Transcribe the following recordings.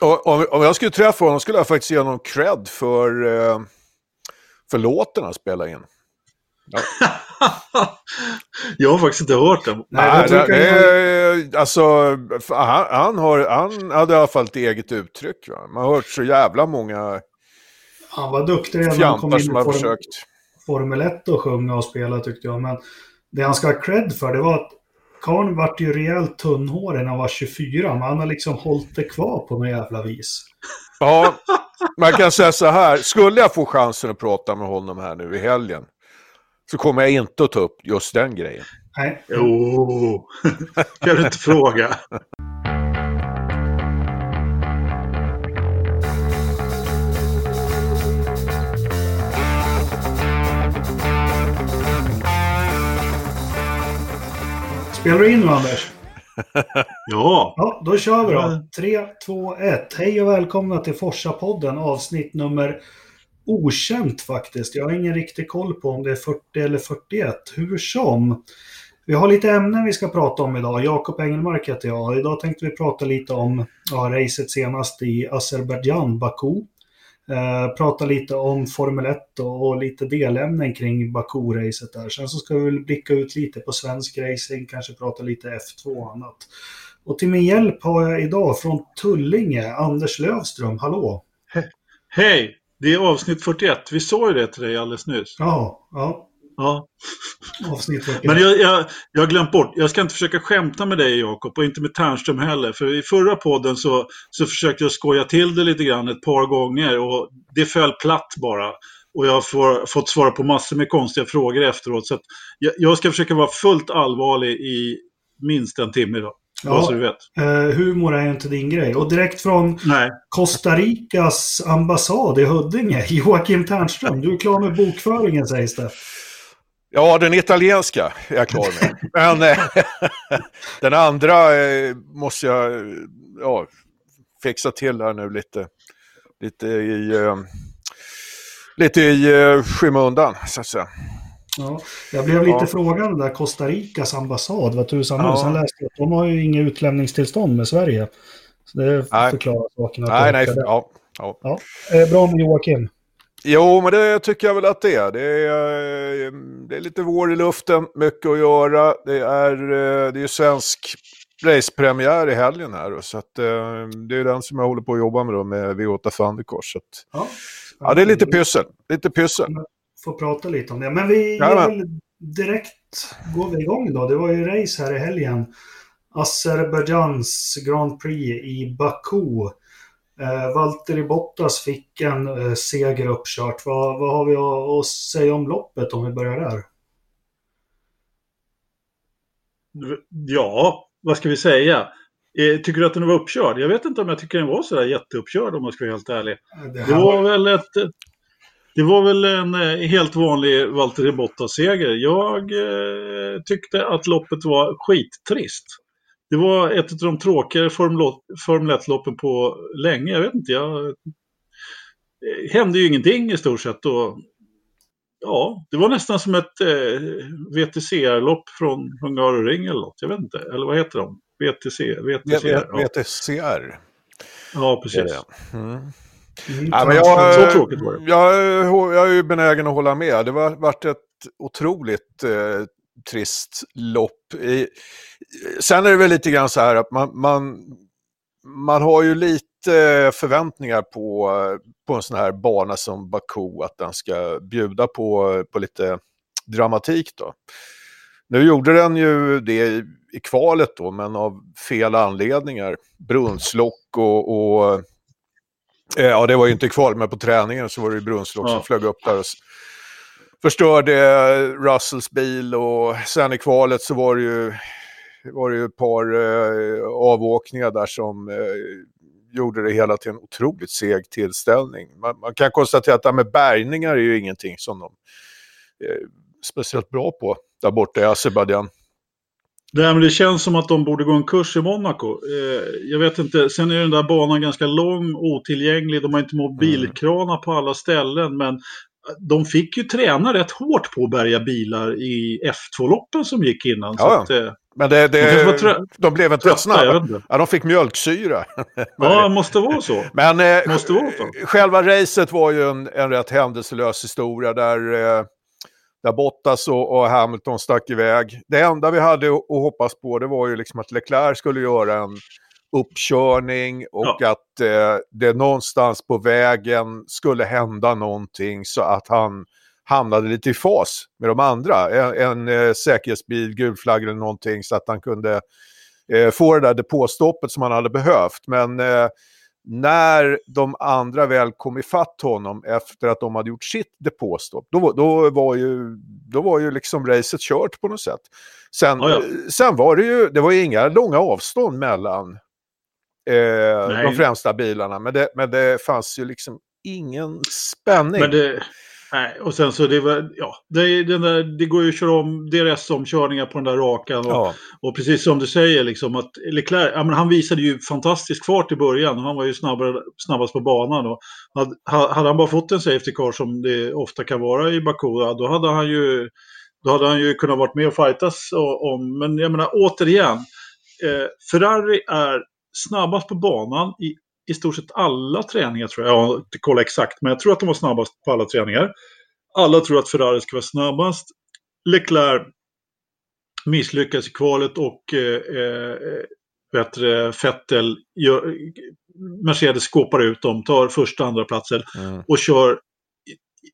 Och, om, om jag skulle träffa honom skulle jag faktiskt ge honom cred för, eh, för låten han spelade in. Ja. jag har faktiskt inte hört den. Nej, det, det, är, alltså, han, han, har, han hade i alla fall ett eget uttryck. Va? Man har hört så jävla många Han var duktig redan han kom in form, försökt. Formel 1 och sjunga och spela tyckte jag. Men det han ska ha cred för det var att Karn vart ju rejält tunnhårig när han var 24, men han har liksom hållit det kvar på något jävla vis. Ja, man kan säga så här. Skulle jag få chansen att prata med honom här nu i helgen så kommer jag inte att ta upp just den grejen. Nej. Jo, kan du inte fråga. Spelar du in nu Anders? ja. Ja, då kör vi då. 3, 2, 1. Hej och välkomna till Forsa-podden avsnitt nummer okänt faktiskt. Jag har ingen riktig koll på om det är 40 eller 41. Hur som. Vi har lite ämnen vi ska prata om idag. Jakob Engelmark heter jag. Idag tänkte vi prata lite om ja, racet senast i Azerbajdzjan, Baku. Eh, prata lite om Formel 1 och, och lite delämnen kring Baku-racet där. Sen så ska vi väl blicka ut lite på svensk racing, kanske prata lite F2 och annat. Och till min hjälp har jag idag från Tullinge, Anders Lövström. Hallå! He Hej! Det är avsnitt 41. Vi sa ju det till dig alldeles nyss. Ja, ja. Ja. Avsnitt 41. Men jag, jag, jag har glömt bort. Jag ska inte försöka skämta med dig Jakob och inte med Ternström heller. För i förra podden så, så försökte jag skoja till det lite grann ett par gånger och det föll platt bara. Och jag har fått svara på massor med konstiga frågor efteråt. Så jag, jag ska försöka vara fullt allvarlig i minst en timme idag. Ja, så du vet. Eh, humor är ju inte din grej. Och direkt från Nej. Costa Ricas ambassad i Huddinge, Joakim Ternström. Du är klar med bokföringen sägs det. Ja, den italienska är jag klar med. Men eh, den andra eh, måste jag ja, fixa till här nu lite, lite i, eh, lite i skymundan, så att säga. Ja, jag blev lite ja. frågande där, Costa Ricas ambassad, vad tusan ja. Sen läste jag att de har ju inga utlämningstillstånd med Sverige. Så det nej. förklarar saken. Nej, nej, ja, ja. ja. Eh, bra med Joakim. Jo, men det tycker jag väl att det är. Det är, eh, det är lite vår i luften, mycket att göra. Det är, eh, det är svensk racepremiär i helgen här. Så att, det är den som jag håller på att jobba med då, med V8 Thundercars. Ja. ja, det är lite pyssel. Lite pyssel få prata lite om det. Men vi direkt går vi igång då. Det var ju race här i helgen. Azerbajdzjans Grand Prix i Baku. Eh, Valtteri Bottas fick en eh, seger uppkört. Vad, vad har vi att, att säga om loppet om vi börjar där? Ja, vad ska vi säga? Eh, tycker du att den var uppkörd? Jag vet inte om jag tycker den var så där jätteuppkörd om man ska vara helt ärlig. Det, det var väl ett, det var väl en eh, helt vanlig Valtteri Bottas-seger. Jag eh, tyckte att loppet var skittrist. Det var ett av de tråkigare Formel 1-loppen på länge. Jag vet inte, jag... Det hände ju ingenting i stort sett. Och, ja, det var nästan som ett eh, VTCR-lopp från Hungaroring eller något. Jag vet inte, eller vad heter de? VTC, VTCR? Ja. VTCR. Ja, precis. Mm. Mm, ja, men jag, så tråkigt var det. Jag, jag är ju benägen att hålla med. Det har varit ett otroligt eh, trist lopp. Sen är det väl lite grann så här att man, man, man har ju lite förväntningar på, på en sån här bana som Baku, att den ska bjuda på, på lite dramatik då. Nu gjorde den ju det i kvalet då, men av fel anledningar. Brunnslock och, och Eh, ja, det var ju inte kval, men på träningen så var det ju Brunnslock ja. som flög upp där och förstörde Russells bil och sen i kvalet så var det ju, var det ju ett par eh, avåkningar där som eh, gjorde det hela till en otroligt seg tillställning. Man, man kan konstatera att det här med bärgningar är ju ingenting som de är speciellt bra på där borta i Azerbajdzjan. Nej, men det känns som att de borde gå en kurs i Monaco. Eh, jag vet inte, sen är den där banan ganska lång, otillgänglig, de har inte mobilkranar på alla ställen, men de fick ju träna rätt hårt på att bärga bilar i F2-loppen som gick innan. Ja, att, eh, men det, det, de blev inte snabba. Ja, de fick mjölksyra. ja, det måste vara så. Men eh, måste vara så. själva racet var ju en, en rätt händelselös historia där, eh, där Bottas och, och, Hamilton stack iväg. Det enda vi hade att hoppas på det var ju liksom att Leclerc skulle göra en uppkörning och ja. att eh, det någonstans på vägen skulle hända någonting så att han hamnade lite i fas med de andra. En, en eh, säkerhetsbil, gul flagg eller någonting så att han kunde eh, få det där depåstoppet som han hade behövt. Men eh, när de andra väl kom ifatt honom efter att de hade gjort sitt depåstopp, då, då, var ju, då var ju liksom racet kört på något sätt. Sen, oh ja. sen var det ju, det var ju inga långa avstånd mellan eh, de främsta bilarna, men det, men det fanns ju liksom ingen spänning. Nej, och sen så det var, ja, det, den där, det går ju att köra om DRS-omkörningar på den där rakan. Och, ja. och precis som du säger, liksom, att Leclerc, ja, men han visade ju fantastisk fart i början. Han var ju snabbare, snabbast på banan. Och hade, hade han bara fått en Safety Car som det ofta kan vara i Baku, då hade han ju, då hade han ju kunnat vara med och fightas om. Men jag menar återigen, eh, Ferrari är snabbast på banan i i stort sett alla träningar tror jag. Jag har inte kollat exakt, men jag tror att de var snabbast på alla träningar. Alla tror att Ferrari ska vara snabbast. Leclerc misslyckas i kvalet och eh, eh vet du, Vettel gör, Mercedes skåpar ut dem, tar första och andra platser mm. och kör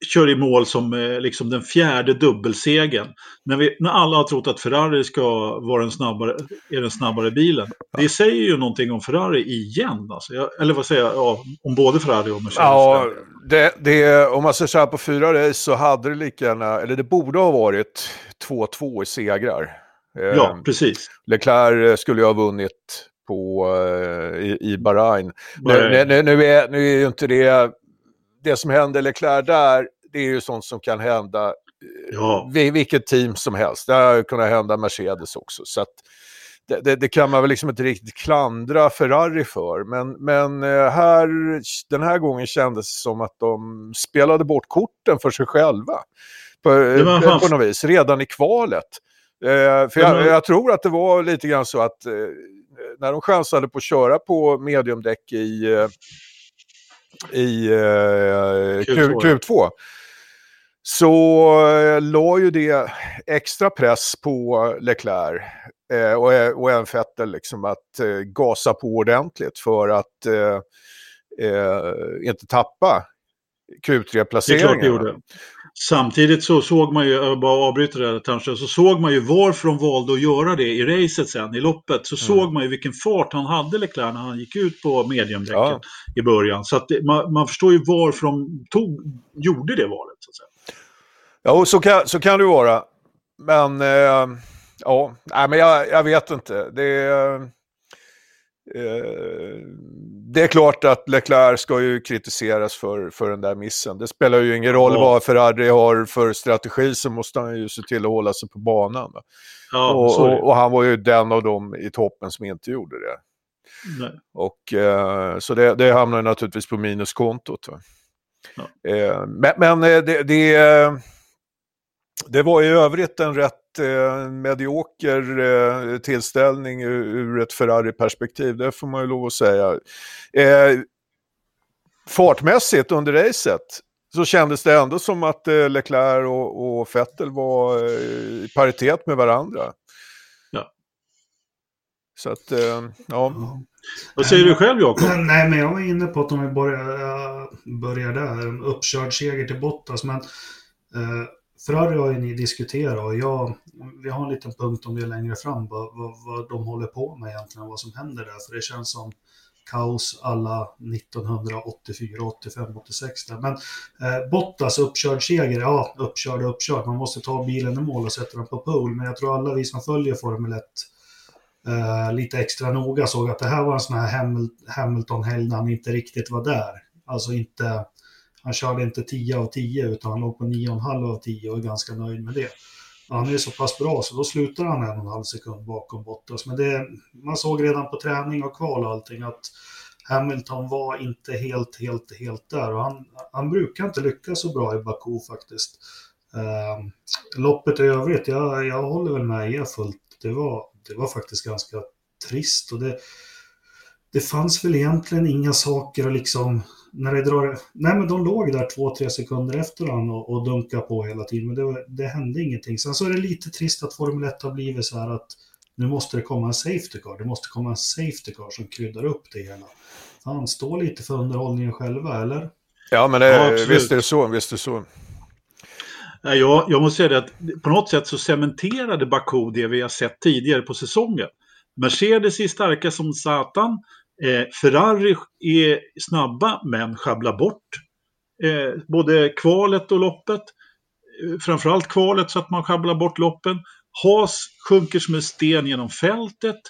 kör i mål som eh, liksom den fjärde dubbelsegen. När, vi, när alla har trott att Ferrari ska vara den snabbare, är den snabbare bilen. Ja. Det säger ju någonting om Ferrari igen. Alltså. Jag, eller vad säger jag? Ja, om både Ferrari och Mercedes. Ja, det, det, om man ser så här på fyra race så hade det lika gärna, eller det borde ha varit 2-2 i segrar. Ja, eh, precis. Leclerc skulle ju ha vunnit på, eh, i, i Bahrain. Nu, nu, nu, är, nu är ju inte det det som hände Leclerc där, det är ju sånt som kan hända eh, ja. vilket team som helst. Det har kunnat hända Mercedes också. Så det, det, det, kan man väl liksom inte riktigt klandra Ferrari för. Men, men eh, här, den här gången kändes det som att de spelade bort korten för sig själva. På, eh, på något vis, redan i kvalet. Eh, för jag, jag, tror att det var lite grann så att eh, när de chansade på att köra på mediumdäck i, eh, i eh, Q2. Q2 så eh, la ju det extra press på Leclerc eh, och, eh, och även Vettel liksom att eh, gasa på ordentligt för att eh, eh inte tappa Q3-placeringen. Samtidigt så såg man ju, jag bara avbryter det kanske, så såg man ju varför de valde att göra det i racet sen, i loppet. Så mm. såg man ju vilken fart han hade Leclerc när han gick ut på mediumdäcken ja. i början. Så det, man, man, förstår ju varför de tog, gjorde det valet. Så. Ja, och så kan, så kan det vara. Men, eh, ja, nej, men jag, jag vet inte. Det eh, det är klart att Leclerc ska ju kritiseras för, för den där missen. Det spelar ju ingen roll ja. vad Ferrari har för strategi så måste han ju se till att hålla sig på banan. Ja, och, och, och, han var ju den av dem i toppen som inte gjorde det. Nej. Och, eh, så det, det hamnar naturligtvis på minuskontot. Ja. Eh, men, men eh, det, det, det var i övrigt en rätt eh, medioker eh, tillställning ur, ur ett Ferrari-perspektiv, det får man ju lov att säga. Eh, fartmässigt under racet så kändes det ändå som att eh, Leclerc och, och Vettel var eh, i paritet med varandra. Ja. Så att, eh, ja. Vad säger du själv Jakob? Nej, men jag var inne på att om vi börjar, börjar där, en uppkörd seger till Bottas, men eh, Ferrari har ju ni diskuterat och jag, vi har en liten punkt om det längre fram, vad, vad, vad de håller på med egentligen, vad som händer där. För det känns som kaos alla 1984, 85, 86 där. Men eh, Bottas uppkörd seger, ja, uppkörd och uppkörd. Man måste ta bilen i mål och sätta den på pole. Men jag tror alla vi som följer Formel 1 eh, lite extra noga såg att det här var en sån här Hamilton-helg när han inte riktigt var där. Alltså inte han körde inte 10 av 10 utan han låg på 9,5 av 10 och är ganska nöjd med det. Han är så pass bra så då slutar han en och en halv sekund bakom Bottas. Men det, man såg redan på träning och kval och allting att Hamilton var inte helt, helt, helt där. Och han, han brukar inte lyckas så bra i Baku faktiskt. Eh, loppet i övrigt, jag, jag håller väl med er fullt. Det var, det var faktiskt ganska trist. Och det, det fanns väl egentligen inga saker att liksom, när det drar, nej men de låg där två, tre sekunder efter varandra och, och dunkade på hela tiden, men det, det hände ingenting. Sen så är det lite trist att Formel 1 har blivit så här att nu måste det komma en safety car, det måste komma en safety car som kryddar upp det hela. Fan, stå lite för underhållningen själva, eller? Ja, men det, ja, visst är det så, visst är det så. Jag, jag måste säga det att på något sätt så cementerade Baku det vi har sett tidigare på säsongen. Mercedes är starka som satan. Eh, Ferrari är snabba men sjabblar bort eh, både kvalet och loppet. Eh, framförallt kvalet så att man sjabblar bort loppen. Haas sjunker som en sten genom fältet.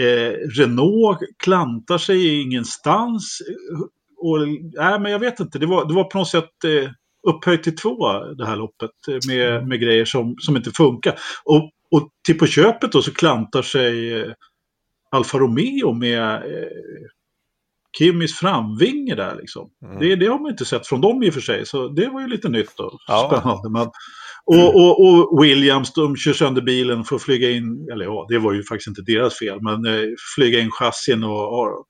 Eh, Renault klantar sig ingenstans. Eh, och, nej, men jag vet inte, det var, det var på något sätt eh, upphöjt till två det här loppet eh, med, med grejer som, som inte funkar. Och, och till på köpet då så klantar sig eh, Alfa Romeo med eh, Kimmis framvinge där liksom. Mm. Det, det, har man inte sett från dem i och för sig, så det var ju lite nytt och ja. spännande. Men, och, och, och, Williams, de kör sönder bilen för att flyga in, eller ja, det var ju faktiskt inte deras fel, men eh, flyga in chassin och, och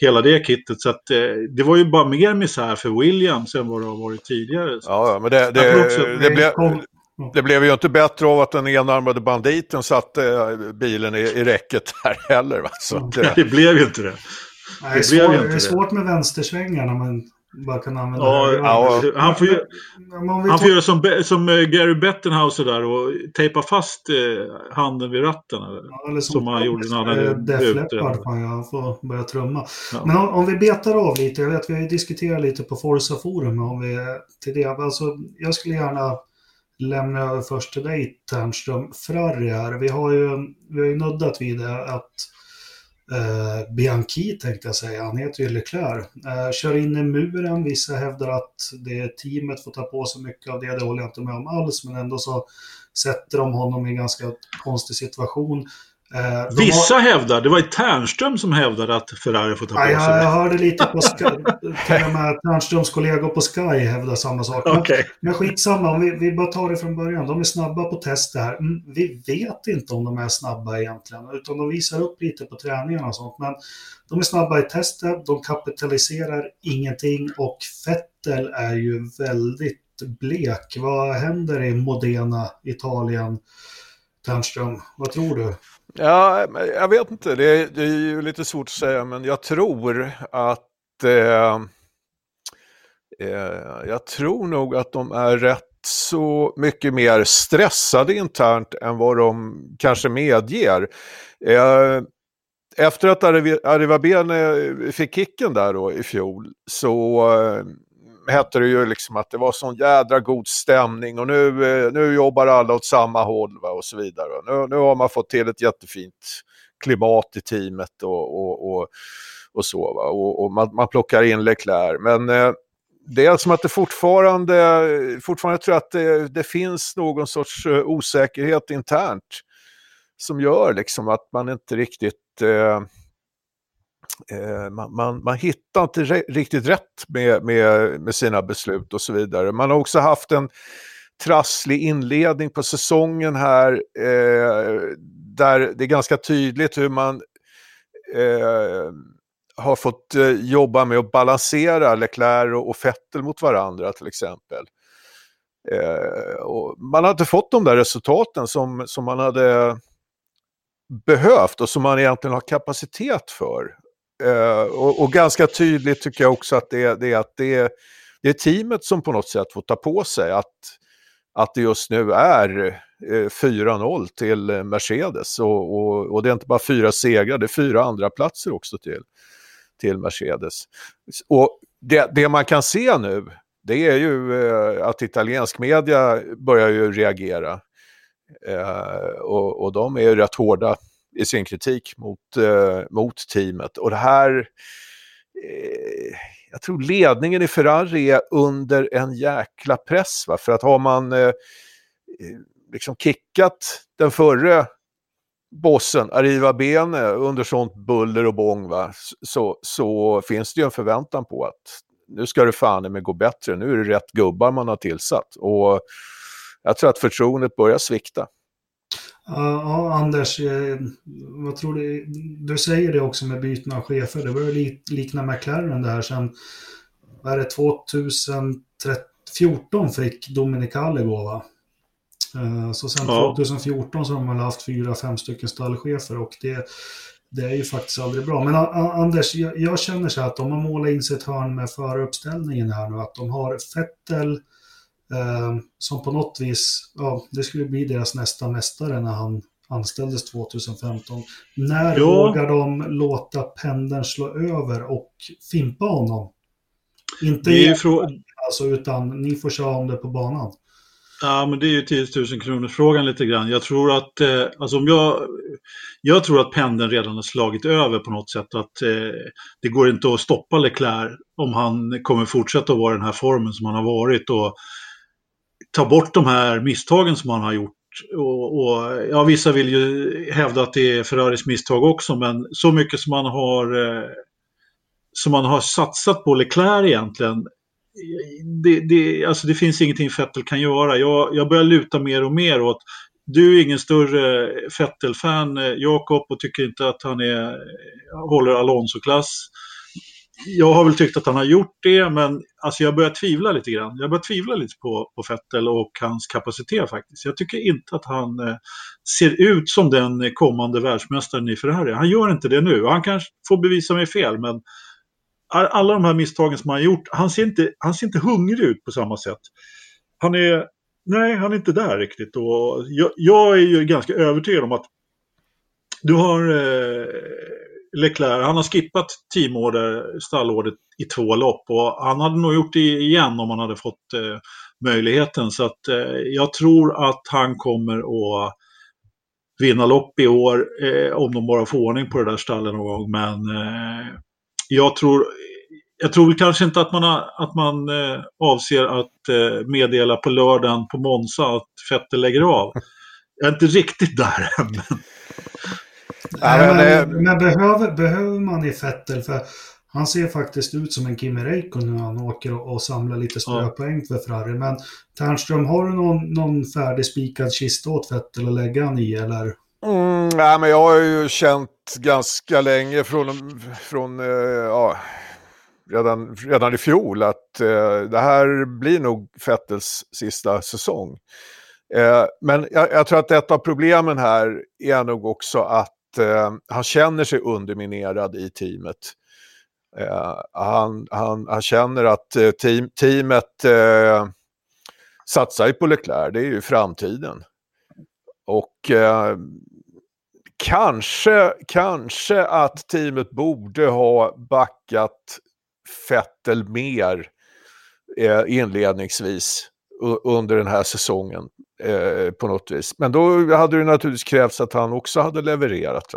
hela det kittet. Så att, eh, det var ju bara mer misär för Williams än vad det har varit tidigare. Ja, men det, det, också, det, blev, det blev ju inte bättre av att den enarmade banditen satte eh, bilen i, i räcket här heller. Va? Så det... det blev ju inte det. Nej, det, är svår, det är svårt med vänstersvängarna, men bara kan använda ja, det. Ja, han får ju, han får göra som, som eh, Gary Bettenhauser där och tejpa fast eh, handen vid ratten. Ja, eller som, som han gjorde när han hade Def han får börja trumma. Ja. Men om, om, vi betar av lite, jag vet vi har ju diskuterat lite på Forza Forum om vi till det. Alltså, jag skulle gärna Lämnar över först till dig Ternström. Frarri här, vi har ju, vi har ju nuddat vid det att eh, Bianchi tänkte jag säga, han heter ju Leclerc, eh, kör in i muren. Vissa hävdar att det teamet får ta på sig mycket av det, det håller jag inte med om alls, men ändå så sätter de honom i en ganska konstig situation. Eh, Vissa har... hävdar, det var ju Ternström som hävdade att Ferrari får ta på sig ja, jag, hörde lite på Sky, till och med Ternströms kollegor på Sky hävdar samma sak. Men, okay. men skitsamma, om vi, vi bara tar det från början. De är snabba på tester här. Mm, vi vet inte om de är snabba egentligen, utan de visar upp lite på träningarna och sånt. Men de är snabba i tester, de kapitaliserar ingenting och Vettel är ju väldigt blek. Vad händer i Modena, Italien? Ternström, vad tror du? Ja, jag vet inte. Det är, det är ju lite svårt att säga, men jag tror att eh, eh, jag tror nog att de är rätt så mycket mer stressade internt än vad de kanske medger. Eh, efter att Arivabene fick kicken där då i fjol så eh, hette det ju liksom att det var sån jädra god stämning och nu, eh, nu jobbar alla åt samma håll va, och så vidare. Nu, nu har man fått till ett jättefint klimat i teamet och, och, och, och så. Va? Och, och man, man, plockar in Leclerc. Men eh, det är som att det fortfarande, fortfarande tror jag att det, det finns någon sorts eh, osäkerhet internt som gör liksom att man inte riktigt Eh, Eh, man, man, man, hittar inte riktigt rätt med, med, med sina beslut och så vidare. Man har också haft en trasslig inledning på säsongen här eh, där det är ganska tydligt hur man eh, har fått eh, jobba med att balansera Leclerc och, och Vettel mot varandra till exempel. Eh, man har inte fått de där resultaten som, som man hade behövt och som man egentligen har kapacitet för. Eh, och, och, ganska tydligt tycker jag också att det, det, att det, det är teamet som på något sätt får ta på sig att, att det just nu är eh, 4-0 till Mercedes. Och, och, och, det är inte bara fyra segrar, det är fyra andra platser också till, till Mercedes. Och det, det man kan se nu, det är ju eh, att italiensk media börjar ju reagera. och, och de är ju rätt hårda i sin kritik mot, eh, mot teamet. Och det här, eh, jag tror ledningen i Ferrari är under en jäkla press. Va? För att har man eh, liksom kickat den förre bossen Arriva Bene under sånt buller och bång va, så, så finns det ju en förväntan på att nu ska det fan med gå bättre, nu är det rätt gubbar man har tillsatt. Och jag tror att förtroendet börjar svikta. Ja, Anders, eh, vad tror du? Du säger det också med byten av chefer. Det börjar likna McLaren det här sen, vad är det, 2014 fick Dominicali gå va? Eh, så sen ja. 2014 så har man haft fyra, fem stycken stallchefer och det, det är ju faktiskt aldrig bra. Men Anders, jag, jag känner så här att de har målat in sig ett hörn med föruppställningen här nu, att de har Fettel, Eh, som på något vis, ja, det skulle bli deras nästa mästare när han anställdes 2015. När ja. vågar de låta pendeln slå över och fimpa honom? Inte det alltså, utan ni får köra om det på banan. Ja, men det är ju 10 000 kronors frågan lite grann. Jag tror att, eh, alltså om jag, jag tror att pendeln redan har slagit över på något sätt. Att eh, det går inte att stoppa Leclerc om han kommer fortsätta att vara i den här formen som han har varit. Och ta bort de här misstagen som han har gjort. Och, och, ja, vissa vill ju hävda att det är Ferraris misstag också, men så mycket som man har, eh, som man har satsat på Leclerc egentligen, det, det, alltså det finns ingenting Fettel kan göra. Jag, jag börjar luta mer och mer åt du är ingen större Fettel-fan, eh, Jakob, och tycker inte att han är, håller Alonso-klass jag har väl tyckt att han har gjort det, men alltså jag börjar tvivla lite grann. Jag börjar tvivla lite på, på Vettel och hans kapacitet faktiskt. Jag tycker inte att han eh, ser ut som den kommande världsmästaren i Ferrari. Han gör inte det nu. Han kanske får bevisa mig fel, men alla de här misstagen som han har gjort, han ser inte, han ser inte hungrig ut på samma sätt. Han är, nej, han är inte där riktigt. Och jag, jag är ju ganska övertygad om att du har eh, Leclerc, han har skippat teamorder, stallordet i två lopp och han hade nog gjort det igen om han hade fått eh, möjligheten. Så att eh, jag tror att han kommer att vinna lopp i år eh, om de bara får ordning på det där stallet någon gång. Men eh, jag tror jag tror väl kanske inte att man, har, att man eh, avser att eh, meddela på lördagen på Monza att Fetter lägger av. Jag är inte riktigt där än men, men, behöver, behöver man i Fettel, för han ser faktiskt ut som en Kimi Räikkönen när han åker och, och samlar lite ströpoäng ja. för Ferrari. Men Ternström, har du någon, någon färdigspikad kista åt Fettel att lägga han i eller? Mm, nej, men jag har ju känt ganska länge från, från uh, ja, redan, redan i fjol att uh, det här blir nog Fettels sista säsong. Uh, men jag, jag, tror att ett av problemen här är nog också att eh, han känner sig underminerad i teamet. Eh, han, han, han känner att eh, team, teamet eh, satsar på Leclerc, det är ju framtiden. Och eh, kanske, kanske att teamet borde ha backat Fettel mer eh, inledningsvis under den här säsongen eh, på något vis. Men då hade det naturligtvis krävts att han också hade levererat.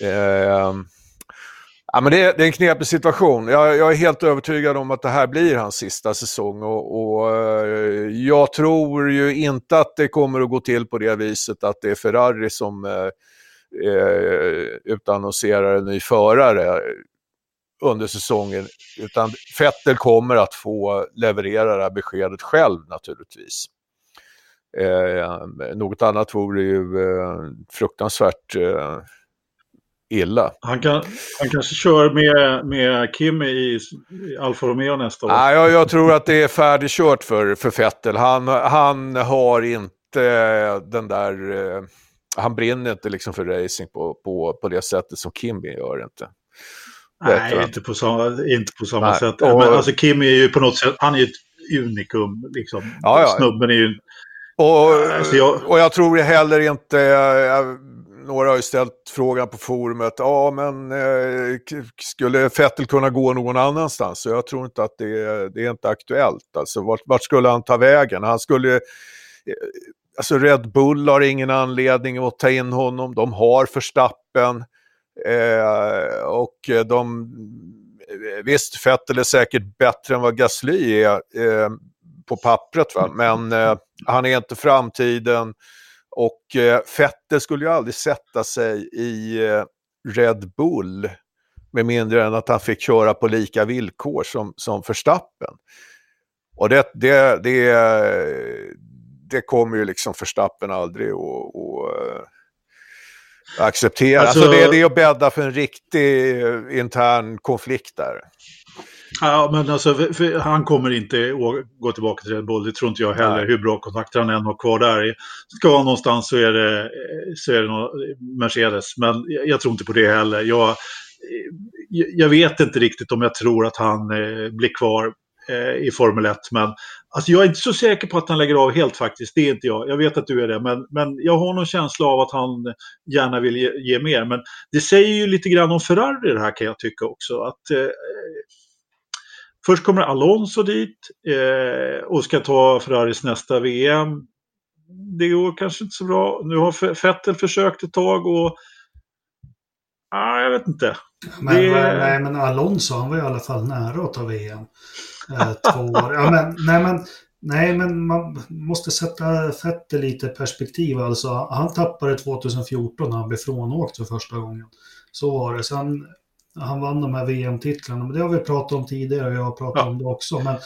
Eh, ja, men det, är, det är en knepig situation. Jag, jag, är helt övertygad om att det här blir hans sista säsong och, och eh, jag tror ju inte att det kommer att gå till på det viset att det är Ferrari som eh, eh utannonserar en ny förare under säsongen. Utan Fettel kommer att få leverera det här beskedet själv naturligtvis. Eh, något annat vore ju eh, fruktansvärt eh, illa. Han, kan, han kanske kör med, med Kim i Alfa Romeo nästa år? Nej, jag, jag tror att det är färdigkört för, för Vettel. Han, han har inte den där... Eh, han brinner inte liksom för racing på, på, på det sättet som Kim gör inte. Nej, inte på samma, inte på samma sätt. Och, Men alltså Kim är ju på något sätt, han är ju ett unikum. Liksom. Ja, ja. Snubben är ju... Och, alltså jag... och jag tror heller inte, jag, några har ju ställt frågan på forumet, ja men eh, skulle Fettel kunna gå någon annanstans? Så jag tror inte att det, det är inte aktuellt. Alltså vart, vart skulle han ta vägen? Han skulle... Eh, alltså Red Bull har ingen anledning att ta in honom, de har Förstappen. Eh, och de, visst, Vettel är säkert bättre än vad Gasly är eh, på pappret, va? men eh, han är inte framtiden Och eh, Vettel skulle ju aldrig sätta sig i eh, Red Bull med mindre än att han fick köra på lika villkor som, som Verstappen. Och det, det, det, det kommer ju liksom Verstappen aldrig att uh, acceptera. Alltså, alltså det, det är att bädda för en riktig intern konflikt där. Ja, men alltså, för, för han kommer inte gå tillbaka till Red Bull. Det tror inte jag heller. Nej. Hur bra kontakter han än har kvar där. Ska han någonstans så är det, så är det Mercedes. Men jag, jag tror inte på det heller. Jag, jag vet inte riktigt om jag tror att han eh, blir kvar eh, i Formel 1. Men alltså, jag är inte så säker på att han lägger av helt faktiskt. Det är inte jag. Jag vet att du är det. Men, men jag har någon känsla av att han gärna vill ge, ge mer. Men det säger ju lite grann om Ferrari det här kan jag tycka också. Att, eh, Först kommer Alonso dit eh, och ska ta Ferraris nästa VM. Det går kanske inte så bra. Nu har Vettel försökt ett tag och... Ah, jag vet inte. Men, det... Nej, men Alonso han var i alla fall nära att ta VM. Eh, två år. Ja, men, nej, men, nej, men man måste sätta Vettel lite i perspektiv. Alltså, han tappade 2014 när han blev frånåkt för första gången. Så var det. Sen han vann de här VM-titlarna. Men det har vi pratat om tidigare och jag har pratat ja. om det också. Men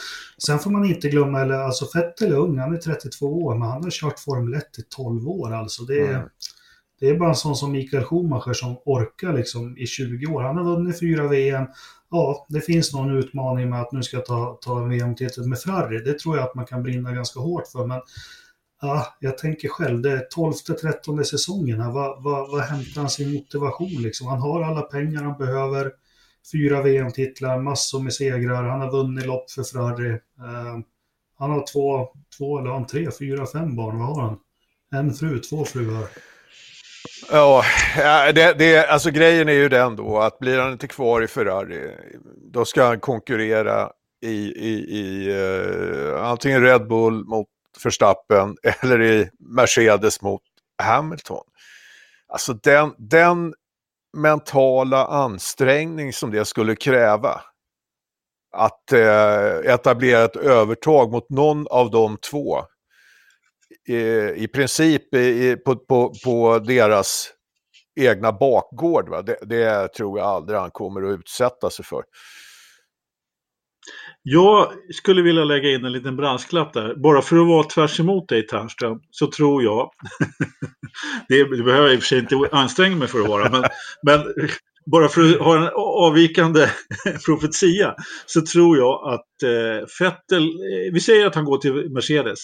sen får man inte glömma, eller alltså Vettel är ung, han är 32 år, men han har kört Formel 1 i 12 år alltså. Det är, mm. det är bara en sån som Mikael Schumacher som orkar liksom i 20 år. Han har vunnit fyra VM. Ja, det finns någon utmaning med att nu ska jag ta, ta en VM-titel med Ferrari. Det tror jag att man kan brinna ganska hårt för. Men ja, jag tänker själv, det är 12-13 säsongen här. Vad, vad, vad hämtar han sin motivation liksom? Han har alla pengar han behöver. Fyra VM-titlar, massor med segrar. Han har vunnit lopp för Ferrari. Uh, han har två, två eller han tre, fyra, fem barn. Vad har han? En fru, två fruar. Ja, eh, det, det, alltså grejen är ju den då att blir han inte kvar i Ferrari, då ska han konkurrera i, i, i uh, antingen Red Bull mot Verstappen eller i Mercedes mot Hamilton. Alltså den, den mentala ansträngning som det skulle kräva att eh, etablera ett övertag mot någon av de två. I, i princip i, på, på, på deras egna bakgård. Va? Det, det tror jag aldrig han kommer att utsätta sig för. Jag skulle vilja lägga in en liten brasklapp där. Bara för att vara tvärs emot dig Ternström så tror jag, det, behöver jag i och för sig inte anstränga mig för att vara, men, men bara för att ha en avvikande profetia så tror jag att eh, Fettel, eh, vi säger att han går till Mercedes,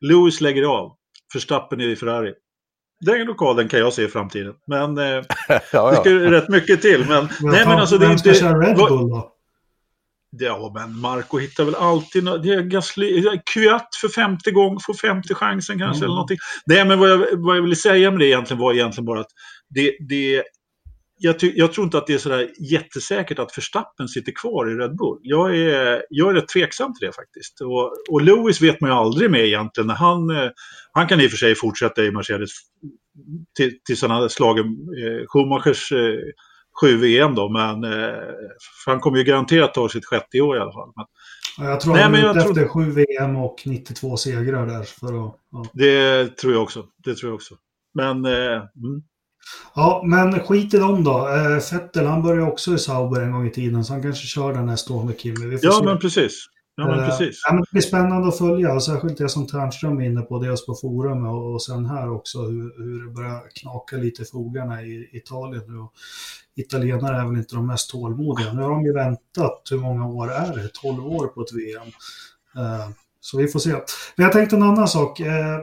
Lewis lägger av, Verstappen är i Ferrari. Den lokalen kan jag se i framtiden. Men eh, ja, ja. det ska rätt mycket till. Men, men nej, men alltså, det är inte... Vem ska köra Red Bull då? Ja, men Marco hittar väl alltid något. Gasly, Q1 för femte gång, får femte chansen kanske mm. eller någonting. Nej, men vad jag, vad jag ville säga med det egentligen var egentligen bara att det, det jag, ty, jag, tror inte att det är sådär jättesäkert att Verstappen sitter kvar i Red Bull. Jag är, jag är rätt tveksam till det faktiskt. Och, och Lewis vet man ju aldrig med egentligen. Han, eh, han kan i och för sig fortsätta i Mercedes till, till sådana slagen. Eh, Schumachers eh, sju VM då, men eh, han kommer ju garanterat ta sitt sjätte år i alla fall. Men, ja, jag tror han är ute efter sju VM och 92 segrar där. För att, ja. Det tror jag också. Det tror jag också. Men... Eh, mm. Ja, men skit i dem då. Eh, Fettel, han började också i Sauber en gång i tiden, så han kanske kör den år med Kimmy. ja, se. men precis. Ja, men eh, precis. Ja, men det blir spännande att följa, särskilt det som Ternström är inne på, dels på forum och, och sen här också, hur, hur det börjar knaka lite i fogarna i Italien nu. Italienare är väl inte de mest tålmodiga. Nu har de ju väntat, hur många år är det? 12 år på ett VM. Uh, så vi får se. Men jag tänkte en annan sak. Eh,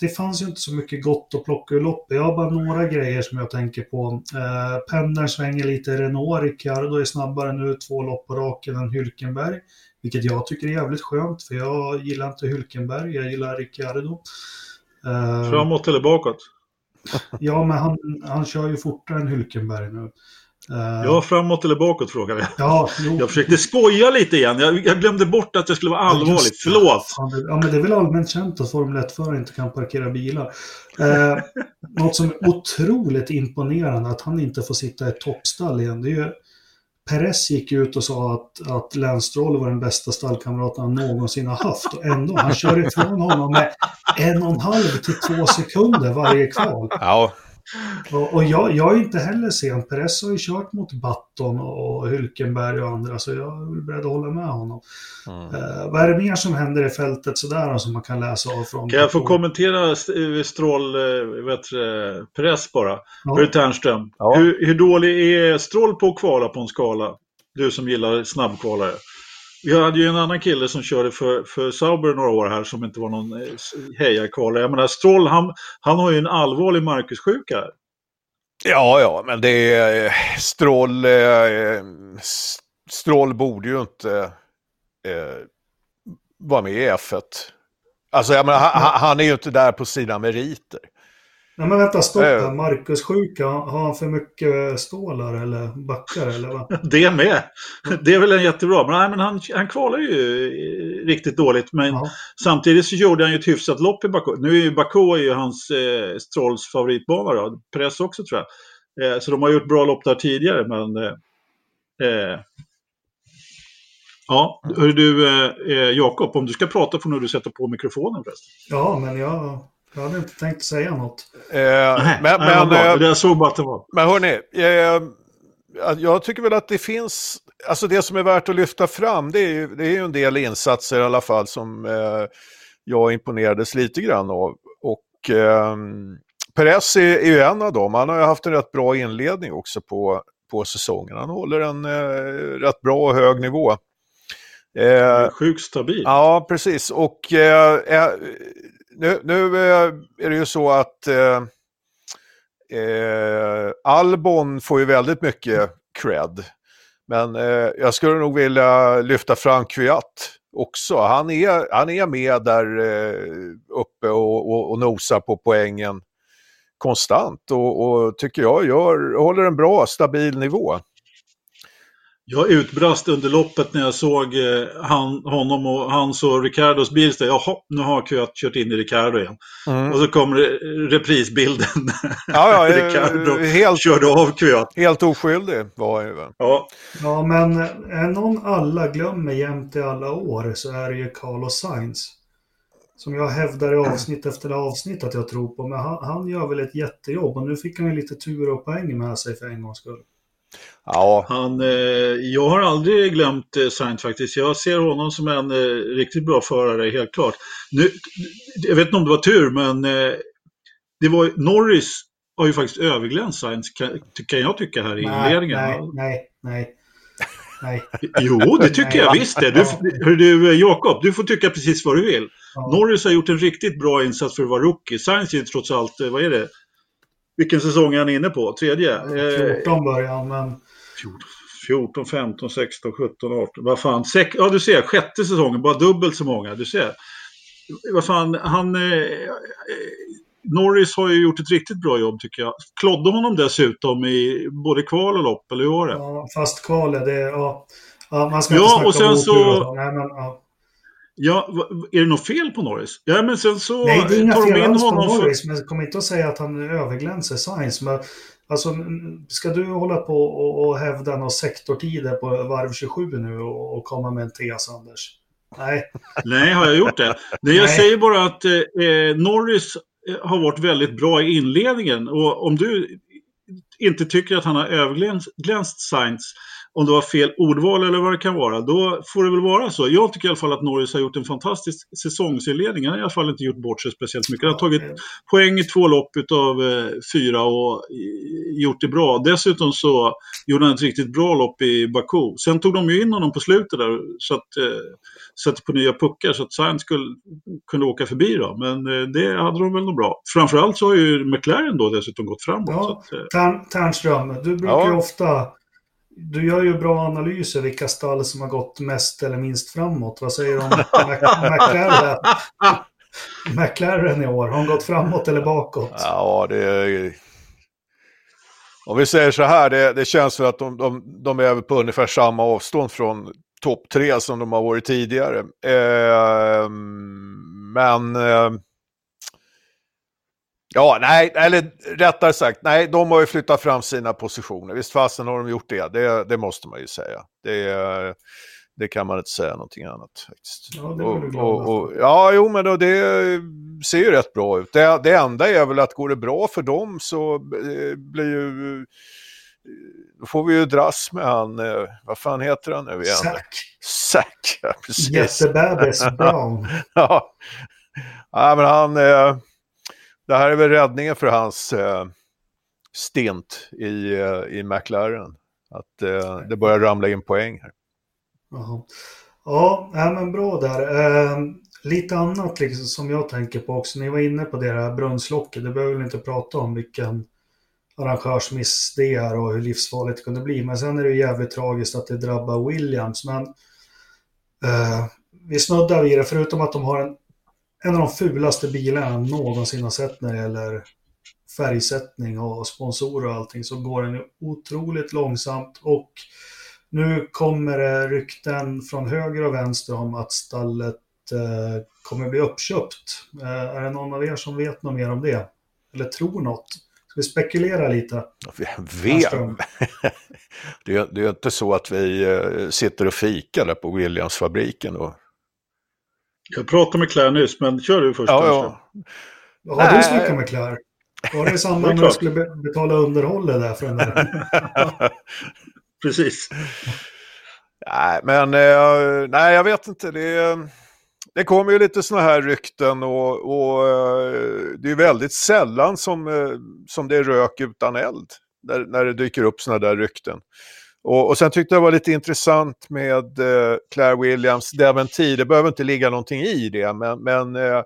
det fanns ju inte så mycket gott att plocka ur loppet. Jag har bara några grejer som jag tänker på. Eh, Penner svänger lite Renault. Ricciardo är snabbare nu, två lopp på raken än Hylkenberg. Vilket jag tycker är jävligt skönt, för jag gillar inte Hylkenberg, jag gillar Ricciardo. Uh, Framåt eller bakåt? ja, men han, han kör ju fortare än Hylkenberg nu. Uh, ja, framåt eller bakåt frågade jag. Ja, jag försökte skoja lite igen. Jag, jag, glömde bort att det skulle vara allvarligt. Ja, Förlåt! Ja, men det är väl allmänt känt att Formel 1-förare inte kan parkera bilar. Uh, något som är otroligt imponerande att han inte får sitta i ett toppstall igen. Det är ju Perez gick ut och sa att, att Lance var den bästa stallkamraten han någonsin har haft. Och ändå, han kör ifrån honom med en och en halv till två sekunder varje kval. Ja, och, och jag, jag, är inte heller sen. Perez har ju kört mot Button och Hülkenberg och andra, så jag är beredd att hålla med honom. Mm. Uh, vad är det mer som händer i fältet sådär som man kan läsa av från... Kan jag få kommentera Stroll, eh, vet Perez bara? Ja. Hur Ternström, ja. hur, hur dålig är Stroll på att kvala på en skala? Du som gillar snabbkvalare. Vi hade ju en annan kille som körde för, för Sauber några år här som inte var någon eh, hejarkvalare. Jag menar, Stroll, han, han har ju en allvarlig Marcus-sjuka. Ja, ja, men det är eh, Stroll, eh, Stroll borde ju inte eh, vara med i F1. Alltså, jag menar, han, han är ju inte där på sina meriter. Nej men vänta, stopp här. Marcus sjuka, har han för mycket stålar eller backar eller vad? Det med. Det är väl en jättebra. Men, nej, men han, han kvalar ju riktigt dåligt. Men ja. samtidigt så gjorde han ju ett hyfsat lopp i Baku. Nu är ju Baku ju hans eh, Strolls favoritbana då. Press också tror jag. Eh, så de har gjort bra lopp där tidigare men... Eh, eh Ja, hör du eh, eh, Jakob, om du ska prata får du sätta på mikrofonen förresten. Ja, men jag jag hade inte tänkt säga något. Eh, men, men, men, jag såg bara att det var. Men hörni, eh, jag tycker väl att det finns, alltså det som är värt att lyfta fram, det är ju, det är ju en del insatser i alla fall som eh, jag imponerades lite grann av. Och eh, Perez är, är ju en av dem, han har ju haft en rätt bra inledning också på, på säsongen. Han håller en eh, rätt bra och hög nivå. Eh, Sjukt stabil. Ja, precis. Och eh, eh nu, nu eh, är det ju så att eh, eh, Albon får ju väldigt mycket cred. Men eh, jag skulle nog vilja lyfta fram Kviat också. Han är, han är med där eh, uppe och, och, och nosar på poängen konstant och, och, tycker jag gör, håller en bra, stabil nivå. Jag utbrast under loppet när jag såg eh, han, honom och hans och Ricardos bil. Jaha, nu har Kvyat kört in i Ricardo igen. Mm. Och så kommer reprisbilden. Ja, ja, Ricardo helt, körde av Kvyat. Helt oskyldig var han ju. Ja. ja, men är någon alla glömmer jämt i alla år så är det ju Carlos Sainz. Som jag hävdar i avsnitt efter avsnitt att jag tror på. Men han, han gör väl ett jättejobb och nu fick han ju lite tur och poäng med sig för en gångs skull. Ja. Han, eh, jag har aldrig glömt eh, Sainz faktiskt. Jag ser honom som en eh, riktigt bra förare, helt klart. Nu, jag vet inte om det var tur, men eh, det var, Norris har ju faktiskt överglänst Sainz, kan, kan jag tycka här i inledningen. Nej, nej, nej. Nej. Jo, det tycker jag visst det. Du, du, Jakob, du får tycka precis vad du vill. Ja. Norris har gjort en riktigt bra insats för att vara rookie. Sainz är trots allt, vad är det, vilken säsong är han inne på? Tredje? 14 börjar han, men... 14, 15, 16, 17, 18. Vad fan? Sex, ja, du ser. Sjätte säsongen. Bara dubbelt så många. Du ser. Vad fan, han... Eh, Norris har ju gjort ett riktigt bra jobb tycker jag. Klodde honom dessutom i både kval och lopp, eller hur var det? Ja, fast kvalet, det... Ja, ja man ska ja, inte och sen så... Och Nej, men, ja. Ja, är det något fel på Norris? Ja, men sen så Nej, det är inga fel alls på Norris, för... men kom inte att säga att han överglänser Science. Men, alltså, ska du hålla på och, och hävda några sektortider på varv 27 nu och, och komma med en tes, Anders? Nej. Nej, har jag gjort det? Nej, jag Nej. säger bara att eh, eh Norris eh, har varit väldigt bra i inledningen. Och om du inte tycker att han har överglänst Science om det var fel ordval eller vad det kan vara, då får det väl vara så. Jag tycker i alla fall att Norris har gjort en fantastisk säsongsinledning. Han har i alla fall inte gjort bort sig speciellt mycket. Han har tagit poäng i två lopp av eh, fyra och gjort det bra. Dessutom så gjorde han ett riktigt bra lopp i Baku. Sen tog de ju in honom på slutet där så att eh, sätter på nya puckar så att Sainz skulle kunde åka förbi då. Men eh, det hade de väl nog bra. Framförallt så har ju McLaren då dessutom gått framåt. Ja, att, eh... Tärnström, du brukar ju ofta du gör ju bra analyser vilka stall som har gått mest eller minst framåt. Vad säger du om McLaren? McLaren i år, har hon gått framåt eller bakåt? Ja, det är... Om vi säger så här, det, det känns som att de, de, de, är på ungefär samma avstånd från topp tre som de har varit tidigare. Eh, men... Eh, Ja, nej, eller rättare sagt, nej, de har ju flyttat fram sina positioner. Visst fasen har de gjort det. det, det måste man ju säga. Det, det kan man inte säga någonting annat. Faktiskt. Ja, det var du och, och, Ja, jo, men då, det ser ju rätt bra ut. Det, det enda är väl att går det bra för dem så eh, blir ju... Då får vi ju dras med han, eh, vad fan heter han nu igen? Zack. Zack, ja precis. Jättebebis Brown. ja. ja, men han... Det här är väl räddningen för hans eh, stint i, eh, i McLaren. Att eh, det börjar ramla in poäng här. Aha. Ja, ja, men bra där. Eh, lite annat liksom, som jag tänker på också. Ni var inne på det här brunnslocket. Det behöver vi inte prata om vilken arrangörsmiss det är och hur livsfarligt det kunde bli. Men sen är det ju jävligt tragiskt att det drabbar Williams. Men eh, vi snuddar vid det, förutom att de har en en av de fulaste bilarna jag någonsin har sett när det gäller färgsättning och sponsorer och allting så går den otroligt långsamt och nu kommer det rykten från höger och vänster om att stallet eh, kommer bli uppköpt. Eh, är det någon av er som vet något mer om det? Eller tror något? Ska vi spekulera lite? Vet? det, är, det är inte så att vi eh, sitter och fikar där på Williamsfabriken och jag pratade med Claire nyss, men kör du först. Ja, ja. Vad har du snackat med Claire? Var det i samband med att du skulle betala underhållet där för den där? Precis. Nej, men eh, nej, jag vet inte. Det, det kommer ju lite sådana här rykten och, och eh, det är väldigt sällan som, eh, som det är rök utan eld. När, när det dyker upp sådana där rykten. Och, och sen tyckte jag det var lite intressant med eh, Claire Williams dementi. Det behöver inte ligga någonting i det, men, men eh,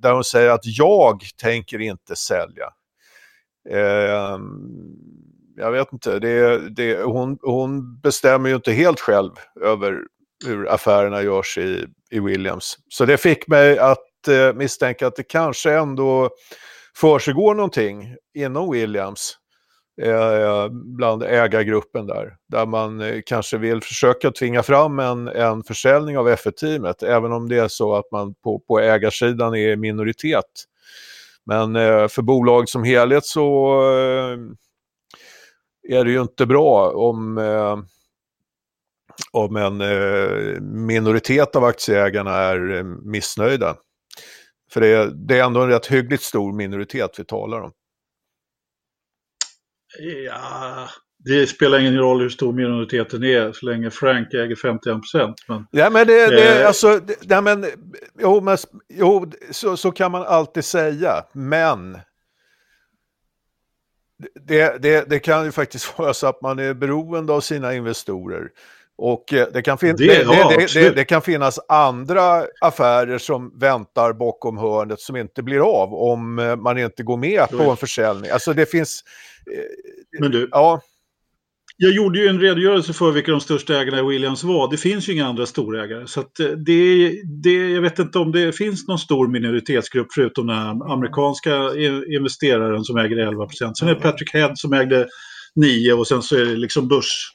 där hon säger att jag tänker inte sälja. Eh, jag vet inte, det, det, hon, hon bestämmer ju inte helt själv över hur affärerna görs i, i Williams. Så det fick mig att eh, misstänka att det kanske ändå försiggår någonting inom Williams eh, bland ägargruppen där. Där man eh, kanske vill försöka tvinga fram en, en försäljning av F1-teamet, även om det är så att man på, på ägarsidan är minoritet. Men eh, för bolag som helhet så eh, är det ju inte bra om, eh, om en eh, minoritet av aktieägarna är missnöjda. För det, det är ändå en rätt hyggligt stor minoritet vi talar om. Ja, det spelar ingen roll hur stor minoriteten är så länge Frank äger 51 procent. Men, ja, men det, det, eh, alltså, det, ja, men, jo, men, jo så, så kan man alltid säga, men det, det, det kan ju faktiskt vara så att man är beroende av sina investorer. Och eh, det kan, fin det, ja, det, det, kan finnas andra affärer som väntar bakom hörnet som inte blir av om eh, man inte går med på en försäljning. Alltså det finns... Eh, Men du, ja. jag gjorde ju en redogörelse för vilka de största ägarna i Williams var. Det finns ju inga andra storägare. Så det, det, jag vet inte om det finns någon stor minoritetsgrupp förutom den amerikanska investeraren som äger 11 procent. Sen är det Patrick Head som ägde 9 och sen så är det liksom börs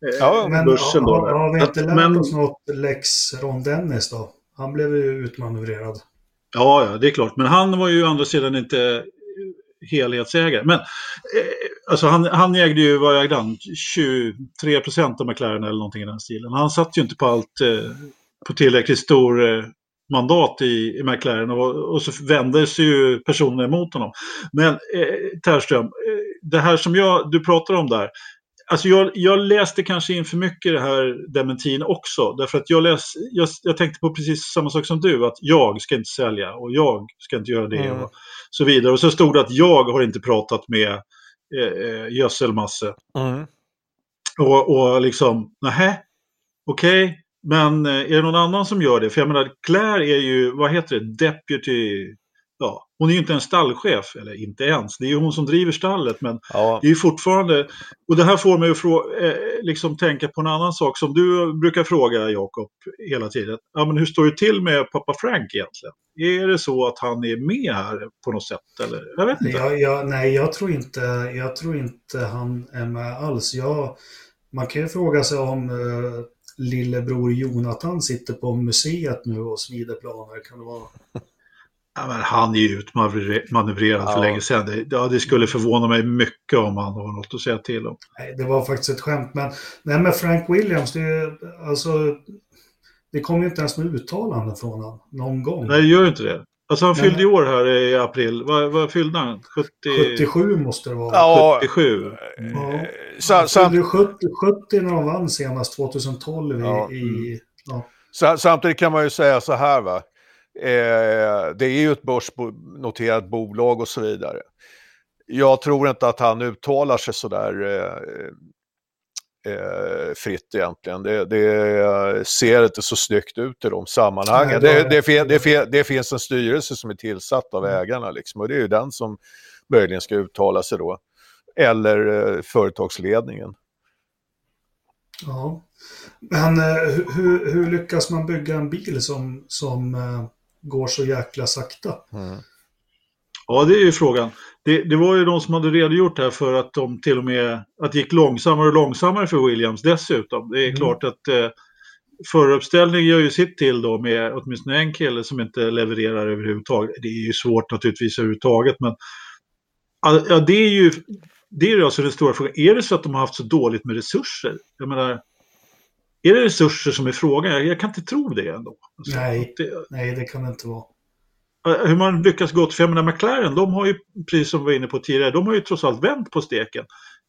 Ja, men börsen då. Har, har vi inte lärt men, oss något Lex Ron Dennis då? Han blev ju utmanövrerad. Ja, ja, det är klart. Men han var ju å andra sidan inte helhetsägare. Men eh, alltså han, han ägde ju, vad ägde han? 23 procent av McLaren eller någonting i den stilen. Han satt ju inte på allt, eh, på tillräckligt stor eh, mandat i, i McLaren och, och så vände sig ju personerna emot honom. Men eh, Terström, eh, det här som jag, du pratar om där, Alltså jag, jag, läste kanske in för mycket det här dementin också. Därför att jag, läs, jag, jag, tänkte på precis samma sak som du. Att jag ska inte sälja och jag ska inte göra det. Mm. Och så vidare. Och så stod det att jag har inte pratat med eh, eh gödselmasse. Mm. Och, och liksom, nähä, okej. Okay. Men eh, är det någon annan som gör det? För jag menar, Claire är ju, vad heter det, deputy ja, hon är ju inte en stallchef, eller inte ens. Det är ju hon som driver stallet. Men ja. det är ju fortfarande... Och det här får mig att eh, liksom tänka på en annan sak som du brukar fråga Jakob hela tiden. Ja, men hur står det till med pappa Frank egentligen? Är det så att han är med här på något sätt? Eller? Jag vet inte. Ja, ja, nej, jag tror inte, jag tror inte han är med alls. Jag, man kan ju fråga sig om uh, lillebror Jonathan sitter på museet nu och smider planer. Kan det vara men han är ju utmanövrerad ja. för länge sedan. Det, ja, det skulle förvåna mig mycket om han har något att säga till om. Nej, det var faktiskt ett skämt. Men nej, med Frank Williams, det, är, alltså, det kom ju inte ens något uttalande från honom någon gång. Nej, det gör ju inte det. Alltså han fyllde i år här i april. Vad, vad fyllde han? 70... 77 måste det vara. Ja, 77. Ja. Så, han fyllde 70, 70 när han vann senast 2012 ja. i... Ja. Samtidigt kan man ju säga så här va. Eh, det är ju ett börsnoterat bolag och så vidare. Jag tror inte att han uttalar sig sådär eh, eh, fritt egentligen. Det, det, ser inte så snyggt ut i de sammanhangen. Nej, det, det, det, det, finns en styrelse som är tillsatt av mm. ägarna liksom, och det är ju den som möjligen ska uttala sig då. Eller eh, företagsledningen. Ja, men eh, hur, hur, lyckas man bygga en bil som, som eh, går så jäkla sakta? Mm. Ja, det är ju frågan. Det, det, var ju de som hade redogjort här för att de till och med att det gick långsammare och långsammare för Williams dessutom. Det är mm. klart att eh, föruppställning gör ju sitt till då med åtminstone en kille som inte levererar överhuvudtaget. Det är ju svårt naturligtvis överhuvudtaget men ja, det är ju det är alltså den stora frågan. Är det så att de har haft så dåligt med resurser? Jag menar, är det resurser som är frågan? Jag, jag kan inte tro det ändå. Alltså, nej, det, nej, det kan det inte vara. Hur man lyckas gå till, för jag menar McLaren, de har ju, precis som vi var inne på tidigare, de har ju trots allt vänt på steken.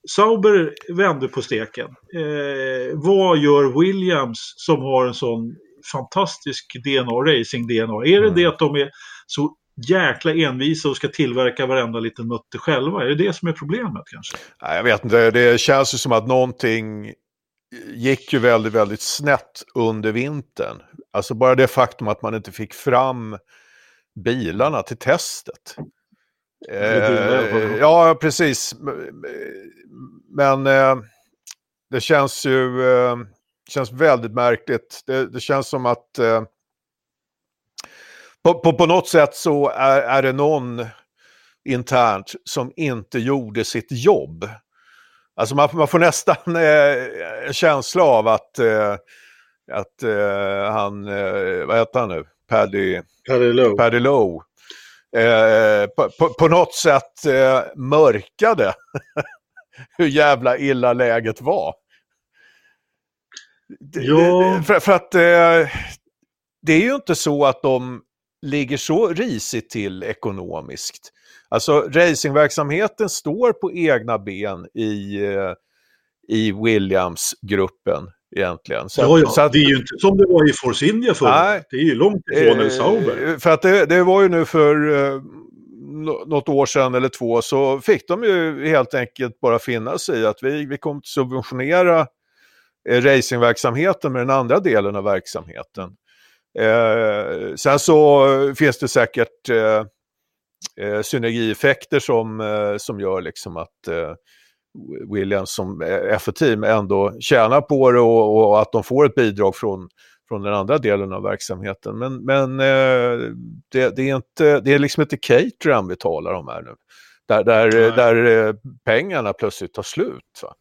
Sauber vände på steken. Eh, vad gör Williams som har en sån fantastisk DNA, racing-DNA? Är det mm. det att de är så jäkla envisa och ska tillverka varenda liten mutter själva? Är det det som är problemet kanske? Nej, jag vet inte, det känns ju som att någonting gick ju väldigt, väldigt snett under vintern. Alltså bara det faktum att man inte fick fram bilarna till testet. Eh, ja, precis. Men eh, det känns ju eh, känns väldigt märkligt. Det, det känns som att eh, på, på, på, något sätt så är, är det någon internt som inte gjorde sitt jobb. Alltså man, man får nästan eh, en känsla av att, eh, att eh, han, eh, vad heter han nu, Paddy, Paddy Lowe, Paddy Lowe eh, på, på, på, något sätt eh, mörkade hur jävla illa läget var. Ja. För, för att det är ju inte så att de ligger så risigt till ekonomiskt. Alltså racingverksamheten står på egna ben i, eh, i Williams-gruppen egentligen. Så, ja, ja. Så att, det är ju inte som det var i Force India förr. Det är ju långt ifrån en Sauber. Eh, för att det, det, var ju nu för eh, något år sedan eller två så fick de ju helt enkelt bara finna sig i att vi, vi kommer att subventionera eh, racingverksamheten med den andra delen av verksamheten. Eh, sen så finns det säkert eh, eh, synergieffekter som, eh, som gör liksom att eh, Williams som FO-team ändå tjänar på det och, och, att de får ett bidrag från, från den andra delen av verksamheten. Men, men eh, det, det, är inte, det är liksom inte Caterham vi talar om här nu. Där, där, där eh, pengarna plötsligt tar slut. Va?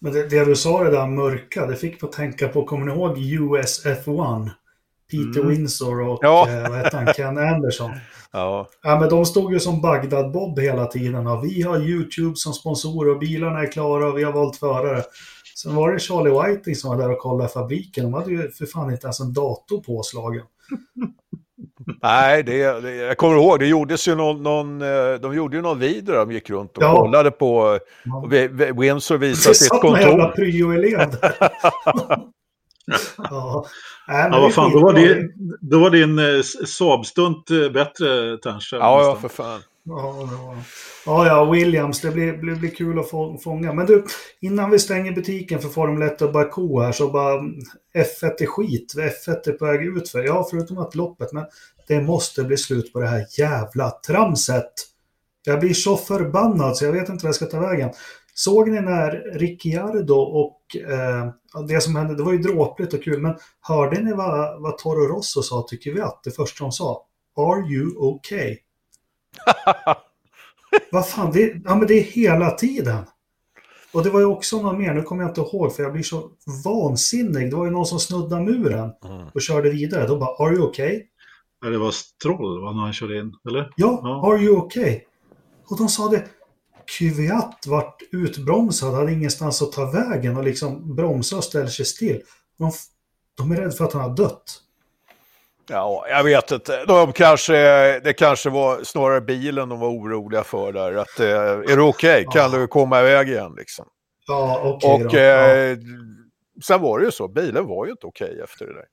Men det, det, du sa det där mörka, det fick mig att tänka på, kommer ni ihåg USF1? Peter mm. Windsor och ja. eh, vad heter han, Ken Anderson. Ja. ja, men de stod ju som Bagdad-Bob hela tiden. Och vi har YouTube som sponsor och bilarna är klara och vi har valt förare. Sen var det Charlie Whiting som var där och kollade fabriken. De hade ju för fan inte ens en dator påslagen. Nej, det, det, jag kommer ihåg, det gjordes ju någon, någon, eh, de gjorde ju någon video där de gick runt och ja. kollade på, ja. och Windsor visade sitt kontor. Det satt en jävla pryo-elev ja. Nej, ja, vad fan, då var, det, då var din eh, Saab-stunt eh, bättre kanske. Ja, ja, för fan. Ja, ja, ja, Williams, det blir, blir, blir kul att få, fånga. Men du, innan vi stänger butiken för Formel 1 och Baku här så bara F1 är skit. F1 är på väg ut för. Ja, förutom att loppet, men det måste bli slut på det här jävla tramset. Jag blir så förbannad så jag vet inte vad jag ska ta vägen. Såg ni när Ricciardo och eh, det som hände, det var ju dråpligt och kul, men hörde ni vad, vad Toro Rosso sa tycker vi att det första de sa? Are you okay? vad fan, det, ja, men det är hela tiden. Och det var ju också någon mer, nu kommer jag inte ihåg för jag blir så vansinnig. Det var ju någon som snuddade muren mm. och körde vidare. Då bara, are you okay? Ja, det var Stroll va, när han körde in, eller? Ja, ja. Are you okay? Och de sa det, Kvyat vart utbromsad, hade ingenstans att ta vägen och liksom bromsar och ställer sig still. De, de är rädda för att han har dött. Ja, jag vet inte. De kanske, det kanske var snarare bilen de var oroliga för där. Att, eh, är du okej? Okay? Kan ja. du komma iväg igen liksom? Ja, okej okay Och eh, sen var det ju så, bilen var ju inte okej okay efter det där.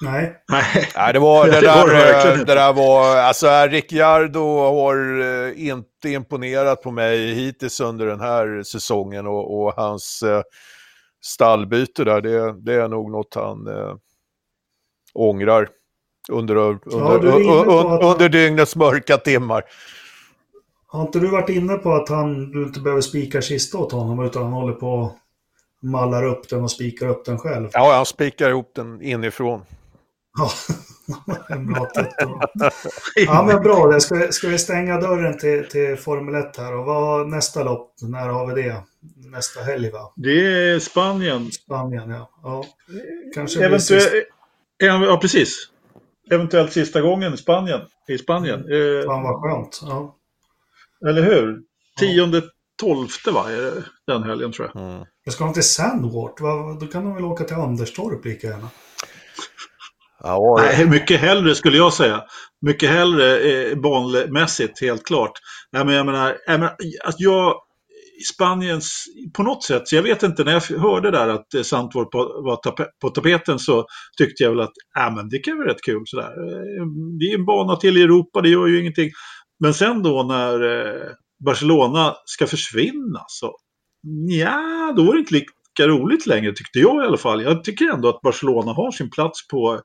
Nej. Nej, det var det, där, det, det där var, alltså Ricciardo har eh, inte imponerat på mig hittills under den här säsongen och, och hans eh, stallbyte där, det, det, är nog något han eh, ångrar under, under, ja, under dygnets mörka timmar. Har inte du varit inne på att han, du inte behöver spika kista åt honom utan han håller på och mallar upp den och spikar upp den själv? Ja, han spikar ihop den inifrån. Ja, en bra titel. Ja, men bra. Det. Ska, vi, ska vi stänga dörren till, till Formel 1 här? Och vad nästa lopp? När har vi det? Nästa helg, va? Det är Spanien. Spanien, ja. ja. Kanske Eventuellt, ja, precis. Eventuellt sista gången i Spanien. I Spanien. Mm. Fan vad skönt. Ja. Eller hur? Tionde, tolfte va? Den helgen tror jag. Mm. Jag ska de till Sandwart? Då kan de väl åka till Anderstorp lika gärna. Ja, Nej, mycket hellre skulle jag säga. Mycket hellre eh, banmässigt, helt klart. Nej, men jag menar, jag, menar, alltså jag, Spaniens, på något sätt, så jag vet inte, när jag hörde där att eh, Sandvort var tape, på tapeten så tyckte jag väl att äh, men det kan vara rätt kul sådär. Eh, det är en bana till i Europa, det gör ju ingenting. Men sen då när eh, Barcelona ska försvinna så, ja, då är det inte lika roligt längre tyckte jag i alla fall. Jag tycker ändå att Barcelona har sin plats på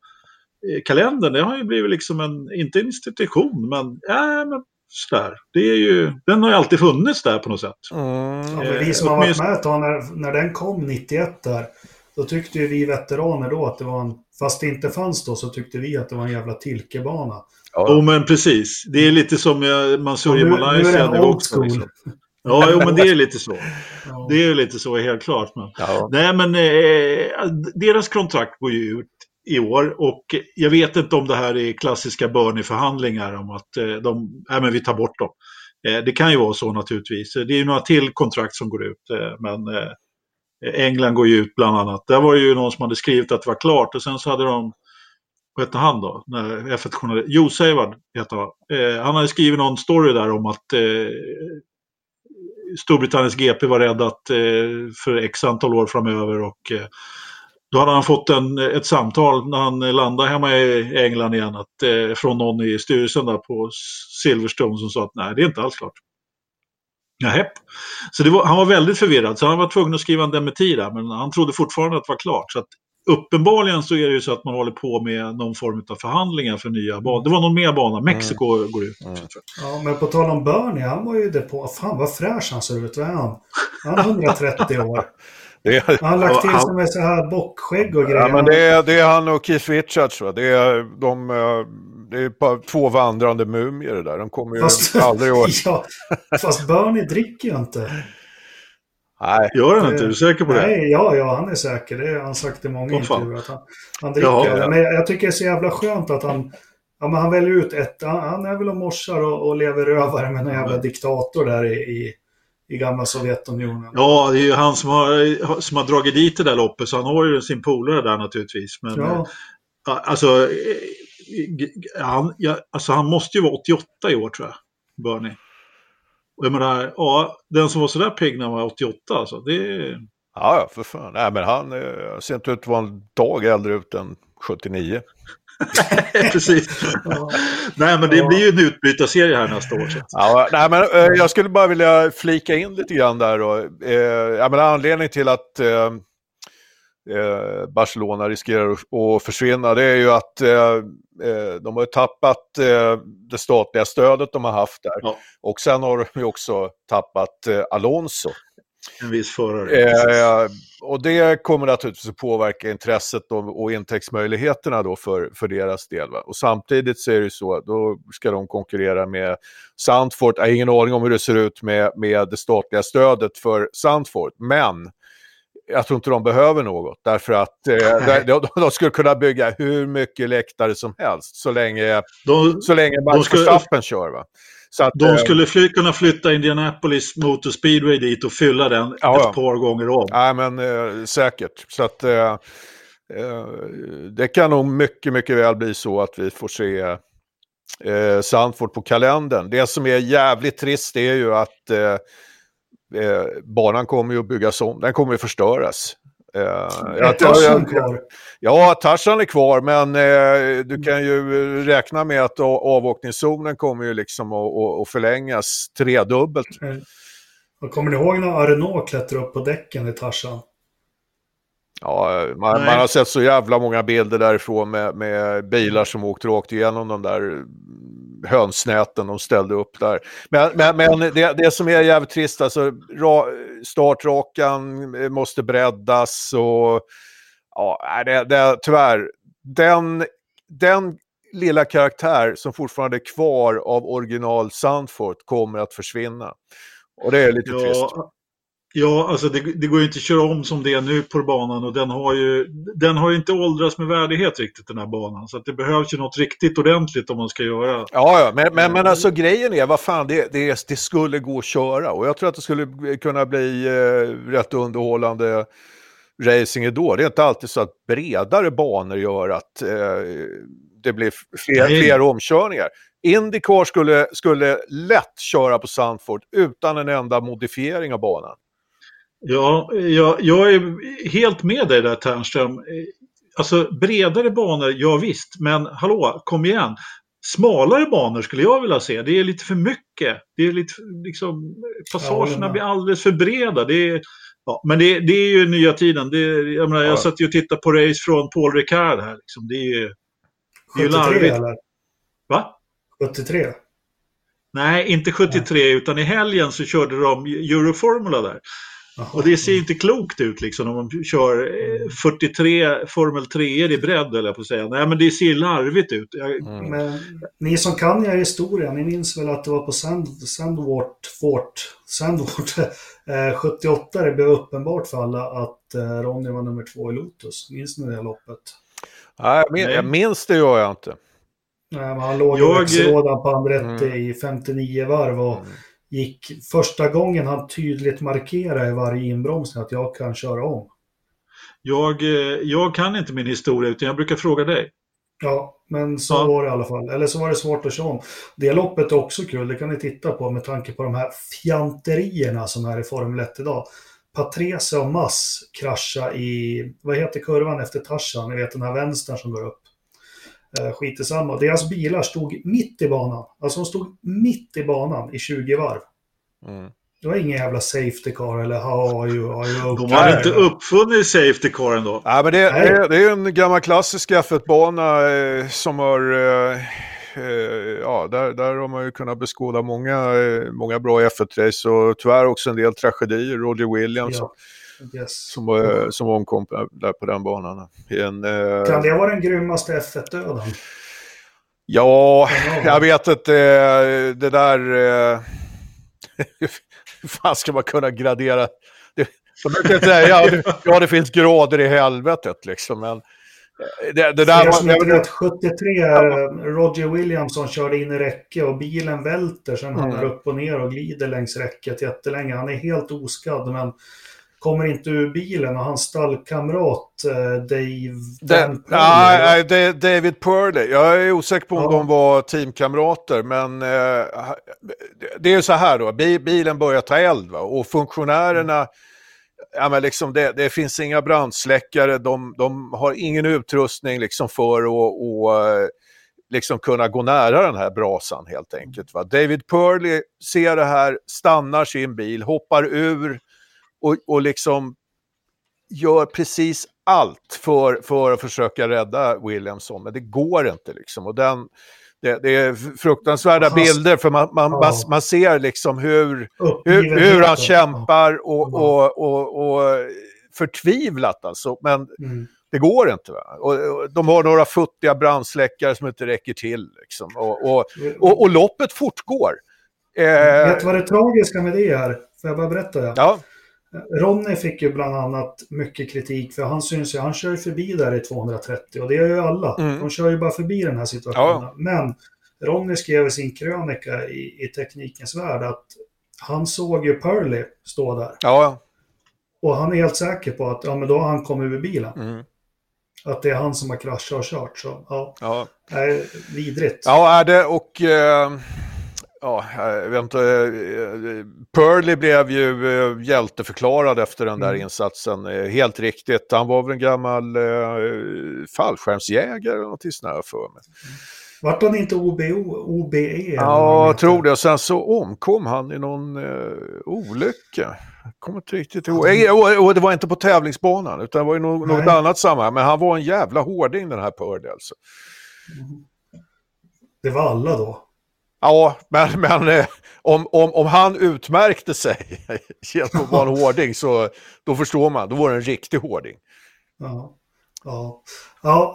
kalendern, det har ju blivit liksom en, inte en institution, men, äh, men sådär. Det är ju, den har ju alltid funnits där på något sätt. Mm. Ja, vi som har varit med ett tag, när, när den kom 91 där, då tyckte ju vi veteraner då att det var en, fast det inte fanns då, så tyckte vi att det var en jävla tilkebana. Ja, oh, men precis. Det är lite som man såg i Malaysia. Nu är det old school. Liksom. Ja, jo, men det är lite så. Ja. Det är lite så, helt klart. Men. Ja. Nej, men eh, deras kontrakt går ju ut i år. Och jag vet inte om det här är klassiska Bernie-förhandlingar om att eh, de, nej men vi tar bort dem. Eh, det kan ju vara så naturligtvis. Eh, det är ju några till kontrakt som går ut. Men England går ju ut bland annat. Där var det ju någon som hade skrivit att det var klart och sen så hade de vad hette han då? F1-journalist. Jo Seiward heter han. han hade skrivit någon story där om att Storbritanniens GP var rädd att för x antal år framöver och då hade han fått en, ett samtal när han landade hemma i England igen att, eh, från någon i styrelsen där på Silverstone som sa att nej, det är inte alls klart. Nähä. Så var, han var väldigt förvirrad, så han var tvungen att skriva en dementi där, men han trodde fortfarande att det var klart. Så att, uppenbarligen så är det ju så att man håller på med någon form av förhandlingar för nya banor. Det var någon mer bana, Mexiko mm. går ut. Mm. Ja, men på tal om Bernie, han var ju det på. Fan vad fräsch han ser ut, vad är han? Han är 130 år. Det är, han har lagt till sig med så här bockskägg och grejer. Ja, men det, är, det är han och Keith Richards. Va? Det, är, de, eh, det är bara två vandrande mumier det där. De kommer ju fast, aldrig att... ja, fast Bernie dricker ju inte. Nej. Gör han inte? Är du säker på det? Nej, ja, ja, han är säker. Det har han sagt i många intervjuer. Att han, han dricker. Jaha, ja. Men jag tycker det är så jävla skönt att han... Ja, men han väljer ut ett... Han, han är väl och morsar och, och lever rövare med en jävla diktator där i, i i gamla Sovjetunionen. Ja, det är ju han som har, som har dragit dit det där loppet, så han har ju sin polare där naturligtvis. Men, ja. Eh, alltså, eh, han, ja, alltså, han måste ju vara 88 i år tror jag, Bernie. Och jag menar, ja, den som var sådär pigg när han var 88, alltså, det... Ja, för fan. Nej, men han eh, ser inte ut att vara en dag äldre ut än 79. Precis. Ja. Nej, men det blir ju en utbytarserie här nästa år. Ja, nej, men, eh, jag skulle bara vilja flika in lite grann där. Då. Eh, jag menar, anledningen till att eh, eh Barcelona riskerar att försvinna det är ju att eh, eh, de har tappat det statliga stödet de har haft där. Ja. Och sen har de ju också tappat Alonso. En viss förare. Eh, och det kommer naturligtvis att påverka intresset och, och intäktsmöjligheterna då för, för deras del. Va? Och samtidigt så är det så, då ska de konkurrera med Sandfort. Jag har ingen aning om hur det ser ut med, med det statliga stödet för Sandfort, men jag tror inte de behöver något. Därför att eh, de, de, skulle kunna bygga hur mycket läktare som helst så länge, de, så länge Max Verstappen kör. Va? Så att, de eh, skulle fly, kunna flytta Indianapolis Motor Speedway dit och fylla den ja, ett par gånger om. Ja, men eh, säkert. Så att, eh, eh, det kan nog mycket, mycket väl bli så att vi får se eh, Sandford på kalendern. Det som är jävligt trist är ju att eh, eh, banan kommer ju att byggas om, den kommer att förstöras. Eh, är Tarzan kvar? Ja, Tarzan är kvar, men eh, du kan ju räkna med att avåkningszonen kommer ju liksom att, att förlängas tredubbelt. Och kommer ni ihåg när Arnault klättrade upp på däcken i Tarzan? Ja, man, man, har sett så jävla många bilder därifrån med, med bilar som åkt rakt igenom de där hönsnäten de ställde upp där. Men, men, men det, det, som är jävligt trist, alltså ra, startrakan måste breddas och ja, det, det, tyvärr, den, den lilla karaktär som fortfarande är kvar av original Sandford kommer att försvinna. Och det är lite ja, trist. Ja, alltså det, det, går ju inte att köra om som det är nu på banan och den har ju, den har ju inte åldrats med värdighet riktigt den här banan. Så det behövs ju något riktigt ordentligt om man ska göra. Ja, ja men, men, men alltså grejen är, vad fan, det, det, det skulle gå att köra och jag tror att det skulle kunna bli eh, rätt underhållande racing då. Det är inte alltid så att bredare banor gör att eh, det blir fler, fler omkörningar. Indycar skulle, skulle lätt köra på Sandford utan en enda modifiering av banan. Ja, jag, jag är helt med dig där Ternström. Alltså bredare banor, ja visst, men hallå, kom igen. Smalare banor skulle jag vilja se. Det är lite för mycket. Det är lite, liksom, passagerna blir alldeles för breda. Det är, ja, men det, det är ju nya tiden. Det, jag, menar, jag satt ju och tittade på race från Paul Ricard här. Liksom. Det är ju, det är 73 larvigt. eller? Va? 73? Nej, inte 73, ja. utan i helgen så körde de Euroformula där. Och det ser inte klokt ut liksom om man kör 43 eh, Formel 3 i bredd eller på att säga. Nej men det ser larvigt ut. Jag... Mm. Men, ni som kan er historia, ni minns väl att det var på Sand, Sandwart Fort, Sandwart eh, 78 det blev uppenbart för alla att eh, Ronny var nummer två i Lotus. Minns ni det loppet? Nej, jag, jag minns det gör jag inte. Nej, men han låg jag... i på Andretti mm. i 59 varv och mm gick första gången han tydligt markerade i varje inbromsning att jag kan köra om. Jag, eh, jag kan inte min historia utan jag brukar fråga dig. Ja, men så ja. var det i alla fall. Eller så var det svårt att köra om. Det loppet är också kul, det kan ni titta på med tanke på de här fjanterierna som är i Formel 1 idag. Patrese och Mass krascha i, vad heter kurvan efter Tarzan? Ni vet den här vänstern som går upp. Eh, skit i samma. Deras bilar stod mitt i banan. Alltså de stod mitt i banan i 20 varv. Mm. Det var ingen jävla safety car eller how are you, are you okay? De har inte uppfunnit safety car ändå. Ja, men det, det, det är en gammal klassisk F1-bana eh, som har... Eh, eh, ja, där, där har man ju kunnat beskåda många, många bra F1-race och tyvärr också en del tragedier. Roger Williams. Ja. Yes. Som, var, som omkom där på den banan. En, eh... Kan det vara den grymmaste F1-döden? Ja, jag vet inte. Eh, det där... Eh... Hur fan ska man kunna gradera? Det, säga, ja, det finns grader i helvetet liksom. Men eh, det, det där var... Vet, 73, ja. Roger Williamson körde in i räcke och bilen välter. Sen mm. hamnar upp och ner och glider längs räcket jättelänge. Han är helt oskadd, men kommer inte ur bilen och hans stallkamrat eh, Dave... Den, nej, det, David Purley. Jag är osäker på om ja. de var teamkamrater, men eh, det är ju så här då, bilen börjar ta eld va? och funktionärerna mm. Ja, men liksom det, det, finns inga brandsläckare, de, de har ingen utrustning liksom för att och, eh, liksom kunna gå nära den här brasan helt enkelt. Va? David Purley ser det här, stannar sin bil, hoppar ur, och, och liksom gör precis allt för, för att försöka rädda Williamson, men det går inte liksom. Och den, det, det är fruktansvärda Fast, bilder för man, man, ja. man, ser liksom hur, hur, hur han kämpar och, och, och, och förtvivlat alltså. Men mm. det går inte. Va? Och, och, de har några futtiga brandsläckare som inte räcker till. Liksom. Och, och, och, och loppet fortgår. Eh, Vet du vad det tragiska med det är? Får jag bara berätta? Ja. ja. Ronny fick ju bland annat mycket kritik för han syns ju, han kör ju förbi där i 230 och det gör ju alla. Mm. De kör ju bara förbi den här situationen. Ja. Men Ronny skrev i sin krönika i, i Teknikens Värld att han såg ju Pearly stå där. Ja. Och han är helt säker på att ja, men då har han kommit ur bilen. Mm. Att det är han som har kraschat och kört. Så ja, ja. det är vidrigt. Ja, är det och... Eh ja, jag vet inte, eh, Purley blev ju eh, hjälteförklarad efter den där mm. insatsen. Eh, helt riktigt, han var väl en gammal eh, fallskärmsjägare eller något sånt här för mig. Vart han inte OBO, OBE? Ja, jag tror det. Sen så omkom han i någon eh, olycka. Jag kommer inte riktigt ihåg. Mm. Och, och, det var inte på tävlingsbanan, utan det var i något, något annat sammanhang. Men han var en jävla hårding den här Purdy alltså. Mm. Det var alla då? Ja, men, men eh, om, om, om han utmärkte sig genom att vara en hårding så då förstår man, då var det en riktig hårding. Ja, ja.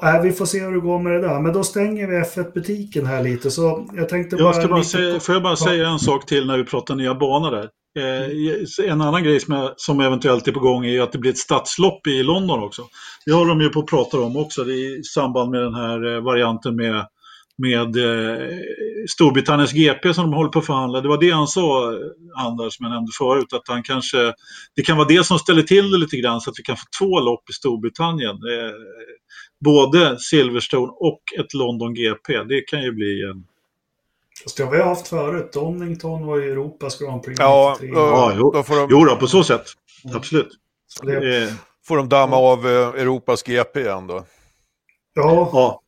ja vi får se hur det går med det där. Men då stänger vi F1-butiken här lite. Så jag tänkte bara... Jag ska bara säga, får jag bara säga en sak till när vi pratar nya banor där? Eh, en annan grej som, jag, som eventuellt är på gång är att det blir ett stadslopp i London också. Det har de ju på att prata om också är i samband med den här eh, varianten med med eh, Storbritanniens GP som de håller på att förhandla. Det var det han sa, Anders, som jag nämnde förut, att han kanske, det kan vara det som ställer till det lite grann så att vi kan få två lopp i Storbritannien. Eh, både Silverstone och ett London GP. Det kan ju bli en Fast det har vi haft förut. Donington var ju Europas Grand Prix Ja, 93. ja jo, då får de... jo då, på så sätt. Mm. Absolut. Så det... Får de damma av eh, Europas GP igen då? Ja. ja.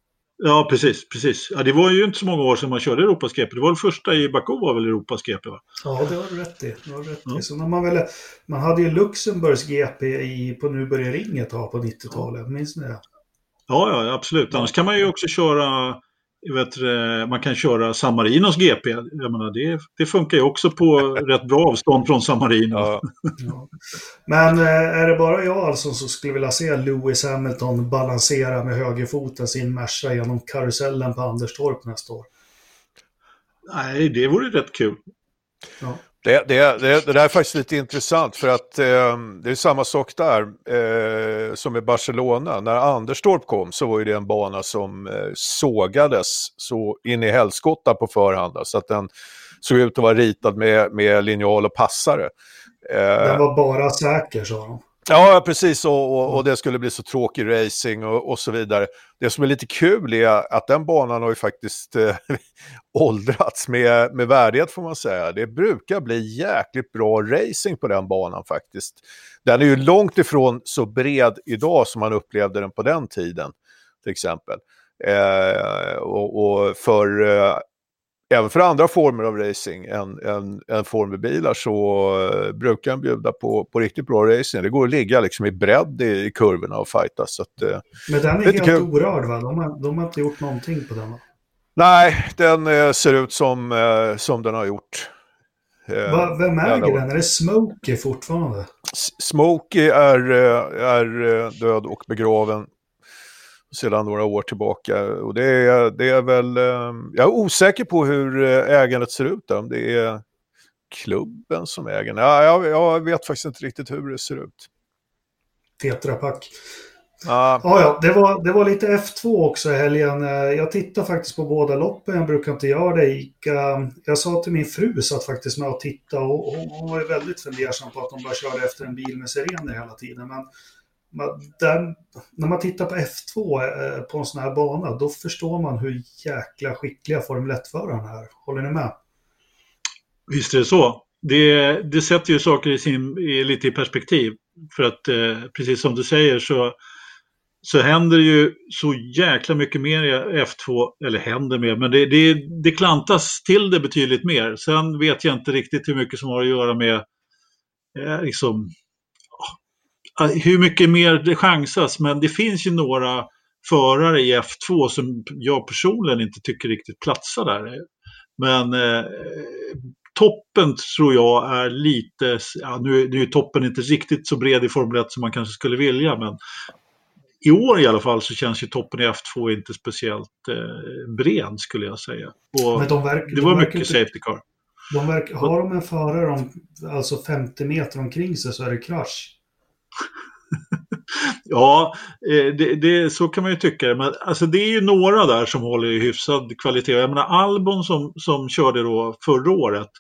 Ja, precis. precis. Ja, det var ju inte så många år sedan man körde Europas GP. Det var det första i Baku var väl Europas GP? Va? Ja, det har du rätt i. Du har rätt ja. Så när man, väl, man hade ju Luxemburgs GP i, på Nu börjar ringet ha på 90-talet. Minns ni det? Ja, ja, absolut. Annars kan man ju också köra vet, man kan köra Samarinos GP. Jag menar, det, det funkar ju också på rätt bra avstånd från Samarino. Ja. Ja. Men eh, är det bara jag alltså som skulle vilja se Lewis Hamilton balansera med högerfoten sin Merca genom karusellen på Anderstorp nästa år? Nej, det vore rätt kul. Ja. Det, det, det, det där är faktiskt lite intressant för att eh, det är samma sak där eh, som i Barcelona. När Anderstorp kom så var ju det en bana som eh, sågades så in i helskotta på förhand. Så att den såg ut att vara ritad med, med linjal och passare. Eh, den var bara säker sa de. Ja, precis. Och, och, och, det skulle bli så tråkig racing och, och, så vidare. Det som är lite kul är att den banan har ju faktiskt eh, åldrats med, med värdighet får man säga. Det brukar bli jäkligt bra racing på den banan faktiskt. Den är ju långt ifrån så bred idag som man upplevde den på den tiden, till exempel. Eh, och, och, för eh, även för andra former av racing än, än, än formelbilar så uh, brukar den bjuda på, på riktigt bra racing. Det går att ligga liksom i bredd i, i kurvorna och fightas. Så att, uh, Men den är helt kul. orörd va? De har, de har inte gjort någonting på den va? Nej, den uh, ser ut som, som den har gjort. Va, vem äger den? Är det Smokey fortfarande? S Smokey är, är död och begraven sedan några år tillbaka. Och det är, det är väl, ehm, jag är osäker på hur eh, ägandet ser ut där, om det är klubben som äger ja, jag, jag vet faktiskt inte riktigt hur det ser ut. Tetrapack. Ah. Ja, ja, det var, det var lite F2 också i helgen. Eh, jag tittar faktiskt på båda loppen, jag brukar inte göra det. Jag sa till min fru satt faktiskt med och tittade och hon var väldigt fundersam på att de bara körde efter en bil med sirener hela tiden. Men den, när man tittar på F2 eh, på en sån här bana, då förstår man hur jäkla skickliga Formel 1-förarna är. Håller ni med? Visst är det så. Det, det sätter ju saker i sin, i, lite i perspektiv. För att eh, precis som du säger så, så händer ju så jäkla mycket mer i F2, eller händer mer, men det, det, det klantas till det betydligt mer. Sen vet jag inte riktigt hur mycket som har att göra med eh, liksom, hur mycket mer det chansas, men det finns ju några förare i F2 som jag personligen inte tycker riktigt platsar där. Men eh, toppen tror jag är lite, ja, nu, nu är toppen inte riktigt så bred i Formel 1 som man kanske skulle vilja, men i år i alla fall så känns ju toppen i F2 inte speciellt eh, bred skulle jag säga. De verkar, det var mycket inte, safety car. De verkar, har de en förare om alltså 50 meter omkring sig så är det krasch. ja, eh, det, det, så kan man ju tycka. Men alltså, det är ju några där som håller i hyfsad kvalitet. Jag menar Albon som, som körde då förra året.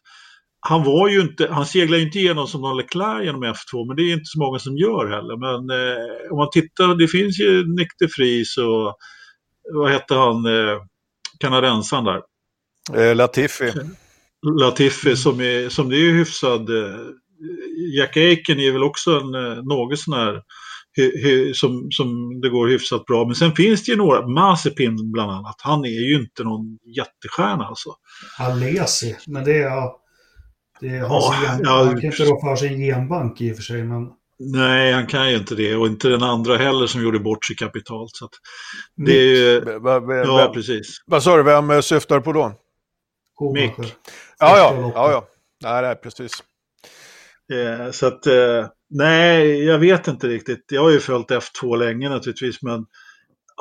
Han var ju inte, han seglar ju inte igenom som någon Leclerc genom F2, men det är inte så många som gör heller. Men eh, om man tittar, det finns ju Nick de Vries och vad hette han, eh, kanadensaren där? Eh, Latifi. Latifi som, är, som det är hyfsad. Eh, Jack Aiken är väl också en eh, något sån här som, som det går hyfsat bra. Men sen finns det ju några, Mazepin bland annat, han är ju inte någon jättestjärna alltså. Alesi, men det är... Det är ja, gen, ja, han kan inte rå för sin genbank i och för sig, men... Nej, han kan ju inte det och inte den andra heller som gjorde bort sig kapitalt. Så det är ju... Ja, precis. Vad sa du, vem syftar på då? Mick. Ja, ja, ja, ja. Nej, nej, precis. Eh, så att, eh, nej, jag vet inte riktigt. Jag har ju följt F2 länge naturligtvis, men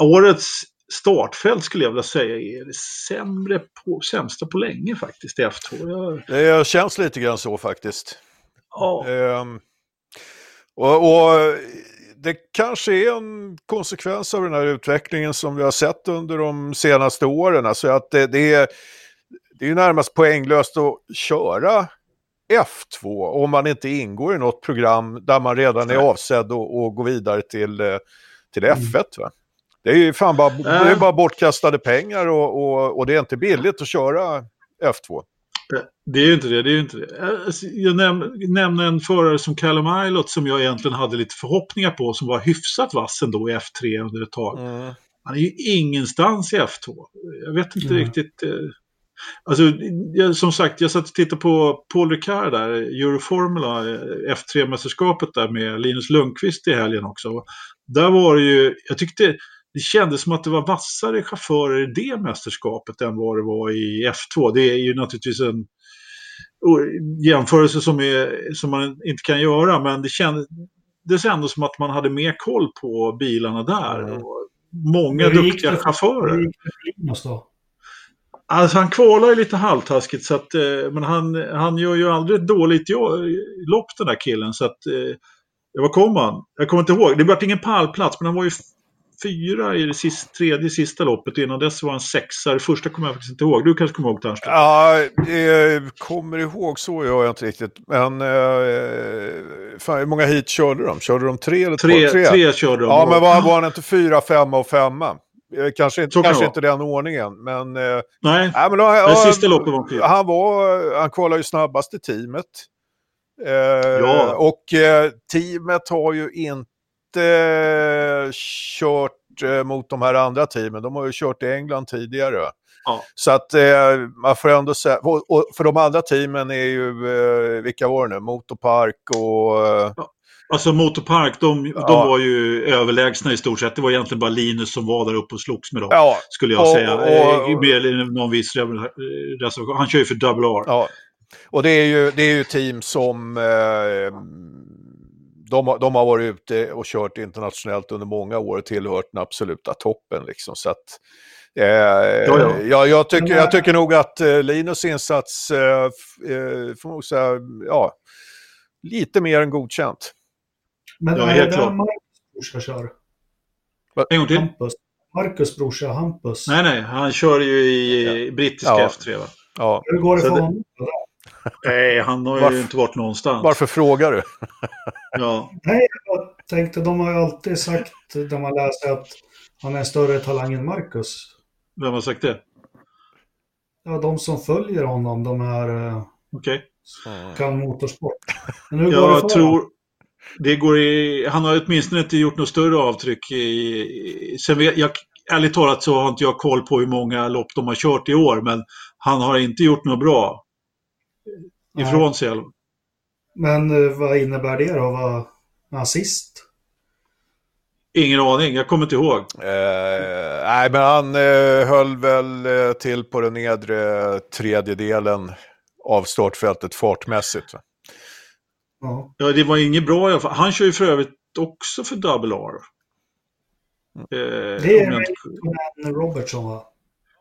årets startfält skulle jag vilja säga är det sämre på, sämsta på länge faktiskt i F2. Jag... Det känns lite grann så faktiskt. Ja. Um, och, och, det kanske är en konsekvens av den här utvecklingen som vi har sett under de senaste åren. Alltså att det, det är, det är närmast poänglöst att köra F2 om man inte ingår i något program där man redan är avsedd att, gå vidare till, eh, till F1. Mm. Va? Det är ju fan bara, det är bara bortkastade pengar och, och, och det är inte billigt att köra F2. Det är ju inte det. det, är inte det. Alltså, jag näm nämnde en förare som Callum Ilott som jag egentligen hade lite förhoppningar på som var hyfsat vass ändå i F3 under ett tag. Mm. Han är ju ingenstans i F2. Jag vet inte mm. riktigt. Alltså, jag, som sagt, jag satt och tittade på Paul Ricard där, Euroformula, F3-mästerskapet där med Linus Lundqvist i helgen också. Där var det ju, jag tyckte det kändes som att det var vassare chaufförer i det mästerskapet än vad det var i F2. Det är ju naturligtvis en jämförelse som, är, som man inte kan göra, men det kändes, ändå som att man hade mer koll på bilarna där. Mm. många duktiga chaufförer. Hur gick det för Linus då? Alltså han kvalar ju lite halvtaskigt så att, eh, men han, han gör ju aldrig ett dåligt lopp den där killen så att, eh, vad kom han? Jag kommer inte ihåg, det blev ingen pallplats men han var ju fyra i det sista, tredje sista loppet innan dess var han sexa. Det första kommer jag faktiskt inte ihåg. Du kanske kommer ihåg Ternström? Ja, jag kommer ihåg så gör jag inte riktigt. Men eh, fan, hur många hit körde de? Körde de tre eller tre, två? Tre, tre körde de. Ja, men var, var han inte fyra, femma och femma? Eh, kanske, inte, kanske inte den ordningen, men... Eh, nej, nej men då, det sista loppet var Han, var, han kvalade ju snabbast i teamet. Eh, ja. Och eh, teamet har ju inte kört eh, mot de här andra teamen. De har ju kört i England tidigare. Ja. Så att eh, man får ändå säga, och, och, för de andra teamen är ju, vilka var det nu? Motorpark och... Ja. Alltså Motorpark, de, ja. de var ju överlägsna i stort sett. Det var egentligen bara Linus som var där uppe och slogs med dem. Ja. Skulle jag och, säga. Och, och, med någon viss reservation. Han kör ju för Double R. Ja. Och det är ju, det är ju team som... Eh, de, de har varit ute och kört internationellt under många år och tillhört den absoluta toppen. Liksom. Så att, eh, ja, ja. Jag, jag, tycker, jag tycker nog att eh, Linus insats, eh, eh får man säga, ja, lite mer än godkänt. Men ja, är det där Marcus brorsa kör? En gång till. Hampus. Marcus brorsa Hampus. Nej, nej, han kör ju i ja. brittiska ja. F3 va? Ja. Hur går det för honom? Nej, han har varför, ju inte varit någonstans. Varför frågar du? ja. Nej, jag tänkte, de har ju alltid sagt, när man läser att han är en större talang än Marcus. Vem har sagt det? Ja, de som följer honom, de är... Eh, Okej. Okay. Kan motorsport. Men hur går det för tror... Honom? Det går i, han har åtminstone inte gjort något större avtryck. I, sen vet, jag, ärligt talat så har inte jag koll på hur många lopp de har kört i år, men han har inte gjort något bra ifrån Nej. sig. Men eh, vad innebär det då? Var han sist? Ingen aning, jag kommer inte ihåg. Eh, nej, men han eh, höll väl eh, till på den nedre tredjedelen av startfältet fartmässigt. Va? Ja. ja, det var inget bra i alla fall. Han kör ju för övrigt också för Double R. Eh, det är inte... Robertson va?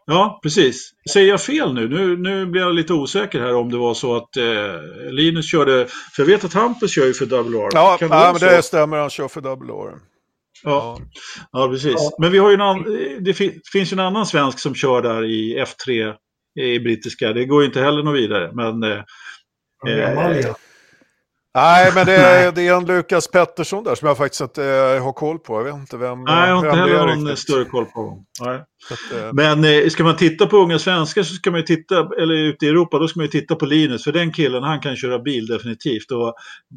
Ja, precis. Säger jag fel nu? Nu, nu blir jag lite osäker här om det var så att eh, Linus körde... För jag vet att Hampus kör ju för Double R. Ja, ja men det stämmer. Han kör för Double R. Ja. ja, precis. Ja. Men vi har ju en annan, det finns ju en annan svensk som kör där i F3 i brittiska. Det går ju inte heller något vidare. Men, eh, Amalia. Nej, men det är, det är en Lukas Pettersson där som jag faktiskt inte äh, har koll på. Jag vet inte vem Nej, jag har inte heller någon större koll på. Att, äh... Men eh, ska man titta på unga svenskar så ska man ju titta, eller ute i Europa, då ska man ju titta på Linus. För den killen, han kan köra bil definitivt. Och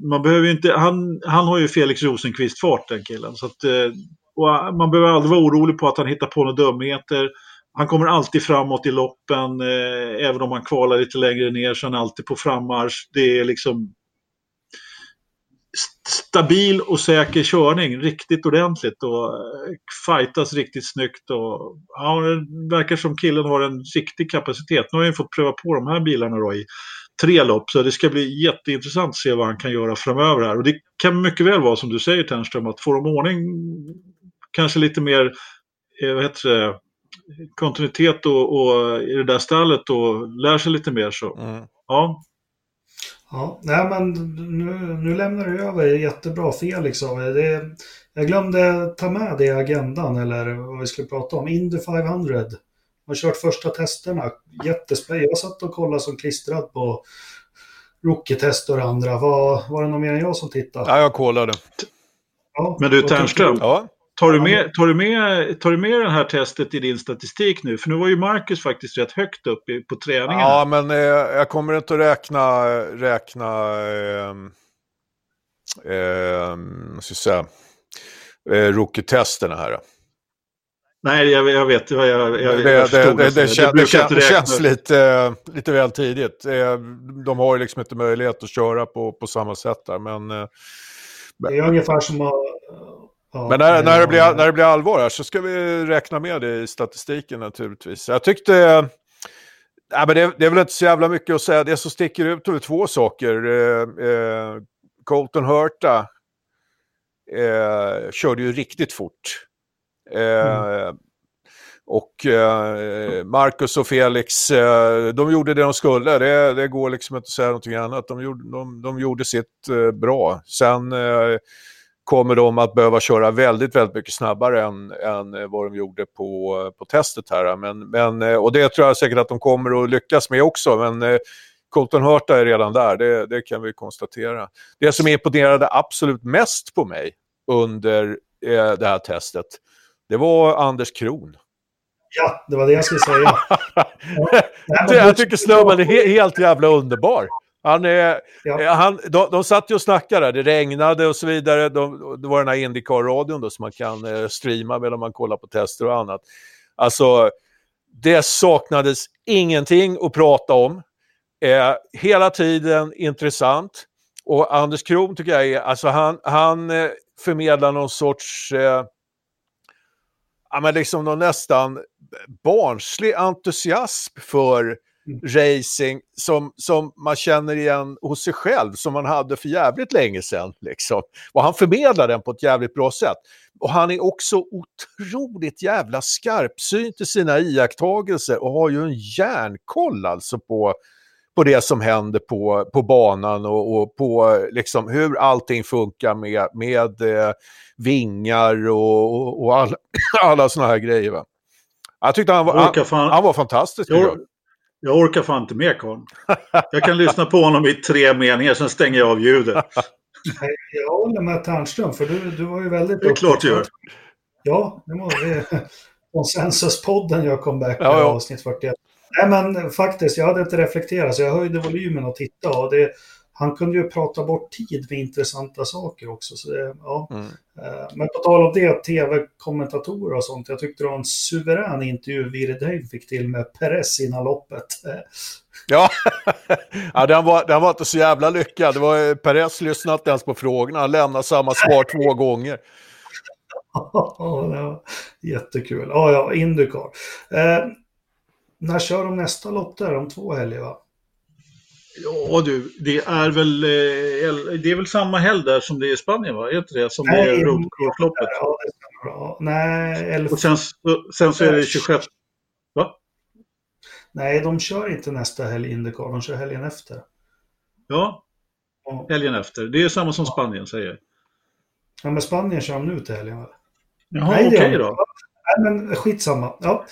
man behöver inte, han, han har ju Felix Rosenqvist-fart den killen. Så att, eh, och man behöver aldrig vara orolig på att han hittar på några dumheter. Han kommer alltid framåt i loppen, eh, även om han kvalar lite längre ner så är han alltid på frammarsch. Det är liksom stabil och säker körning riktigt ordentligt och eh, fightas riktigt snyggt. Och, ja, det verkar som killen har en riktig kapacitet. Nu har jag fått pröva på de här bilarna då i tre lopp så det ska bli jätteintressant att se vad han kan göra framöver här. Och det kan mycket väl vara som du säger Ternström att får de ordning kanske lite mer eh, vad heter det, kontinuitet och, och, i det där stallet och lär sig lite mer så mm. ja, Ja, nej men nu, nu lämnar du över jättebra Felix. Det, jag glömde ta med det i agendan eller vad vi skulle prata om. Indy 500. Har kört första testerna. Jättespännande. Jag satt och kollade som klistrad på rookie-test och det andra. Var, var det någon mer än jag som tittade? Ja, jag kollade. Ja, men du Ternström. Ja. Tar du, med, tar, du med, tar du med det här testet i din statistik nu? För nu var ju Marcus faktiskt rätt högt upp i, på träningen. Ja, men eh, jag kommer inte att räkna, räkna eh, eh, ska säga, eh, rookie-testerna här. Nej, jag, jag vet. Jag, jag, jag det, det, det, det, kän, det känns lite, lite väl tidigt. Eh, de har ju liksom inte möjlighet att köra på, på samma sätt där. Men, eh, det är ungefär som att Ja, men när, när, det blir, när det blir allvar här så ska vi räkna med det i statistiken naturligtvis. Jag tyckte... Ja, men det, det är väl inte så jävla mycket att säga. Det som sticker ut är två saker. Eh, eh, Colton Hurta eh, körde ju riktigt fort. Mm. Och eh, Marcus och Felix, eh, de gjorde det de skulle. Det, det går liksom inte att säga någonting annat. De gjorde, de, de gjorde sitt bra. Sen kommer de att behöva köra väldigt, väldigt mycket snabbare än, än vad de gjorde på, på testet här. Men, men, och det tror jag säkert att de kommer att lyckas med också. Men eh, Colton Hurta är redan där, det, det kan vi konstatera. Det som imponerade absolut mest på mig under eh, det här testet, det var Anders Kron. Ja, det var det jag skulle säga. ja. jag tycker snubben är helt jävla underbar. Han är, ja. Eh, han, de, de satt ju och snackade, det regnade och så vidare. De, det var den här Indycar-radion som man kan eh, streama medan man kollar på tester och annat. Alltså, det saknades ingenting att prata om. Eh, hela tiden intressant. Och Anders Kron tycker jag är, alltså han, han eh, förmedlar någon sorts, eh, ja men liksom någon nästan barnslig entusiasm för racing som, som man känner igen hos sig själv, som man hade för jävligt länge sedan. Liksom. Och han förmedlar den på ett jävligt bra sätt. Och han är också otroligt jävla skarpsynt i sina iakttagelser och har ju en järnkoll alltså på, på det som händer på, på banan och, och på liksom, hur allting funkar med, med eh, vingar och, och, och alla, alla sådana här grejer. Va? Jag tyckte han var, han, han var fantastisk. Jag, jag orkar fan inte med Karl. Jag kan lyssna på honom i tre meningar, sen stänger jag av ljudet. Jag håller med Ternström, för du, du var ju väldigt... Det är klart du gör. Ja, det var det. Konsensuspodden gör comeback ja, ja. avsnitt 41. Nej, men faktiskt, jag hade inte reflekterat, så jag höjde volymen och tittade. Och det, han kunde ju prata bort tid med intressanta saker också. Så det, ja. Mm. Eh, men på tal om det, tv-kommentatorer och sånt. Jag tyckte det var en suverän intervju Virre fick till med Perez innan loppet. Ja, ja den, var, den var inte så jävla lyckad. Det var, Perez lyssnade inte ens på frågorna. Han lämnade samma svar två gånger. Ja, jättekul. Ja, ja, Indycar. Eh, när kör de nästa lopp där? Om två helger, va? Ja du, det är väl, eh, det är väl samma helg där som det är i Spanien va? Är inte det som Nej, det är roadcourse-loppet? Ja, Nej, Och sen, sen så är det 26. Va? Nej, de kör inte nästa helg Indycar, de kör helgen efter. Ja, helgen efter. Det är samma som Spanien säger. Ja, men Spanien kör de nu till helgen väl? Jaha, okej okay då. Nej, men skitsamma. Ja,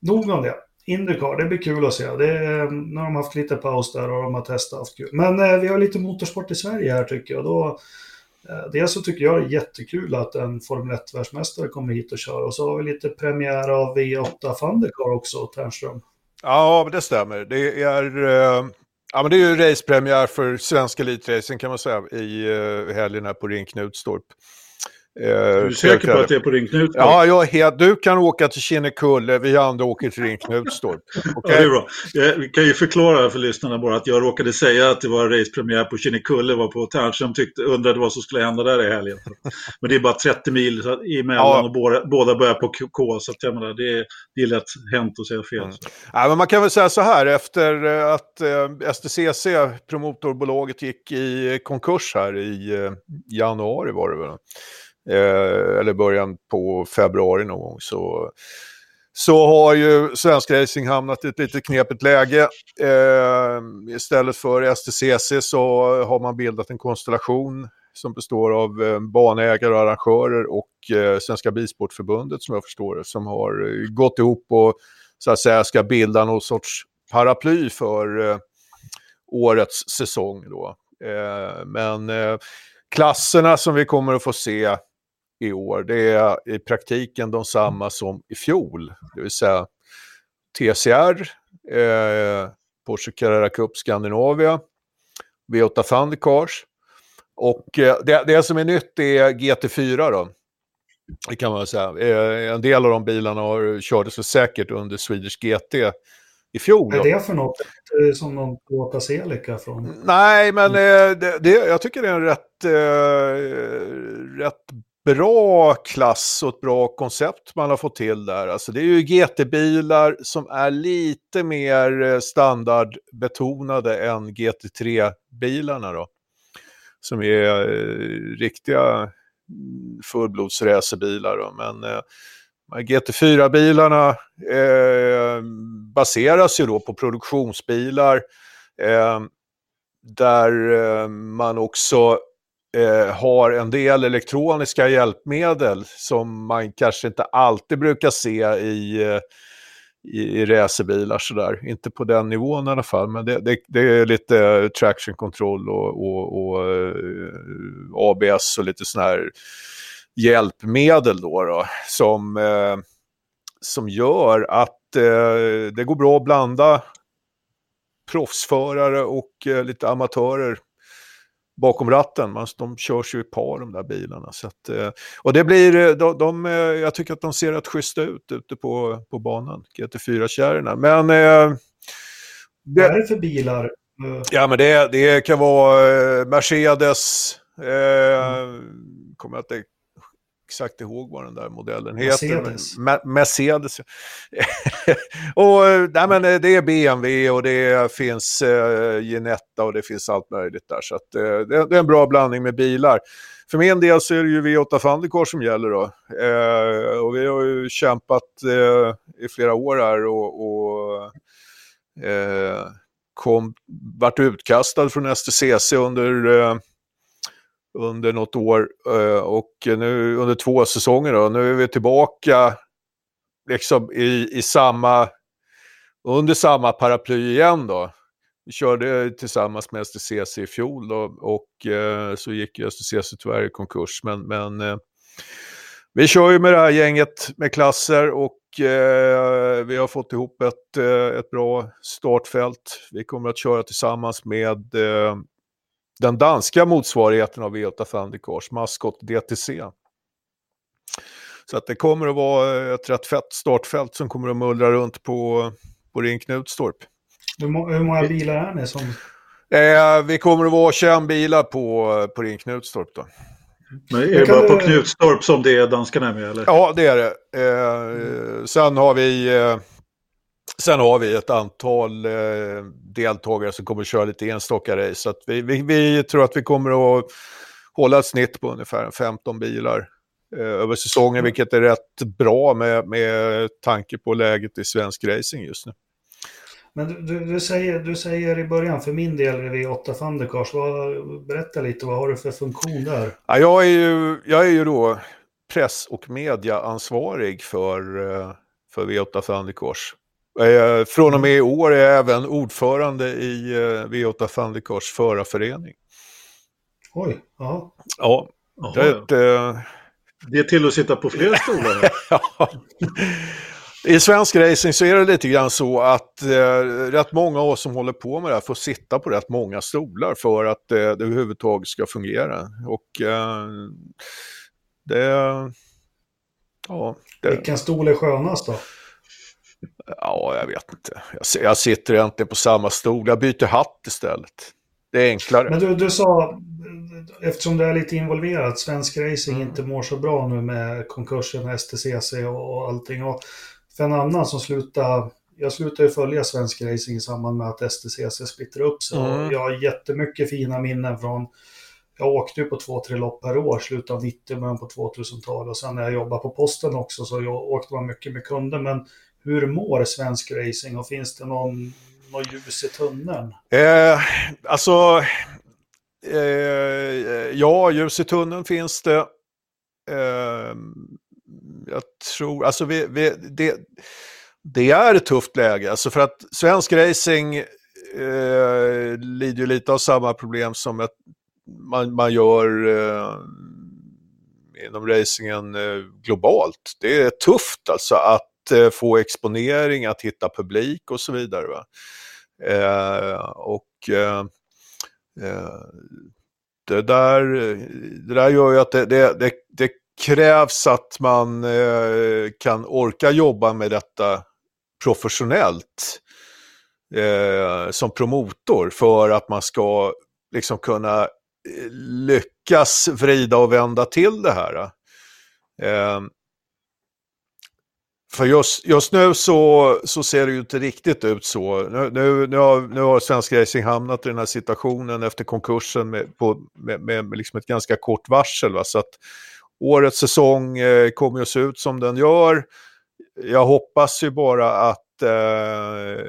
nog om det. Indycar, det blir kul att se. Det ehm, nu har de haft lite paus där och de har testat haft kul. Men eh, vi har lite motorsport i Sverige här tycker jag. Då, eh, dels så tycker jag det är jättekul att en Formel 1-världsmästare kommer hit och kör. Och så har vi lite premiär av V8 Thundercar också, Ternström. Ja, det stämmer. Det är, eh, ja, men det är ju racepremiär för svensk elitracing kan man säga i eh, helgen här på Ring Knutstorp. Eh, är du säker på att det är på Ring Knutstorp? Ja, jag du kan åka till Kinnekulle, vi andra åker till Ring Knutstorp. Okay? Ja, det är bra. Vi kan ju förklara för lyssnarna bara att jag råkade säga att det var racepremiär på Kinnekulle, var på Tärnström, tyckte, undrade vad som skulle hända där i helgen. Men det är bara 30 mil emellan ja. och båda, båda börjar på K, så att jag menar, det, är, det är lätt hänt att säga fel. Mm. Ja, men man kan väl säga så här, efter eh, att eh, STCC, promotorbolaget, gick i konkurs här i eh, januari var det väl eh, eller början på februari någon gång, så, så har ju svensk racing hamnat i ett lite knepigt läge. Eh, istället för STCC så har man bildat en konstellation som består av eh, banägare och arrangörer och eh, Svenska Bilsportförbundet som jag förstår det, som har eh, gått ihop och så att säga ska bilda någon sorts paraply för eh, årets säsong. Då. Eh, men eh, klasserna som vi kommer att få se i år, det är i praktiken de samma som i fjol. Det vill säga TCR, eh, Porsche Carrera Cup Scandinavia, V8 Thundercars. Och eh, det, det som är nytt är GT4 då. Det kan man säga. Eh, en del av de bilarna har, kördes så säkert under Swedish GT i fjol. Är det för något? Som någon Toyota Celica från? Nej, men eh, det, det, jag tycker det är en rätt, eh, rätt bra klass och ett bra koncept man har fått till där. Alltså det är ju GT-bilar som är lite mer eh, standardbetonade än GT3-bilarna då. Som är eh, riktiga mm, fullblodsracerbilar då. Men eh, GT4-bilarna eh, baseras ju då på produktionsbilar eh, där eh, man också eh, har en del elektroniska hjälpmedel som man kanske inte alltid brukar se i, eh, i, i racerbilar sådär. Inte på den nivån i alla fall, men det, det, det är lite traction control och, och, och eh, ABS och lite sådana här hjälpmedel då, då som, eh, som gör att eh, det går bra att blanda proffsförare och eh, lite amatörer bakom ratten. Man, de körs ju i par de där bilarna. Så att, eh, och det blir, eh, de, de, eh, jag tycker att de ser rätt schyssta ut ute på, på banan, GT4-kärrorna. Men... Eh, det, Vad är det för bilar? Ja, men det, det kan vara Mercedes, eh, mm. kommer jag inte exakt ihåg vad den där modellen Mercedes. heter. Mercedes. och nej, men det är BMW och det finns eh, Ginetta och det finns allt möjligt där. Så att, eh, det, det, är en bra blandning med bilar. För min del så är det ju V8 Thundercar som gäller då. Eh, och vi har ju kämpat eh, i flera år här och, och eh, kom, vart utkastad från STCC under eh, under något år eh, och nu under två säsonger då. Nu är vi tillbaka liksom i, i samma, under samma paraply igen då. Vi körde tillsammans med STCC i fjol då, och eh, så gick STCC tyvärr i konkurs. Men, men eh, vi kör ju med det här gänget med klasser och eh, vi har fått ihop ett, eh, ett bra startfält. Vi kommer att köra tillsammans med eh, den danska motsvarigheten av V8 Thundercars, maskot DTC. Så att det kommer att vara ett rätt fett startfält som kommer att mullra runt på, på Ring Knutstorp. Hur, hur många bilar är det som... Eh, vi kommer att vara 21 bilar på, på Ring Knutstorp då. Men är det bara på Knutstorp som det är danskarna med eller? Ja, det är det. Eh, sen har vi... Eh, Sen har vi ett antal eh, deltagare som kommer att köra lite enstaka race. Så vi, vi, vi, tror att vi kommer att hålla ett snitt på ungefär 15 bilar eh, över säsongen, mm. vilket är rätt bra med, med tanke på läget i svensk racing just nu. Men du, du, säger, du säger i början, för min del är det V8 Thundercars. berätta lite, vad har du för funktion där? Ja, jag, är ju, jag är ju då press och mediaansvarig för, eh, för V8 Thundercars. Eh, från och med i år är jag även ordförande i eh, V8 Thundercars förarförening. Oj, ja. Ja, det, det, det är till att sitta på fler stolar. ja. I svensk racing så är det lite grann så att eh, rätt många av oss som håller på med det här får sitta på rätt många stolar för att eh, det överhuvudtaget ska fungera. Och eh, det... Ja, det... Vilken stol är skönast då? Ja, jag vet inte. Jag, jag sitter egentligen på samma stol. Jag byter hatt istället. Det är enklare. Men du, du sa, eftersom du är lite involverad, svensk racing mm. inte mår så bra nu med konkursen, STCC och, och allting. Och för en annan som slutade, jag slutade ju följa svensk racing i samband med att STCC splittrade upp sig. Mm. jag har jättemycket fina minnen från jag åkte ju på två, tre lopp per år, slutet av 90 början på 2000-talet. Och sen när jag jobbade på posten också så jag åkte man mycket med kunder. Men hur mår svensk racing och finns det någon, någon ljus i tunneln? Eh, alltså, eh, ja, ljus i tunneln finns det. Eh, jag tror, alltså vi, vi, det, det är ett tufft läge. Alltså för att svensk racing eh, lider ju lite av samma problem som ett, man, man gör eh, inom racingen eh, globalt. Det är tufft alltså att eh, få exponering, att hitta publik och så vidare. Va? Eh, och eh, eh, det, där, det där gör ju att det, det, det, det krävs att man eh, kan orka jobba med detta professionellt eh, som promotor för att man ska liksom kunna eh, lyckas vrida och vända till det här. Eh, för just, just nu så, så ser det ju inte riktigt ut så. Nu, nu, nu, har, nu har Svensk Racing hamnat i den här situationen efter konkursen med, på, med, med, med liksom ett ganska kort varsel. Va? Så att årets säsong eh, kommer att se ut som den gör. Jag hoppas ju bara att eh,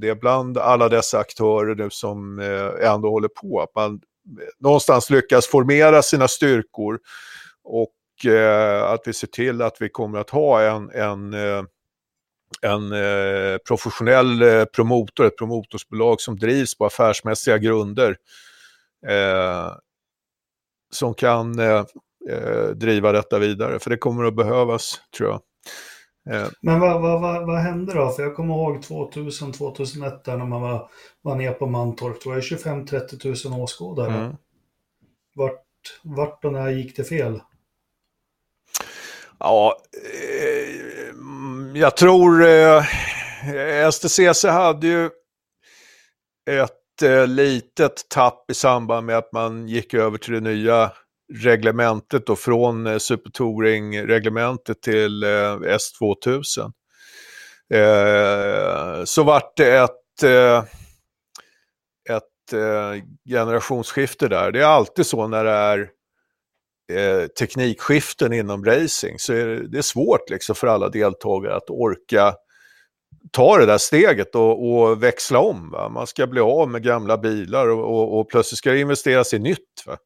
det är bland alla dessa aktörer nu som eh, ändå håller på, att man eh, någonstans lyckas formera sina styrkor och att vi ser till att vi kommer att ha en, en eh, en eh, professionell eh, promotor, ett promotorsbolag som drivs på affärsmässiga grunder. Eh, som kan eh, eh, driva detta vidare. För det kommer att behövas, tror jag. Eh. Men vad, vad, vad, vad, hände då? För jag kommer ihåg 2000-2001 där när man var, var nere på Mantorp. Det var 25-30 000 åskådare. Mm. Vart, vart och när gick det fel? Ja, eh, jag tror eh, STCC hade ju ett eh, litet tapp i samband med att man gick över till det nya reglementet då från eh, Supertouring-reglementet till eh, S2000. Eh, så vart det ett, eh, ett eh, generationsskifte där. Det är alltid så när det är eh, teknikskiften inom racing så är det, det är svårt liksom för alla deltagare att orka ta det där steget och, och växla om. Va? Man ska bli av med gamla bilar och, och, och plötsligt ska det investeras i nytt. Va?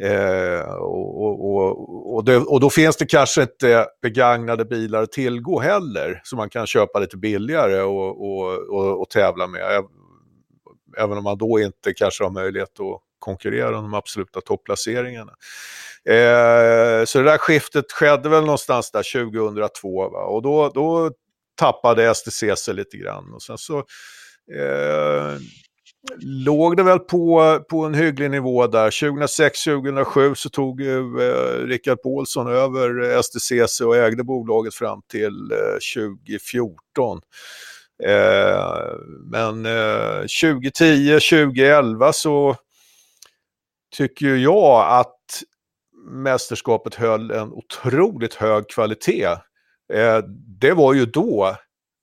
Eh, och, och, och, det, och, då finns det kanske inte begagnade bilar att tillgå heller, som man kan köpa lite billigare och, och, tävla med. Även om man då inte kanske har möjlighet att konkurrera om de absoluta topplaceringarna. Eh, så det där skiftet skedde väl någonstans där 2002 va? och då, då tappade STCC lite grann. Och sen så eh, låg det väl på, på en hygglig nivå där. 2006-2007 så tog eh, Rickard Paulsson över STCC och ägde bolaget fram till eh, 2014. Eh, men eh, 2010-2011 så tycker jag att mästerskapet höll en otroligt hög kvalitet. Eh, det var ju då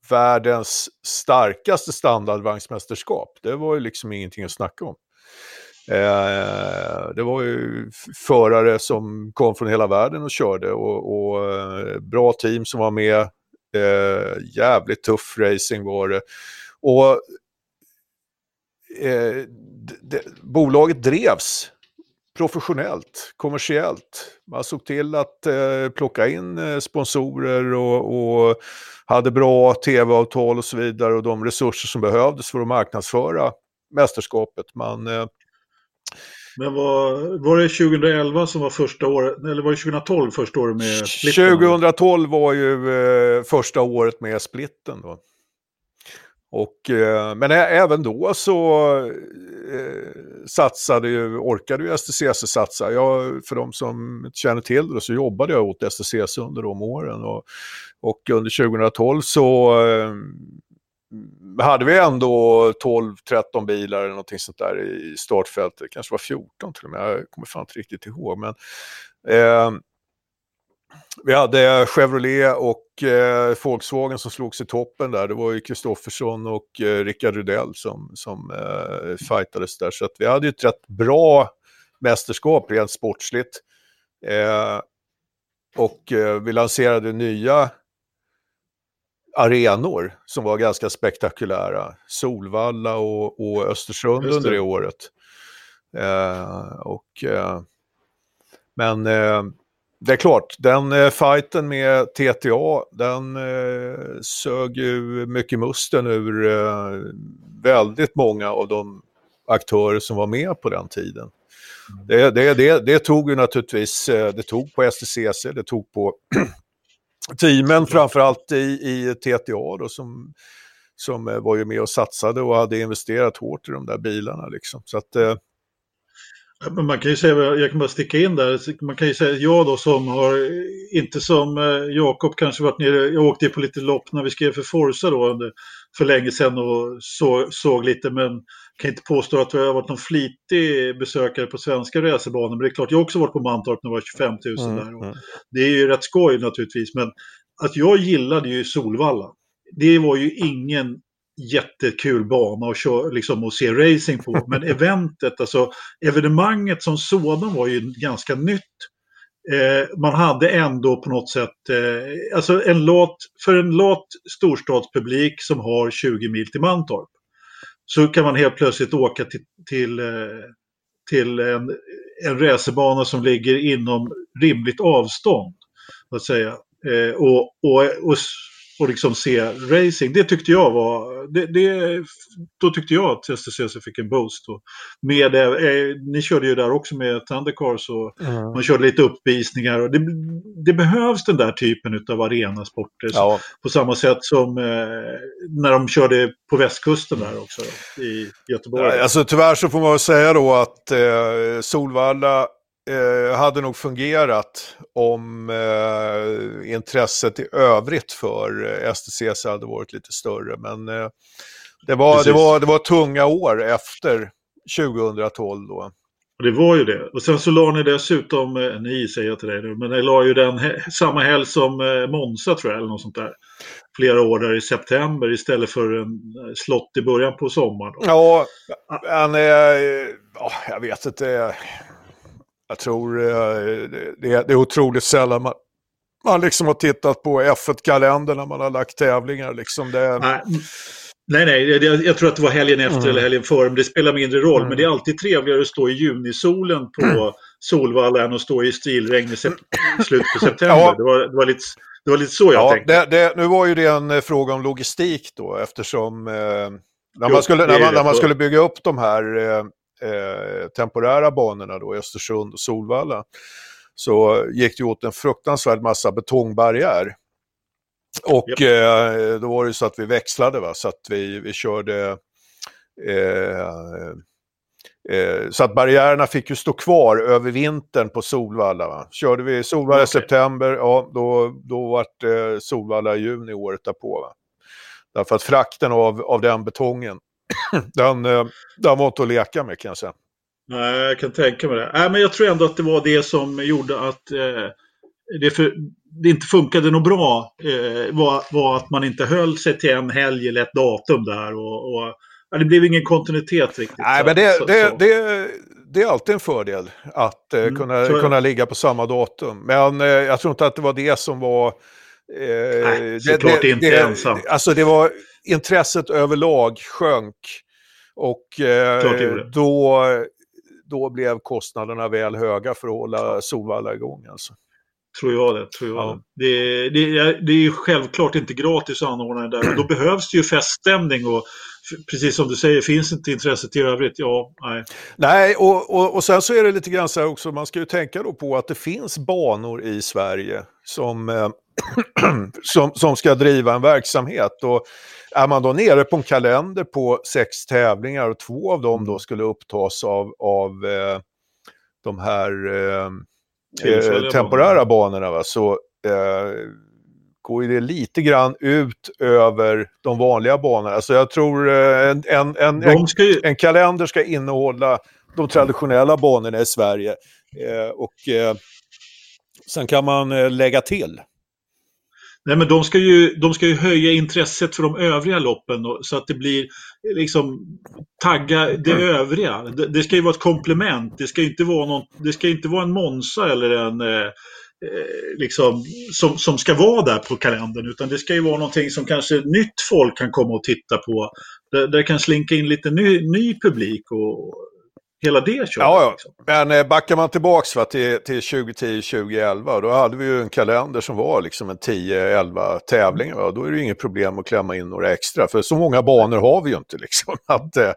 världens starkaste standardvagnsmästerskap. Det var ju liksom ingenting att snacka om. Eh, det var ju förare som kom från hela världen och körde och, och eh, bra team som var med. Eh, jävligt tuff racing var det. Och eh, bolaget drevs professionellt, kommersiellt. Man såg till att eh, plocka in eh, sponsorer och, och, hade bra tv-avtal och så vidare och de resurser som behövdes för att marknadsföra mästerskapet. Man, eh... Men var, var det 2011 som var första året, eller var det 2012 första året med splitten? 2012 var ju eh, första året med splitten. Då. Och, eh, men även då så eh, satsade ju, orkade ju STCC satsa. Jag, för de som känner till det så jobbade jag åt STCC under de åren. Och, och under 2012 så eh, hade vi ändå 12-13 bilar eller någonting sånt där i startfältet. Det kanske var 14 till och med, jag kommer fan inte riktigt ihåg. Men, eh, vi hade Chevrolet och eh, Volkswagen som slogs i toppen där. Det var ju Kristoffersson och eh, Rickard Rydell som, som eh, fightades där. Så att vi hade ju ett rätt bra mästerskap rent sportsligt. Eh, och eh, vi lanserade nya arenor som var ganska spektakulära. Solvalla och, och Östersund det. under det året. Eh, och, eh, men eh, det är klart, den eh, fighten med TTA, den eh, sög ju mycket musten ur eh, väldigt många av de aktörer som var med på den tiden. Mm. Det, det, det, det tog ju naturligtvis, eh, det tog på STCC, det tog på teamen framförallt i, i TTA då som, som eh, var ju med och satsade och hade investerat hårt i de där bilarna liksom. Så att man kan ju säga, jag kan bara sticka in där, man kan ju säga jag då som har, inte som eh, Jakob kanske varit nere, jag åkte på lite lopp när vi skrev för Forza då för länge sedan och så, såg lite men kan inte påstå att jag har varit någon flitig besökare på svenska racerbanor. Men det är klart, jag har också varit på Mantorp när det var 25 000 mm, där. Och mm. Det är ju rätt skoj naturligtvis, men att jag gillade ju Solvalla. Det var ju ingen jättekul bana att, köra, liksom, att se racing på. Men eventet, alltså evenemanget som sådan var ju ganska nytt. Eh, man hade ändå på något sätt, eh, alltså en lat, för en lat storstadspublik som har 20 mil till Mantorp. Så kan man helt plötsligt åka till, till, eh, till en, en racerbana som ligger inom rimligt avstånd. Att säga. Eh, och, och, och och liksom se racing. Det tyckte jag var, det, det, då tyckte jag att STCC fick en boost. Och med, eh, ni körde ju där också med Thundercars och mm. man körde lite uppvisningar. Och det, det behövs den där typen av arenasporter. Ja. På samma sätt som eh, när de körde på västkusten där också i Göteborg. Ja, alltså tyvärr så får man väl säga då att eh, Solvalla eh, hade nog fungerat om eh, intresset i övrigt för eh, STCC hade varit lite större. Men eh, det, var, det, var, det var tunga år efter 2012 då. Det var ju det. Och sen så la ni dessutom, eh, ni säger jag till dig nu, men ni la ju den samma helg som eh, Monza tror jag, eller något sånt där. Flera år där i september istället för en slott i början på sommaren. Ja, men eh, jag vet inte. Jag tror eh, det, är, otroligt sällan man, man liksom har tittat på F1-kalendern när man har lagt tävlingar. Liksom det... nej, nej, nej jag, jag, tror att det var helgen efter mm. eller helgen före, men det spelar mindre roll. Mm. Men det är alltid trevligare att stå i junisolen på mm. Solvalla än att stå i stilregn i slutet på september. ja. det, var, det, var lite, det var lite så jag ja, tänkte. Det, det, nu var ju det en eh, fråga om logistik då, eftersom eh, när, man skulle, när, man, när man skulle bygga upp de här eh, eh, temporära banorna då, Östersund och Solvalla, så gick det åt en fruktansvärd massa betongbarriär. Och yep. eh, då var det så att vi växlade, va? så att vi, vi körde eh, eh, så att barriärerna fick ju stå kvar över vintern på Solvalla. Va? Körde vi Solvalla i okay. september, ja då, då var det eh, Solvalla i juni året därpå. Va? Därför att frakten av, av den betongen den, den var inte att leka med kan jag säga. Nej, jag kan tänka mig det. Nej, men jag tror ändå att det var det som gjorde att eh, det, för, det, inte funkade något bra. Eh, var, var, att man inte höll sig till en helg eller ett datum där. Och, och ja, det blev ingen kontinuitet riktigt. Nej, så, men det, så, det, så. det, det, är alltid en fördel att eh, mm, kunna, kunna ligga på samma datum. Men eh, jag tror inte att det var det som var... Eh, Nej, såklart inte ensam. Alltså det var intresset överlag sjönk. Och eh, då, då blev kostnaderna väl höga för att hålla Solvalla igång. Alltså. Tror jag det. Tror jag ja. det. Det, är, det är självklart inte gratis att anordna det där. Då behövs det ju feststämning och precis som du säger, finns inte intresset i övrigt, ja, nej. Nej, och, och, och sen så är det lite grann så här också, man ska ju tänka då på att det finns banor i Sverige som, eh, som, som ska driva en verksamhet. Och är man då nere på en kalender på sex tävlingar och två av dem då skulle upptas av, av eh, de här eh, eh temporära banorna, va? så eh, går det lite grann ut över de vanliga banorna. Alltså jag tror eh, en, en, en, ju... en kalender ska innehålla de traditionella banorna i Sverige. Eh, och eh, sen kan man eh, lägga till. Nej, men de ska, ju, de ska ju höja intresset för de övriga loppen då, så att det blir liksom tagga det mm. övriga. Det, det, ska ju vara ett komplement. Det ska inte vara, någon, det ska inte vara en Monza eller en eh, Eh, liksom, som, som ska vara där på kalendern. Utan det ska ju vara någonting som kanske nytt folk kan komma och titta på. Där, där kan slinka in lite ny, ny publik och hela det köret. Ja, ja. Liksom. men eh, backar man tillbaks va, till, till 2010-2011 då hade vi ju en kalender som var liksom en 10-11 tävlingar. Va? Då är det inget problem att klämma in några extra. För så många banor har vi ju inte liksom. Att, eh,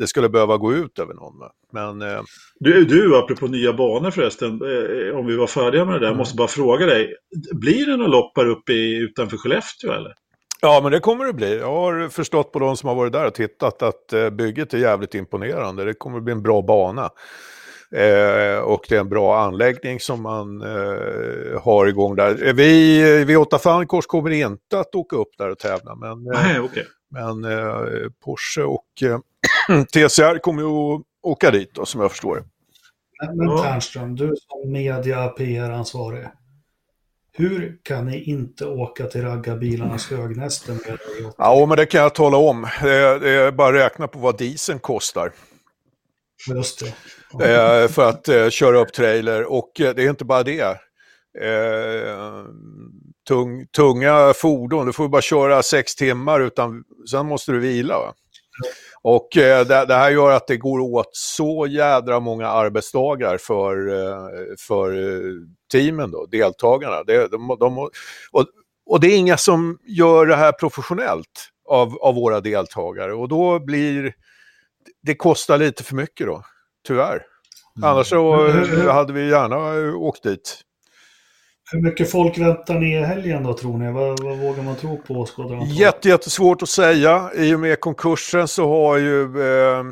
det skulle behöva gå ut över någon. Men, eh... du, du, apropå nya banor förresten, eh, om vi var färdiga med det där, mm. måste bara fråga dig. Blir det några lopp här uppe i, utanför Skellefteå eller? Ja, men det kommer det bli. Jag har förstått på de som har varit där och tittat att eh, bygget är jävligt imponerande. Det kommer bli en bra bana. Eh, och det är en bra anläggning som man eh, har igång där. Vi, vi åtta Fankors kommer inte att åka upp där och tävla. Men, eh, Nej, okay. Men eh, Porsche och TCR kommer ju att åka dit då, som jag förstår det. Men Ternström, du som media PR-ansvarig. Hur kan ni inte åka till raggarbilarnas högnäste med Ja, men det kan jag tala om. Det är, det är bara att räkna på vad dieseln kostar. Just det. Eh, för att eh, köra upp trailer och eh, det är inte bara det. Eh, tung, tunga fordon, du får bara köra sex timmar utan sen måste du vila. Va? Och eh, det, det, här gör att det går åt så jädra många arbetsdagar för, eh, för teamen, då, deltagarna. Det, de, de, och, och det är inga som gör det här professionellt av, av våra deltagare. Och då blir det kostar lite för mycket då, tyvärr. Mm. Annars så hade vi gärna åkt dit. Hur mycket folk väntar ni i helgen då tror ni? Vad, vad vågar man tro på åskådarantalet? Jätte, jättesvårt att säga. I och med konkursen så har ju eh,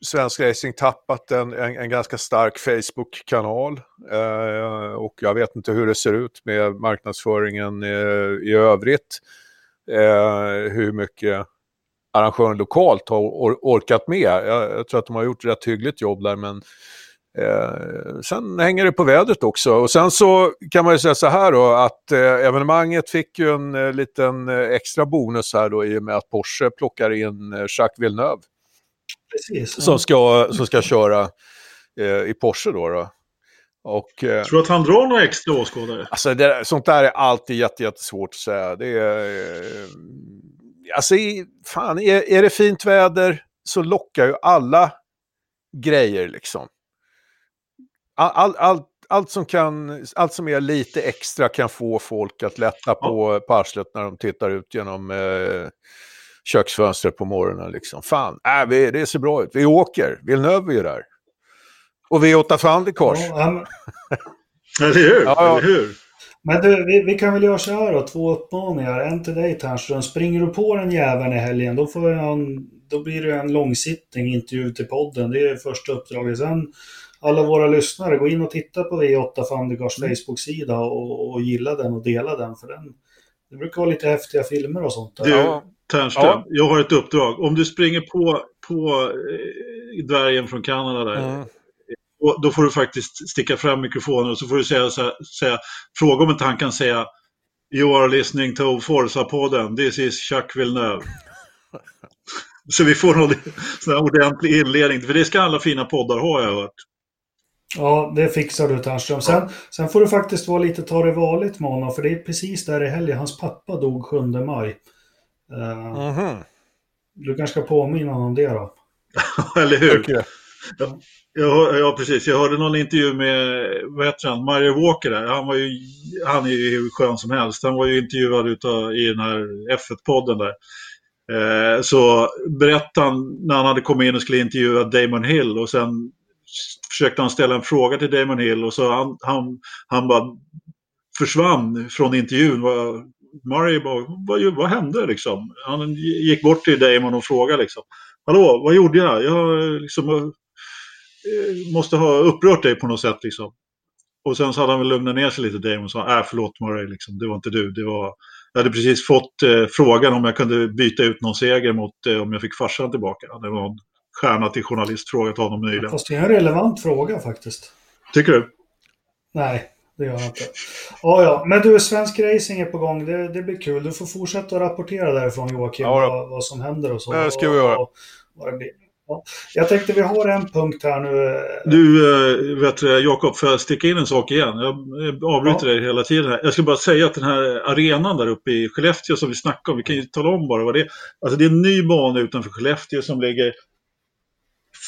Svensk Racing tappat en, en, en ganska stark Facebook-kanal. Eh, och jag vet inte hur det ser ut med marknadsföringen eh, i övrigt. Eh, hur mycket arrangören lokalt har or orkat med. Jag, jag, tror att de har gjort ett rätt hyggligt jobb där men Eh, sen hänger det på vädret också. Och sen så kan man ju säga så här då att eh, evenemanget fick ju en eh, liten eh, extra bonus här då i och med att Porsche plockar in eh, Jacques Villeneuve. Precis. Ja. Som, ska, som ska köra eh, i Porsche då. då. Och, eh, Tror du att han drar några extra åskådare? Alltså det, sånt där är alltid jätte, jättesvårt att säga. Det är, alltså, fan, är, är det fint väder så lockar ju alla grejer liksom all, all, allt, som kan, allt som är lite extra kan få folk att lätta på, ja. på arslet när de tittar ut genom eh, köksfönstret på morgonen. Liksom. Fan, äh, vi, det ser bra ut. Vi åker. Villeneuve är där. Och V8 Fandikors. Ja, men... eller hur? Ja, ja. Eller hur? Men du, vi, vi, kan väl göra så här då, två uppmaningar. En till dig Ternström. Springer du på den jäveln i helgen, då, får en, då blir det en långsittning, intervju till podden. Det är första uppdraget. Sen alla våra lyssnare, gå in och titta på V8 Fandegars mm. Facebook-sida och, och, gilla den och dela den. För den, det brukar vara lite häftiga filmer och sånt. Där. Du, Ternström, ja. jag har ett uppdrag. Om du springer på, på eh, dvärgen från Kanada där, mm. då, får du faktiskt sticka fram mikrofonen och så får du säga, så säga fråga om inte han kan säga You are listening to Forza-podden, this is Chuck Villeneuve. så vi får någon sån ordentlig inledning, för det ska alla fina poddar ha, jag har hört. Ja, det fixar du Ternström. Sen, sen får du faktiskt vara lite ta det varligt med honom, för det är precis där i helgen. Hans pappa dog 7 maj. Mm -hmm. Du kanske ska påminna honom om det då? Eller hur? Okay. Ja, ja, ja, precis. Jag hörde någon intervju med, vad heter han, Mario Walker där. Han, var ju, han är ju hur skön som helst. Han var ju intervjuad utav, i den här F1-podden där. Eh, så berättade han när han hade kommit in och skulle intervjua Damon Hill och sen försökte han ställa en fråga till Damon Hill och så han, han, han bara försvann från intervjun. Murray bara, vad, vad hände liksom? Han gick bort till Damon och frågade liksom. Hallå, vad gjorde jag? Jag liksom, eh, måste ha upprört dig på något sätt liksom. Och sen så hade han väl lugnat ner sig lite Damon och sa, äh förlåt Murray, liksom. det var inte du, det var... Jag hade precis fått eh, frågan om jag kunde byta ut någon seger mot eh, om jag fick farsan tillbaka. Det var en stjärna till journalist frågat honom nyligen. Fast det är en relevant fråga faktiskt. Tycker du? Nej, det gör jag inte. Ja, ja. Men du, svensk racing är på gång. Det, det blir kul. Du får fortsätta rapportera därifrån Joakim, ja, vad, vad, som händer och så. Det ska vi göra. Och, och ja. Jag tänkte vi har en punkt här nu. Du, äh, vet Jakob, får jag sticka in en sak igen? Jag avbryter ja. dig hela tiden. Här. Jag ska bara säga att den här arenan där uppe i Skellefteå som vi snackade om, vi kan ju tala om bara vad det är. Alltså det är en ny bana utanför Skellefteå som ligger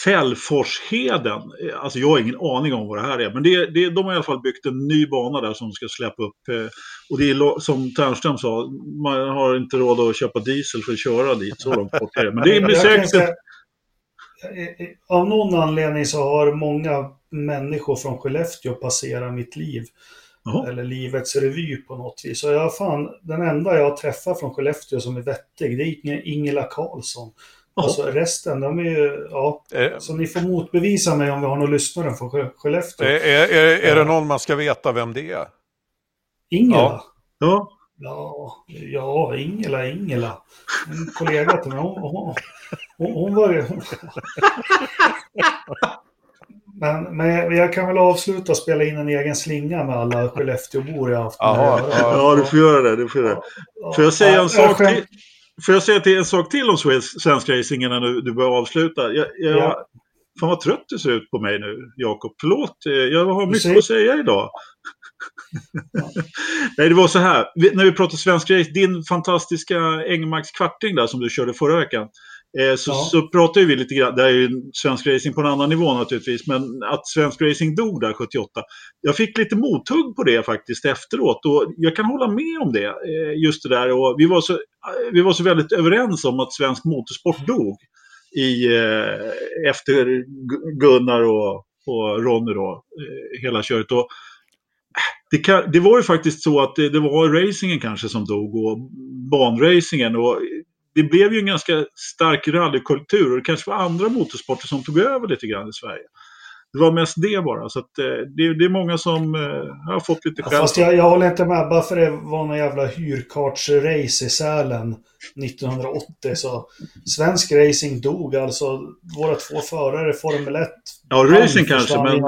Fällforsheden. Alltså jag har ingen aning om vad det här är. Men det, det, de har i alla fall byggt en ny bana där som ska släppa upp. Eh, och det är som Ternström sa, man har inte råd att köpa diesel för att köra dit. Så långt bort är det. Men det är säkert... Av någon anledning så har många människor från Skellefteå passerat mitt liv. Aha. Eller livets revy på något vis. Och jag fan, den enda jag träffar från Skellefteå som är vettig, det är Ingela Karlsson. Alltså resten, de är ju, ja. Eh. Så ni får motbevisa mig om vi har någon lyssnare från Skellefteå. Är, är, är, är det någon man ska veta vem det är? Ingela? Ja. Ja, ja Ingela, Ingela. En kollega till mig, hon, hon, hon, hon var ju... Men, men jag kan väl avsluta och spela in en egen slinga med alla Skellefteåbor jag haft ja, ja, du får göra det. Du får, göra det. får jag säga en sak till? Får jag säga till en sak till om svensk racing innan du, du börjar avsluta? Jag, jag, ja. Fan vad trött du ser ut på mig nu, Jakob. Förlåt, eh, jag har mycket att säga idag. Nej, det var så här. När vi pratar svensk race, din fantastiska Engmarks kvarting där som du körde förra veckan. Eh, så, ja. så pratade vi lite grann, det är ju svensk racing på en annan nivå naturligtvis, men att svensk racing dog där 78. Jag fick lite mothugg på det faktiskt efteråt och jag kan hålla med om det. Eh, just det där och vi var, så, vi var så väldigt överens om att svensk motorsport dog i, eh, efter Gunnar och, och Ronny då, eh, hela köret. Och, äh, det, kan, det, var ju faktiskt så att det, det, var racingen kanske som dog och banracingen. Och det blev ju en ganska stark rallykultur och det kanske var andra motorsporter som tog över lite grann i Sverige. Det var mest det bara. Så att, eh, det, det, är många som eh, har fått lite skäll. Fast jag, jag håller inte med. Bara för det var någon jävla hyrkartsrace i Sälen 1980. Så svensk racing dog alltså. Våra två förare Formel 1. Ja, racing kanske, men...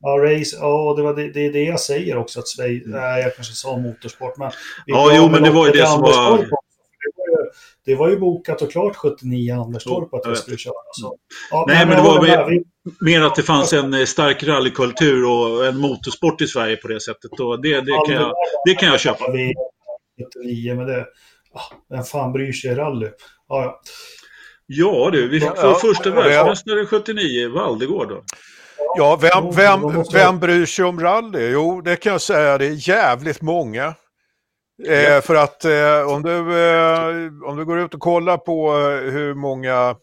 Ja, race, ja det, var det, det är det jag säger också. Att Sverige, mm. nej, jag kanske sa motorsport. Men ja, jo, men det var ju det som var det var ju bokat och klart 79 Anderstorp att vi skulle köra. Så. Ja, Nej, men, men det var mer, vi... mer att det fanns en eh, stark rallykultur och en motorsport i Sverige på det sättet. Och det, det, kan, jag, det kan jag köpa. 79, men det... Vem fan bryr sig i rally? Ja, ja. Ja du, vi får ja, första världsmästare 79, Valdegård då. Ja, vem, vem, vem bryr sig om rally? Jo, det kan jag säga, det är jävligt många. Eh, för att eh, om, du, eh, om du går ut och kollar på eh, hur många,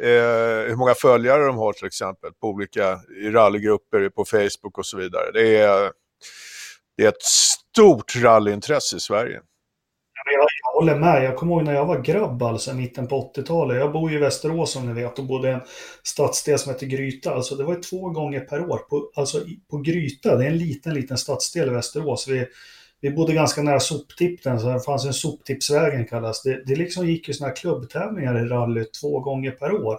eh, hur många följare de har till exempel på olika rallygrupper på Facebook och så vidare. Det är, det är ett stort rallyintresse i Sverige. Jag, jag håller med. Jag kommer ihåg när jag var grabb, alltså mitten på 80-talet. Jag bor ju i Västerås som ni vet och bodde i en stadsdel som heter Gryta. Alltså det var två gånger per år. På, alltså på Gryta, det är en liten, liten stadsdel i Västerås. Vi, vi bodde ganska nära soptippen, så det fanns en soptippsvägen kallas det. Det liksom gick ju sådana här klubbtävlingar i rally två gånger per år.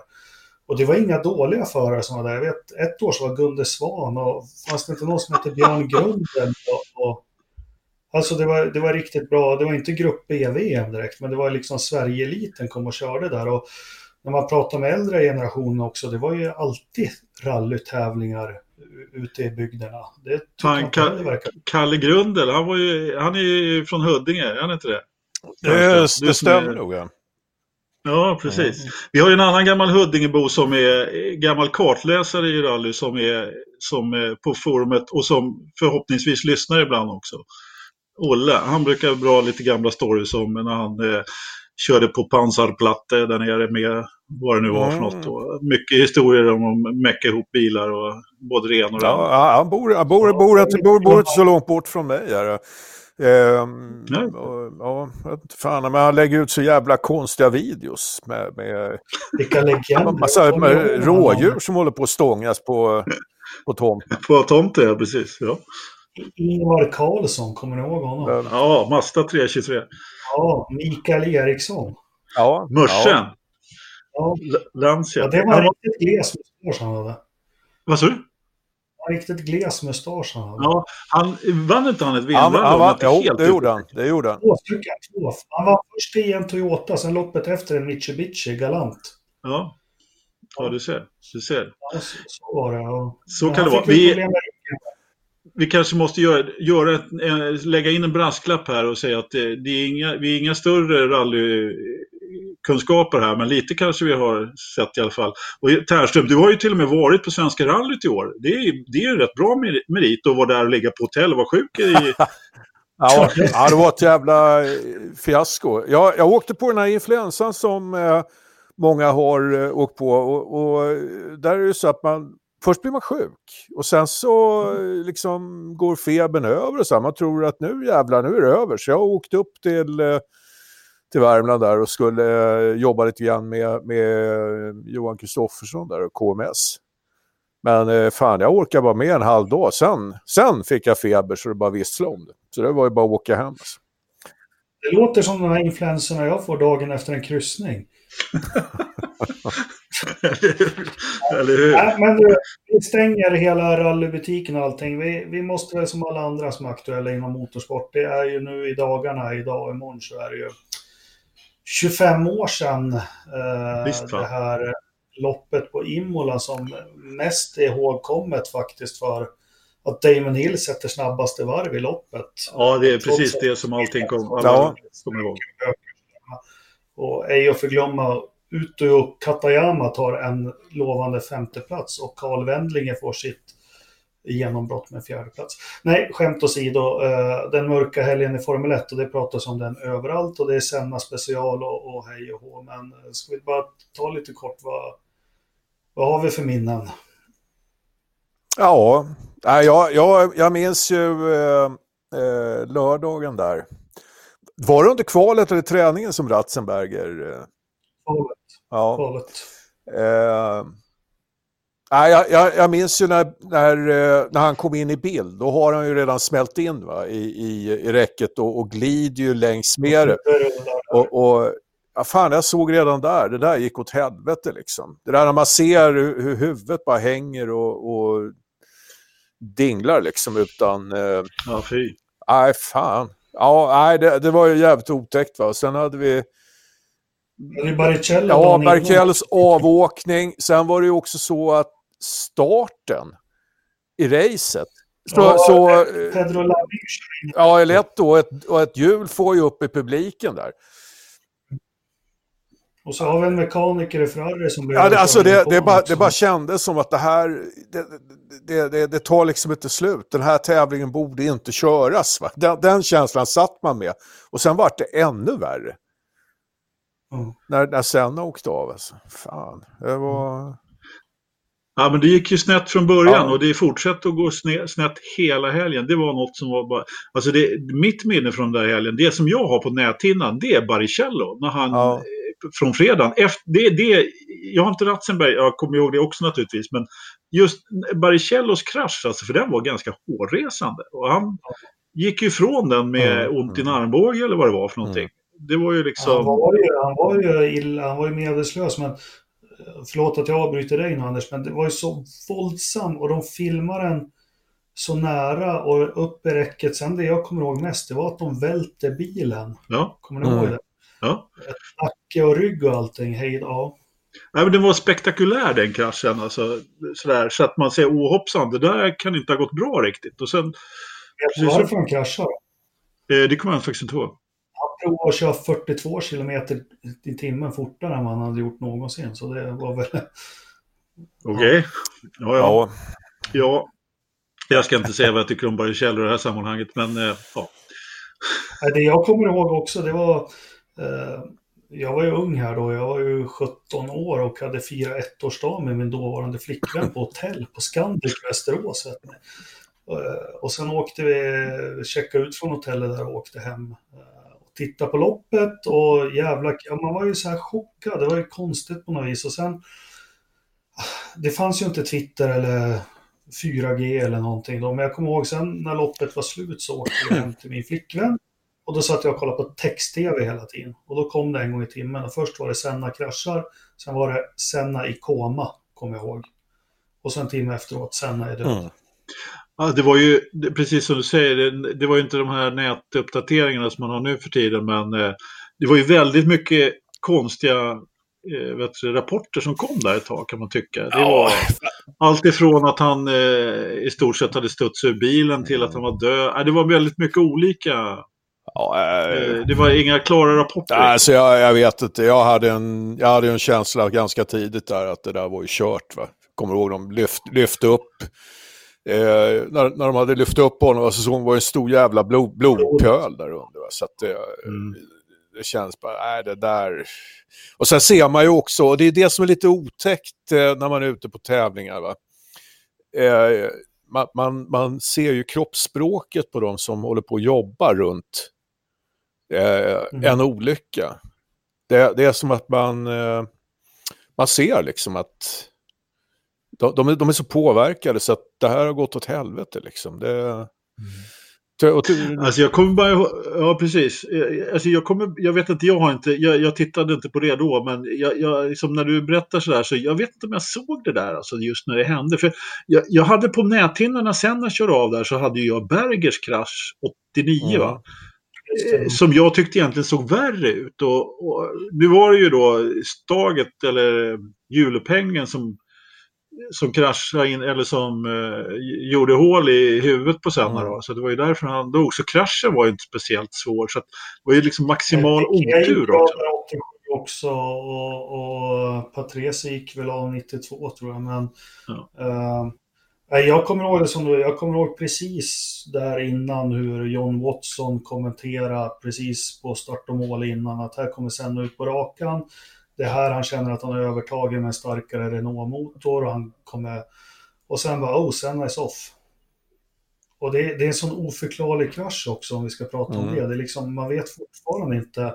Och det var inga dåliga förare som var där. Jag vet, ett år så var Gunde Svan och fanns det inte någon som hette Björn Grunden. Och, och, alltså det var, det var riktigt bra. Det var inte grupp B-VM direkt, men det var liksom Sverige-eliten kom och körde där. Och när man pratar med äldre generationer också, det var ju alltid rallytävlingar ute i bygderna. Det Fan, Ka Kalle Grundel, han, var ju, han är ju från Huddinge, är han inte det? Det, det stämmer nog. Ja. Ja, precis. Mm. Vi har ju en annan gammal Huddingebo som är gammal kartläsare i rally som är, som är på forumet och som förhoppningsvis lyssnar ibland också. Olle, han brukar dra lite gamla stories om när han eh, körde på pansarplatte där nere med vad det nu var för något. Och mycket historier om att mecka ihop bilar och både det ena och det andra. Ja, han bor, han bor, bor, bor, bor, bor inte så långt bort från mig. Här. Ehm, och, ja, fan, men han lägger ut så jävla konstiga videos med, med. Massa med rådjur som håller på att stångas på, på tomten. På tomten, ja precis. Ja. Ingvar Karlsson, kommer ni ihåg honom? Ja, Mazda 323. Ja, Mikael Eriksson. Ja. Mörsen. Ja. Lancia. Ja, det var en riktigt gles mustasch han hade. Vad sa du? Riktigt gles mustasch han hade. Ja, han vann inte han ett VM? Han, han var, jo, det gjorde han. Det gjorde han. Två stycken. Två. Han var först i en Toyota, sen loppet efter en Mitsubishi Galant. Ja. Ja, du ser. Du ser. Ja, så, så var det. Ja. Så kan det vara. Vi, vi kanske måste göra, göra ett, lägga in en brasklapp här och säga att det, det är inga, vi är inga större kunskaper här, men lite kanske vi har sett i alla fall. Och Ternström, du har ju till och med varit på Svenska rallyt i år. Det är, det är en rätt bra merit att vara där och ligga på hotell och vara sjuk i... ja, ja, det var ett jävla eh, fiasko. Jag, jag åkte på den här influensan som eh, många har eh, åkt på och, och eh, där är det så att man först blir man sjuk och sen så mm. liksom går febern över och så. Man tror att nu jävlar, nu är det över. Så jag åkte upp till, eh, till Värmland där och skulle eh, jobba lite grann med, med Johan Kristoffersson där och KMS. Men eh, fan, jag orkade bara med en halv dag. Sen, sen fick jag feber så det bara visslade om det. Så det var ju bara att åka hem. Alltså. Det låter som de här influenserna jag får dagen efter en kryssning. Eller hur? Nej, men du, vi stänger hela rallybutiken och allting. Vi, vi måste väl som alla andra som är aktuella inom motorsport. Det är ju nu i dagarna, idag och imorgon så är det ju 25 år sedan eh, Visst, det här loppet på Imola som mest är ihågkommet faktiskt för att Damon Hill sätter snabbaste varv i loppet. Ja, det är precis det som allting kommer ja. ihåg. Och ej att förglömma Uto Katayama tar en lovande femteplats och Karl Wendlinge får sitt genombrott med fjärdeplats. Nej, skämt åsido, uh, den mörka helgen i Formel 1 och det pratas om den överallt och det är Senna special och, och hej och hå. Men uh, ska vi bara ta lite kort, vad, vad har vi för minnen? Ja, jag, jag, jag minns ju uh, lördagen där. Var det under kvalet eller träningen som Ratzenberger Kvalet. Ja. Kvalet. Eh, nej, jag, jag, jag, minns ju när, när, eh, när han kom in i bild. Då har han ju redan smält in va, i, i, i räcket och, och glider ju längs med det. Och, och ja, fan, jag såg redan där, det där gick åt helvete liksom. Det där när man ser hur, hur huvudet bara hänger och, och dinglar liksom utan... Eh, ja, fy. Nej, fan. Ja, nej, det, det var ju jävligt otäckt va. Sen hade vi Barrichello ja, Barrichellos avåkning. Sen var det ju också så att starten i racet. Så, ja, så, Pedro Ja, lätt då. Ett, och ett hjul får ju upp i publiken där. Och så har vi en mekaniker i Ferrari som blev... Ja, det, alltså det, det, bara, det bara kändes som att det här, det, det, det, det, tar liksom inte slut. Den här tävlingen borde inte köras. Va? Den, den känslan satt man med. Och sen var det ännu värre. Mm. När, när Senna åkte av alltså. Fan, det var... Ja, men det gick ju snett från början ja. och det fortsatte att gå snett hela helgen. Det var något som var bara... Alltså det, mitt minne från den där helgen, det som jag har på näthinnan, det är Baricello. När han, ja. Från fredagen. Efter, det, det, jag har inte Ratzenberg, jag kommer ihåg det också naturligtvis, men just Baricellos krasch, alltså, för den var ganska hårresande. Och han gick ju ifrån den med mm. ont i en armbåge eller vad det var för någonting. Mm det var ju liksom... Han var ju, han var ju, illa, han var ju medvetslös, men förlåt att jag avbryter dig nu Anders, men det var ju så våldsam och de filmar den så nära och upp i räcket. Sen det jag kommer ihåg mest, det var att de välte bilen. Ja. Kommer ni ihåg mm. det? Ja. Nacke och rygg och allting, hej ja. Nej, men den var spektakulär den kraschen, alltså, sådär, så att man säger ohoppsan, det där kan inte ha gått bra riktigt. Och sen... Vet du varför han kraschade? Eh, det kommer jag faktiskt inte ihåg prova att köra 42 kilometer i timmen fortare än man hade gjort någonsin. Så det var väl... Okej. Okay. Ja, ja. ja. Jag ska inte säga vad jag tycker om Baricello i det här sammanhanget, men eh, ja. Det jag kommer ihåg också, det var... Eh, jag var ju ung här då, jag var ju 17 år och hade firat ettårsdag med min dåvarande flickvän på hotell på Scandic Västerås. Eh, och sen åkte vi, checkade ut från hotellet där och åkte hem titta tittade på loppet och jävla, ja, man var ju så här chockad, det var ju konstigt på något vis. Och sen, det fanns ju inte Twitter eller 4G eller någonting då, men jag kommer ihåg sen när loppet var slut så åkte jag hem till min flickvän. Och då satt jag och kollade på text-tv hela tiden. Och då kom det en gång i timmen. Och först var det Senna kraschar, sen var det Senna i koma, kommer jag ihåg. Och sen timme efteråt, Senna är död. Mm. Ja, det var ju, precis som du säger, det, det, var ju inte de här nätuppdateringarna som man har nu för tiden, men eh, det var ju väldigt mycket konstiga eh, du, rapporter som kom där ett tag kan man tycka. Det var allt ifrån att han eh, i stort sett hade studsat ur bilen till att han var död. det var väldigt mycket olika. Ja, äh, det var inga klara rapporter. Alltså jag, jag vet inte, jag hade, en, jag hade en känsla ganska tidigt där att det där var ju kört. Va? Kommer ihåg de lyft, lyfte upp när, när de hade lyft upp honom alltså, så var det en stor jävla blod, blodpöl där under. Så att det, mm. det känns bara, nej det där... Och sen ser man ju också, och det är det som är lite otäckt eh, när man är ute på tävlingar. Va? Eh, man, man, man, ser ju kroppsspråket på de som håller på att jobba runt eh, mm. en olycka. Det, det, är som att man, eh, man ser liksom att de, de, är, de är så påverkade så att det här har gått åt helvete liksom. Det, mm. Alltså jag kommer bara ja precis. Alltså jag, kommer, jag vet inte, jag har inte, jag, jag tittade inte på det då, men jag, jag, liksom när du berättar sådär så jag vet inte om jag såg det där, alltså just när det hände. För jag, jag hade på näthinnorna sen när jag körde av där så hade jag Bergers krasch 89 mm. va. Eh, som jag tyckte egentligen såg värre ut. Och, och nu var det ju då Staget eller julpengen som som kraschade in, eller som eh, gjorde hål i huvudet på Senna. Mm. Så det var ju därför han dog. Så kraschen var ju inte speciellt svår. Så det var ju liksom maximal otur också. också och, och Patrese gick väl av 92 tror jag. Men, ja. uh, jag kommer ihåg det som du, jag kommer ihåg precis där innan hur John Watson kommenterade precis på start och mål innan att här kommer Senna ut på rakan det här han känner att han har övertagit med en starkare Renault-motor och han kommer... Och sen bara, oh, Senna is off. Och det, det, är en sån oförklarlig krasch också om vi ska prata mm. om det. det är liksom, man vet fortfarande inte...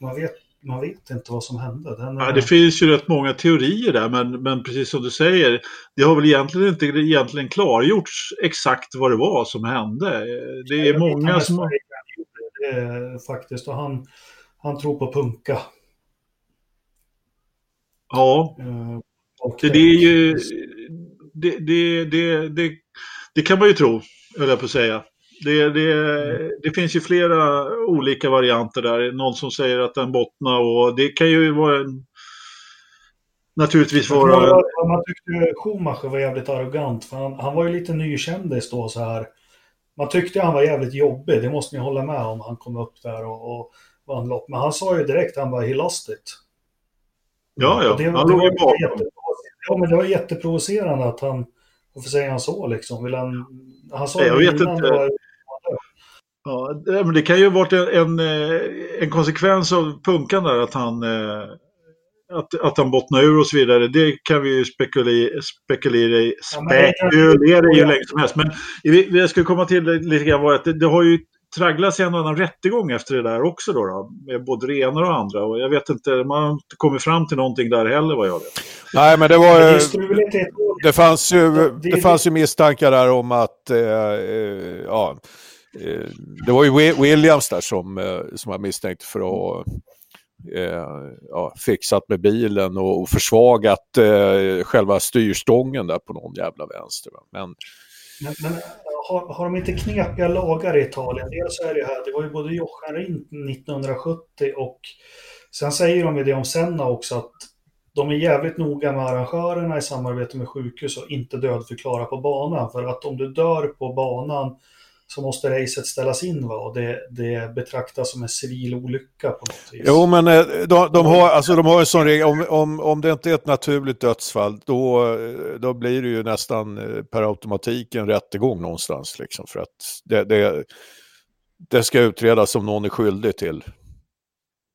Man vet, man vet inte vad som hände. Den, ja, det finns ju rätt många teorier där, men, men precis som du säger, det har väl egentligen inte egentligen klargjorts exakt vad det var som hände. Det är många som... Det, faktiskt, och han, han tror på punka. Ja. Uh, det, det, är ju... Det, det, det, det, det, kan man ju tro, höll jag på att säga. Det, det, det finns ju flera olika varianter där. Någon som säger att den bottnar och det kan ju vara en... Naturligtvis vara... Man tyckte Schumacher var jävligt arrogant, för han, han var ju lite nykändis då så här. Man tyckte han var jävligt jobbig, det måste ni hålla med om. Han kom upp där och, och vann lopp. Men han sa ju direkt, han bara, he lost it. Ja, ja. Det, han låg ju bakom. Ja, men det var jätteprovocerande att han, varför säger han så liksom? Vill han, han sa jag vet inte. Var, ja, men det kan ju ha varit en, en, eh, en konsekvens av punkan där att han eh, att, att han bottnar ur och så vidare, det kan vi ju spekulera, spekulera i, spekulera i hur länge som helst. Men jag skulle komma till lite grann var att det, det har ju tragglats en annan rättegång efter det där också då, då med både det ena och andra. Och jag vet inte, man har inte kommit fram till någonting där heller vad jag vet. Nej, men det var det fanns ju, det fanns ju misstankar där om att, eh, eh, ja, eh, det var ju Williams där som, eh, som var misstänkt för att eh, ja, fixat med bilen och, och försvagat eh, själva styrstången där på någon jävla vänster. Men, men, men har, har de inte knepiga lagar i Italien? Dels är det här, det var ju både Jochen Rindt 1970 och sen säger de ju det om Senna också att de är jävligt noga med arrangörerna i samarbete med sjukhus och inte dödförklara på banan. För att om du dör på banan så måste racet ställas in va? och det, det betraktas som en civil olycka på något vis. Jo, men eh, de, de har, alltså, de har en sån regel, om, om, om det inte är ett naturligt dödsfall, då, då blir det ju nästan eh, per automatik en rättegång någonstans. Liksom, för att det, det, det ska utredas om någon är skyldig till,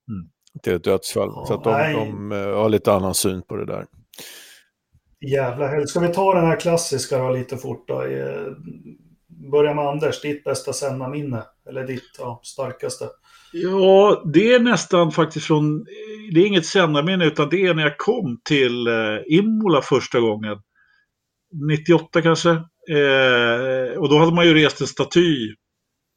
mm. till ett dödsfall. Ja, så att de, de, de har lite annan syn på det där. Jävla helvete. Ska vi ta den här klassiska då lite fort då? Börja med Anders, ditt bästa Senna-minne. Eller ditt ja, starkaste. Ja, det är nästan faktiskt från... Det är inget Senna-minne utan det är när jag kom till eh, Imola första gången. 98 kanske. Eh, och då hade man ju rest en staty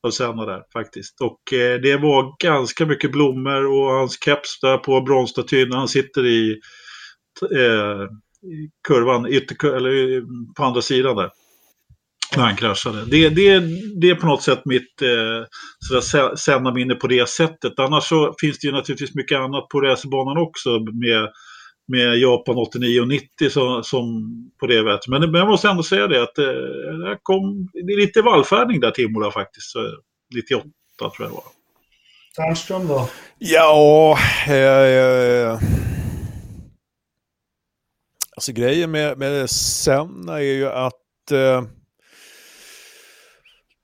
av Senna där faktiskt. Och eh, det var ganska mycket blommor och hans keps där på bronsstatyn när han sitter i eh, kurvan, ytter, eller eh, på andra sidan där. När han kraschade. Det, det, det är på något sätt mitt eh, Senna-minne på det sättet. Annars så finns det ju naturligtvis mycket annat på racerbanan också med, med Japan 89 och 90 som, som på det vet. Men, men jag måste ändå säga det att eh, kom, det är lite vallfärdning där till Imola faktiskt. 98 tror jag det var. Ternström då? Ja, eh, eh, alltså grejen med, med Senna är ju att eh,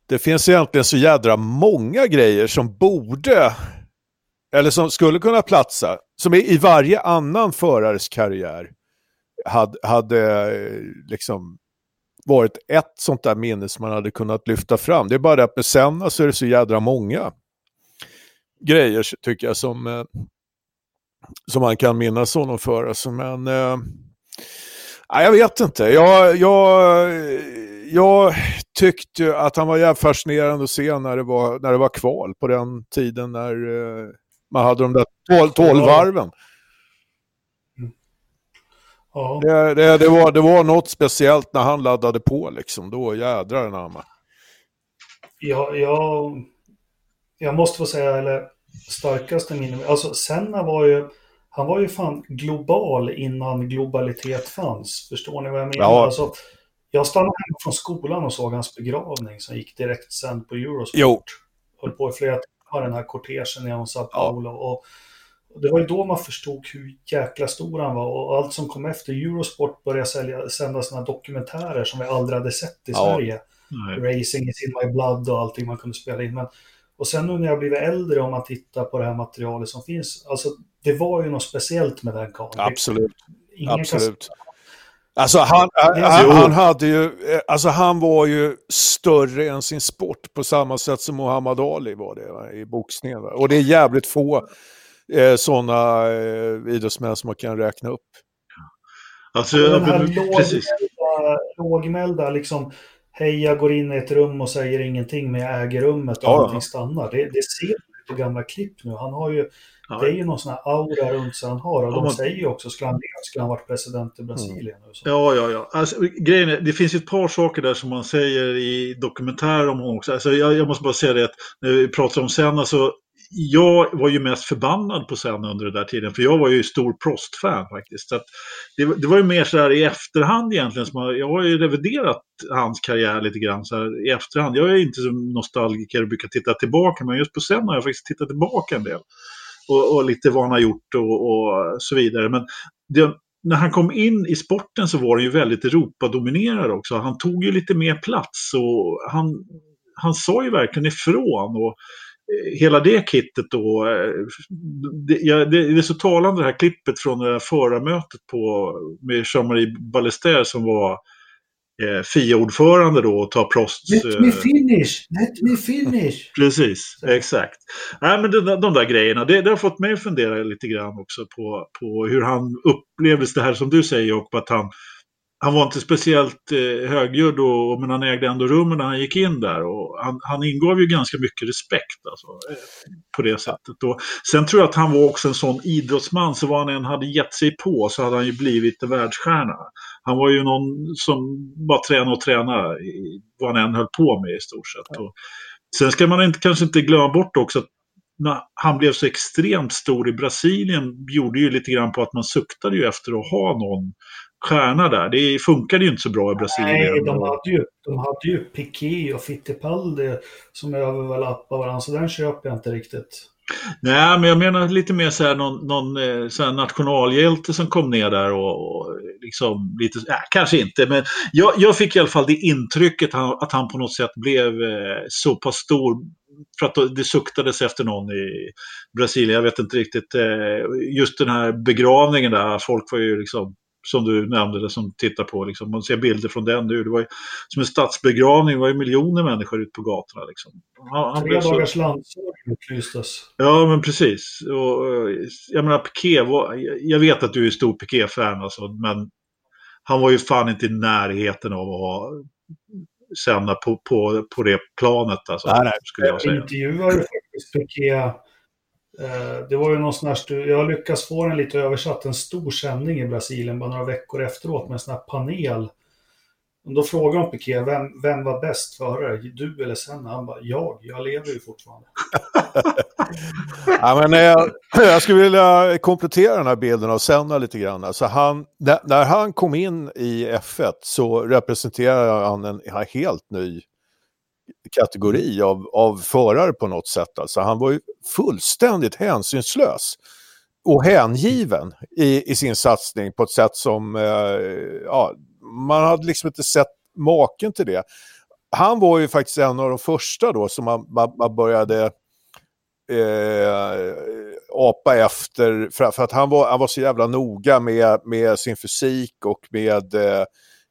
det finns egentligen så jädra många grejer som borde, eller som skulle kunna platsa, som i varje annan förares karriär hade, hade liksom varit ett sånt där minne som man hade kunnat lyfta fram. Det är bara det att med Senna så är det så jädra många grejer tycker jag som, eh, som man kan minnas honom för. Alltså, men eh, jag vet inte. Jag, jag, jag tyckte att han var jävligt fascinerande att se när det var, när det var kval på den tiden när eh, man hade de där tolv, tolv varven. Ja. Det, det, det, var, det var något speciellt när han laddade på liksom. Då jädrar anamma. Ja, jag, jag måste få säga, eller starkaste minne, alltså Senna var ju, han var ju fan global innan globalitet fanns. Förstår ni vad jag menar? Ja. Alltså, jag stannade hem från skolan och såg hans begravning som gick direkt sänd på Eurosport. Jo. Höll på i flera timmar den här kortegen genom Sao Paulo. Ja. Och det var ju då man förstod hur jäkla stor han var och allt som kom efter. Eurosport började sälja, sända sådana dokumentärer som vi aldrig hade sett i ja. Sverige. Nej. Racing is in my blood och allting man kunde spela in. Men, och sen nu när jag blivit äldre och man tittar på det här materialet som finns. Alltså det var ju något speciellt med den kameran. Absolut. Ingen Absolut. Alltså han, han, han, hade ju, eh, alltså han var ju större än sin sport på samma sätt som Muhammad Ali var det va, i boxningen. Va? Och det är jävligt få eh, sådana eh, idrottsmän som man kan räkna upp. Alltså, den här lågmälda, lågmälda liksom, hej jag går in i ett rum och säger ingenting men jag äger rummet och ja. allting stannar. Det, det ser man på gamla klipp nu. Han har ju Ja. Det är ju någon sån här aura runt sig han har och de säger ju också, skulle han leva skulle han varit president i Brasilien. Mm. Ja, ja, ja. Alltså, grejen är, det finns ju ett par saker där som man säger i dokumentärer om honom också. Alltså, jag, jag måste bara säga det att när vi pratar om Senna så jag var ju mest förbannad på Senna under den där tiden, för jag var ju stor Prost-fan faktiskt. Så det, det, var ju mer så här i efterhand egentligen, som jag, jag har ju reviderat hans karriär lite grann så här, i efterhand. Jag är inte som nostalgiker och brukar titta tillbaka, men just på Senna har jag faktiskt tittat tillbaka en del och, och lite vad han har gjort och, och så vidare. Men det, när han kom in i sporten så var han ju väldigt Europadominerad också. Han tog ju lite mer plats och han, han sa ju verkligen ifrån. Och, eh, Hela det kittet då, eh, det, ja, det, det är så talande det här klippet från det förarmötet på, med Jean-Marie Ballester som var eh, FIA-ordförande då och ta Prosts... Let me eh, finish! Let me finish! Precis, exakt. Nej, men de, de där grejerna, det, det, har fått mig att fundera lite grann också på, på hur han upplevdes det här som du säger och att han han var inte speciellt eh, högljudd, och, men han ägde ändå rummen när han gick in där. Och han, han ingav ju ganska mycket respekt alltså, eh, på det sättet. Och sen tror jag att han var också en sån idrottsman, så vad han än hade gett sig på så hade han ju blivit en världsstjärna. Han var ju någon som bara tränade och tränade, vad han än höll på med i stort sett. Och sen ska man inte, kanske inte glömma bort också att när han blev så extremt stor i Brasilien gjorde ju lite grann på att man suktade ju efter att ha någon stjärna där. Det funkade ju inte så bra i Brasilien. Nej, de hade ju, de hade ju Piqué och Fittipaldi som överlappade varandra, så den köper jag inte riktigt. Nej, men jag menar lite mer så här någon, någon eh, så här nationalhjälte som kom ner där och, och liksom lite, äh, kanske inte, men jag, jag fick i alla fall det intrycket han, att han på något sätt blev eh, så pass stor för att det suktades efter någon i Brasilien. Jag vet inte riktigt. Eh, just den här begravningen där, folk var ju liksom som du nämnde, det som tittar på. Liksom. Man ser bilder från den nu. Det var ju, som en stadsbegravning, det var ju miljoner människor ute på gatorna. Liksom. Han, han Tre dagars så... landssorg utlystes. Ja, men precis. Och, jag menar, Piqué, var, jag vet att du är stor Piqué-fan, alltså, men han var ju fan inte i närheten av att ha Senna på, på, på det planet. Alltså, nej, nej. Skulle jag säga. Jag intervjuade faktiskt Piqué Eh, Eh, det var ju någon sån här, jag lyckas få den lite översatt, en stor sändning i Brasilien bara några veckor efteråt med en sån här panel. Och då frågade de Piqué, vem, vem var bäst före, du eller Senna? Han bara, jag, jag lever ju fortfarande. ja, men jag, eh, jag skulle vilja komplettera den här bilden av Senna lite grann. Alltså han, när, när han kom in i F1 så representerade han en helt ny kategori av, av förare på något sätt. Alltså, han var ju fullständigt hänsynslös och hängiven i, i sin satsning på ett sätt som eh, ja, man hade liksom inte sett maken till det. Han var ju faktiskt en av de första då som man, man, man började eh, apa efter för, för, att han var, han var så jävla noga med, med sin fysik och med eh,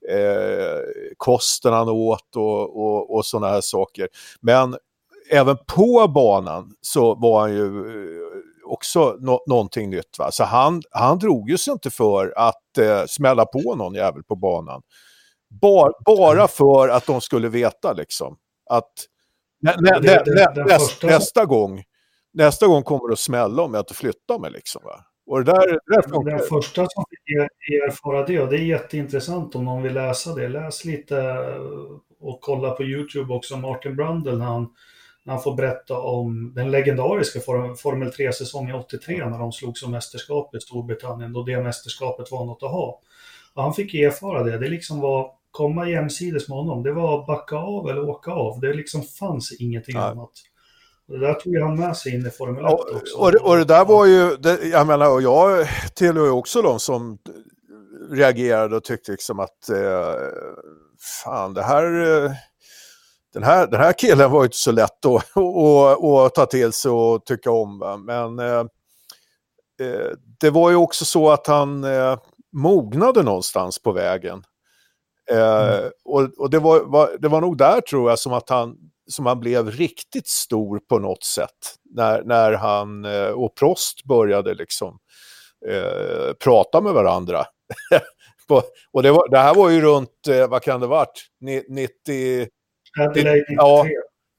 eh, kosten han åt och, och, och sådana här saker. Men även på banan så var han ju eh, också no någonting nytt. Va? Så han, han drog ju sig inte för att eh, smälla på någon jävel på banan. Bar, bara för att de skulle veta liksom att nä, nä, nä, nästa, nästa gång nästa gång kommer det att smälla om jag inte flyttar mig. Liksom, va? Och det där, det Den första som fick erfara det, och det är jätteintressant om någon vill läsa det, läs lite eh, och kolla på YouTube också, Martin Brundle när han, när han får berätta om den legendariska Formel 3-säsongen 83 när de slogs om mästerskapet i Storbritannien, då det mästerskapet var något att ha. Och han fick erfara det, det liksom var komma jämsides med honom, det var backa av eller åka av, det liksom fanns ingenting ja. annat. Det där tog han med sig in i Formel 1 också. Och, och, det där var ju, det, jag menar, och jag tillhör ju också de som reagerade och tyckte liksom att eh, fan det här, eh, den här, den här killen var ju inte så lätt att ta till sig och tycka om. Va? Men eh, eh, det var ju också så att han eh, mognade någonstans på vägen. Eh, mm. och, och det, var, var, det var nog där tror jag som att han som han blev riktigt stor på något sätt. När, när han eh, och Prost började liksom eh, prata med varandra. och det, var, det, här var ju runt, eh, vad kan det varit, 90... 93. Ja,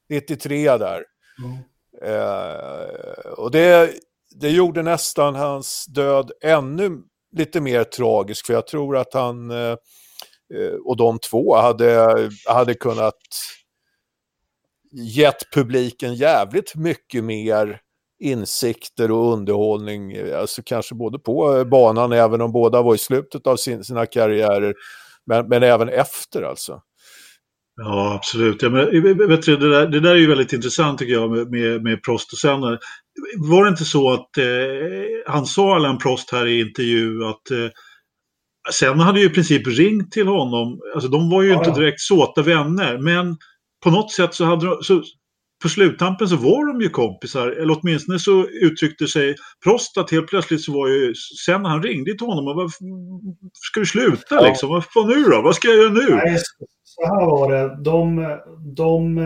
93 där. Mm. Eh, och det, det gjorde nästan hans död ännu lite mer tragisk, för jag tror att han eh, eh, och de två hade, hade kunnat gett publiken jävligt mycket mer insikter och underhållning, alltså kanske både på banan, även om båda var i slutet av sin, sina karriärer, men, men även efter alltså. Ja, absolut. Ja, men, vet du, det, där, det där är ju väldigt intressant tycker jag med, med, med Prost och Senna. Var det inte så att eh, han sa Allan Prost här i intervju att eh, Senna hade ju i princip ringt till honom, alltså de var ju ja, inte direkt såta vänner, men på något sätt så hade de, så på sluttampen så var de ju kompisar, eller åtminstone så uttryckte sig Prost att helt plötsligt så var ju, sen han ringde till honom, och vad, ska du sluta ja. liksom? Vad fan nu då? Vad ska jag göra nu? Nej, så här var det, de, de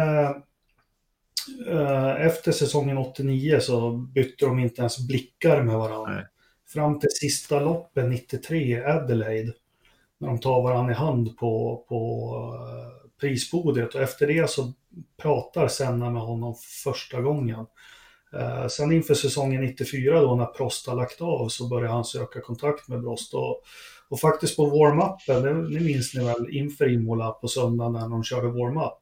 äh, efter säsongen 89 så bytte de inte ens blickar med varandra. Nej. Fram till sista loppen 93 i Adelaide, när de tar varandra i hand på, på prispodiet och efter det så pratar Senna med honom första gången. Eh, sen inför säsongen 94 då när Prost har lagt av så börjar han söka kontakt med Prost och, och faktiskt på warm-upen, det, det minns ni väl, inför Imola på söndagen när de körde warm-up.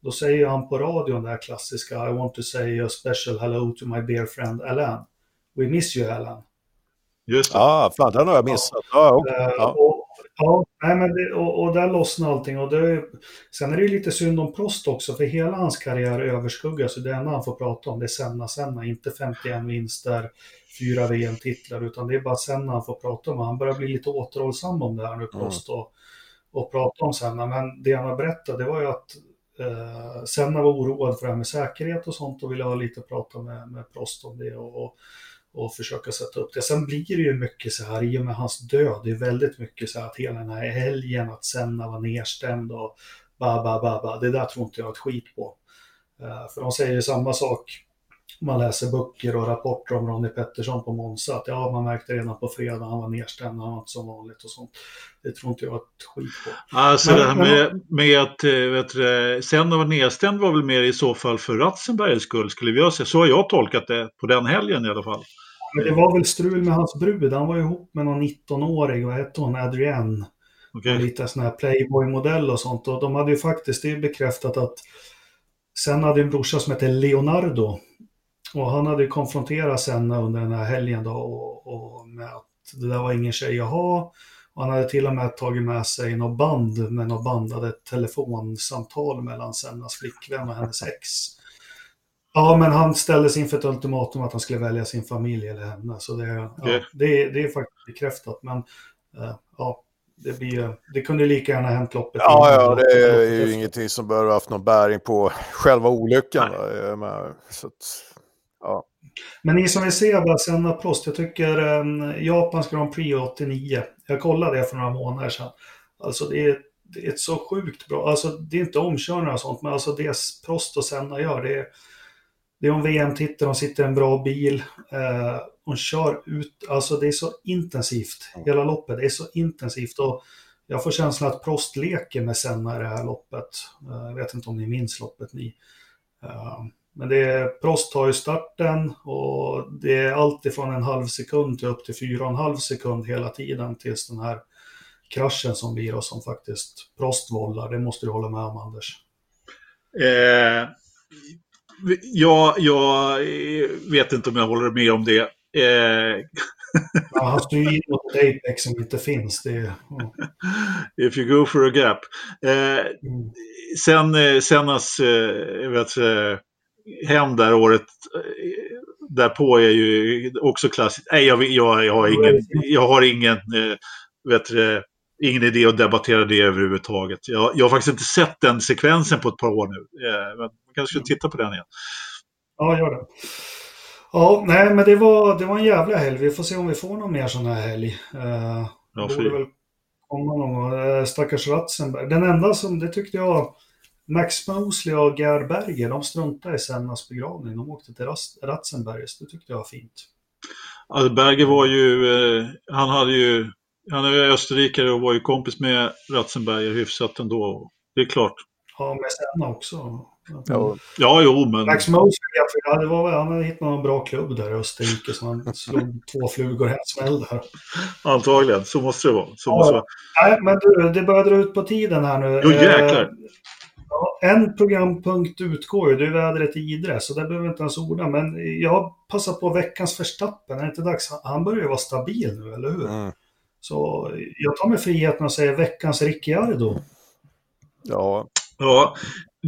Då säger han på radion det här klassiska I want to say a special hello to my dear friend Alain. We miss you Alain. Just det. Ja, ah, fan den har jag missat. Ja. Ah, okay. Och Ja, nej, men det, och, och där lossnar allting. Och det, sen är det ju lite synd om Prost också, för hela hans karriär överskuggas. Det enda han får prata om det är Senna, Senna, inte 51 vinster, fyra VM-titlar, utan det är bara Senna han får prata om. Han börjar bli lite återhållsam om det här nu, Prost, och, och prata om Senna. Men det han har berättat, det var ju att eh, Senna var oroad för det här med säkerhet och sånt och ville ha lite prata med, med Prost om det. och, och och försöka sätta upp det. Sen blir det ju mycket så här, i och med hans död, det är väldigt mycket så här att hela den här helgen, att Senna var nedstämd och ba, ba, ba, ba. Det där tror inte jag ett skit på. Uh, för de säger samma sak, man läser böcker och rapporter om Ronnie Pettersson på Monza, att ja, man märkte redan på fredag, han var nedstämd, han var inte som vanligt och sånt. Det tror inte jag ett skit på. Alltså men, det här med, med att eh, vet du, Senna var nedstämd var väl mer i så fall för Ratzenbergs skull, skulle jag säga. Så har jag tolkat det på den helgen i alla fall. Men det var väl strul med hans brud. Han var ihop med någon 19-årig, vad hette hon, Adrienne. Okay. Lite sån här Playboy-modell och sånt. Och de hade ju faktiskt, det bekräftat att sen hade en brorsa som hette Leonardo. Och han hade konfronterat Senna under den här helgen då och, och med att det där var ingen tjej att ha. Och han hade till och med tagit med sig något band med något bandade telefonsamtal mellan Sennas flickvän och hennes ex. Ja, men han ställdes inför ett ultimatum att han skulle välja sin familj eller henne. Så det, okay. ja, det, det är faktiskt bekräftat. Men uh, ja, det, blir, det kunde lika gärna hänt loppet. Ja, ja det är ju efter. ingenting som ha haft någon bäring på själva olyckan. Men, så att, ja. Men ni som vill se Senna Prost, jag tycker um, Japans Grand Prix 89, jag kollade det för några månader sedan. Alltså det är, det är ett så sjukt bra, alltså det är inte omkörningar och sånt, men alltså det Prost och Senna gör, det är det är en VM-titel, de sitter i en bra bil. Eh, hon kör ut, alltså det är så intensivt, hela loppet. Det är så intensivt och jag får känslan att Prost leker med Senna i det här loppet. Eh, jag vet inte om ni minns loppet ni. Eh, men det är, Prost tar ju starten och det är allt ifrån en halv sekund till upp till fyra och en halv sekund hela tiden tills den här kraschen som blir och som faktiskt Prost vållar. Det måste du hålla med om Anders. Eh, Ja, jag vet inte om jag håller med om det. Eh... ja, han står ju in mot ett Apex som inte finns. Det ja. If you go for a gap. Eh, mm. Sen eh, Sennas eh, vet, eh, hem där året eh, därpå är ju också klassiskt. Nej, jag, jag, jag har ingen, jag har ingen eh, vet, ingen idé att debattera det överhuvudtaget. Jag, jag har faktiskt inte sett den sekvensen på ett par år nu. Eh, man kanske ska titta på den igen. Ja, gör det. Ja, nej, men det var, det var en jävla helg. Vi får se om vi får någon mer sån här helg. Uh, ja, borde väl komma någon. Uh, stackars Ratzenberg. Den enda som, det tyckte jag, Max Mosley och Gerd Berger, de struntade i Sennas begravning. De åkte till Ratzenbergs. Det tyckte jag var fint. Alltså Berger var ju, eh, han hade ju han är österrikare och var ju kompis med Ratzenberger hyfsat ändå. Det är klart. Ja, med Senna också. Ja, ja jo, men... Max Moser, ja, det var, han hade hittat någon bra klubb där i Österrike så han slog två flugor i en smäll där. Antagligen, så måste det vara. Så ja, måste det vara. Nej, men du, det börjar dra ut på tiden här nu. Jo, jäklar. Eh, ja, en programpunkt utgår ju, det är vädret i Idre, så det behöver vi inte ens orda. Men jag passar på veckans förstappen, är det inte dags? Han börjar ju vara stabil nu, eller hur? Mm. Så jag tar mig friheten att säga veckans Ricciardo. Ja. Ja,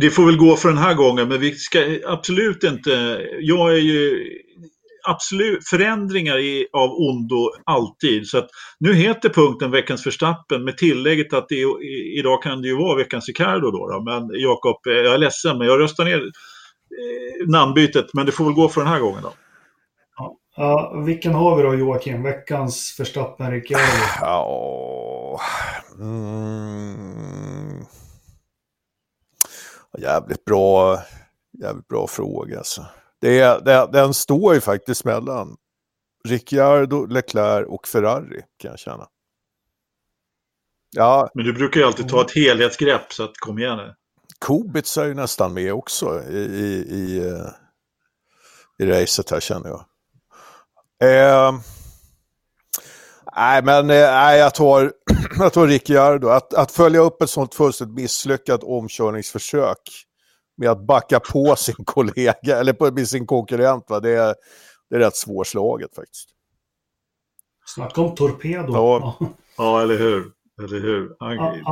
det får väl gå för den här gången, men vi ska absolut inte... Jag är ju absolut förändringar i, av ondo alltid. Så att nu heter punkten veckans förstappen med tillägget att det, idag kan det ju vara veckans Ricardo då, då. Men Jakob, jag är ledsen men jag röstar ner eh, namnbytet. Men det får väl gå för den här gången då. Ja, vilken har vi då Joakim? Veckans Verstappen Ricciardo? Ja... Mm. Jävligt bra, jävligt bra fråga alltså. Det, det, den står ju faktiskt mellan Ricciardo, Leclerc och Ferrari kan jag känna. Ja. Men du brukar ju alltid ta ett helhetsgrepp så att kom igen nu. Kubica är ju nästan med också i, i, i, eh, i racet här känner jag. Eh, nej, men eh, nej, jag tar, jag tar Ricciardo. Att, att följa upp ett sånt fullständigt misslyckat omkörningsförsök med att backa på sin kollega, eller på sin konkurrent, va? Det, är, det är rätt svårslaget faktiskt. Snacka om torpedo. Ja, ja eller hur. Eller hur?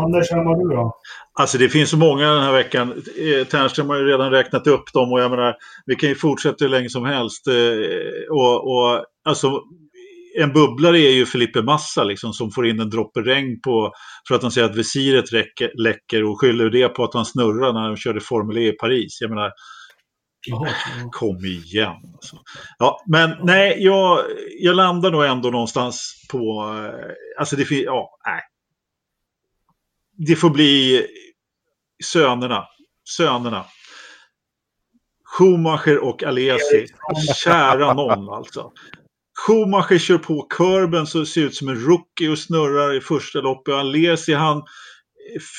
Anders, vem har du då? Alltså det finns så många den här veckan. Eh, Ternström har ju redan räknat upp dem och jag menar, vi kan ju fortsätta hur länge som helst. Eh, och, och alltså, en bubblare är ju Felipe Massa liksom, som får in en droppe regn på, för att han säger att visiret räcker, läcker och skyller det på att han snurrar när han körde Formel E i Paris. Jag menar, Jaha, kom igen. Alltså. Ja, men nej, jag, jag landar nog ändå någonstans på... Eh, alltså det finns... Ja, nej. Det får bli sönerna. Sönerna. Schumacher och Alesi. Kära någon alltså. Schumacher kör på kurben så det ser ut som en rookie och snurrar i första loppet. Alesi han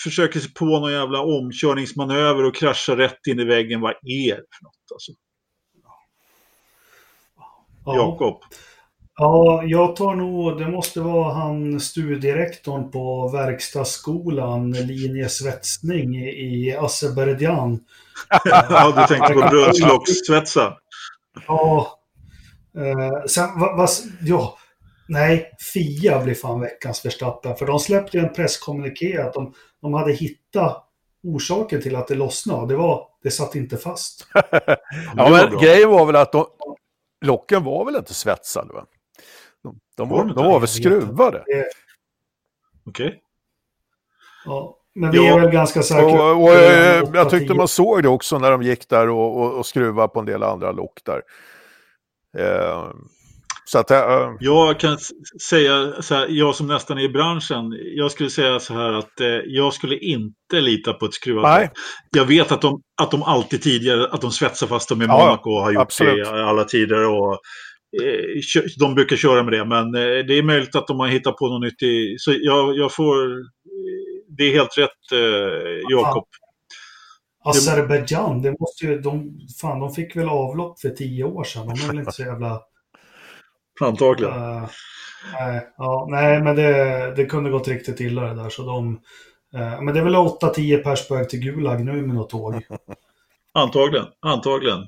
försöker sig på någon jävla omkörningsmanöver och kraschar rätt in i väggen. Vad är det för något alltså? Ja. Jakob? Ja, jag tar nog, det måste vara han studierektorn på verkstadsskolan, linje svetsning i Azerbajdzjan. ja, du tänkte på brödslocks-svetsa. Ja. Eh, sen, va, va, ja, nej, Fia blir fan veckans Verstappen. För de släppte ju en presskommuniké att de, de hade hittat orsaken till att det lossnade. Det var, det satt inte fast. ja, men grejen var väl att de, locken var väl inte svetsade? Va? De, de, var, de var väl skruvade? Okej. Okay. Ja, men vi är väl ganska säkra. Och, och, eh, jag tyckte man såg det också när de gick där och, och, och skruvade på en del andra lock där. Eh, så att, uh... Jag kan säga så här, jag som nästan är i branschen, jag skulle säga så här att eh, jag skulle inte lita på ett skruvat Jag vet att de, att de alltid tidigare, att de svetsar fast dem i Monaco och har gjort absolut. det i alla tider. Och, eh, de brukar köra med det, men eh, det är möjligt att de har hittat på något nytt. I, så jag, jag får, det är helt rätt Jakob. Azerbajdzjan, det måste ju, de, fan de fick väl avlopp för tio år sedan. De är väl inte så jävla... Antagligen. Uh, nej, ja, nej, men det, det kunde gått riktigt illa det där. Så de, uh, men det är väl 8-10 pers på väg till Gulag nu med något tåg. Antagligen, antagligen.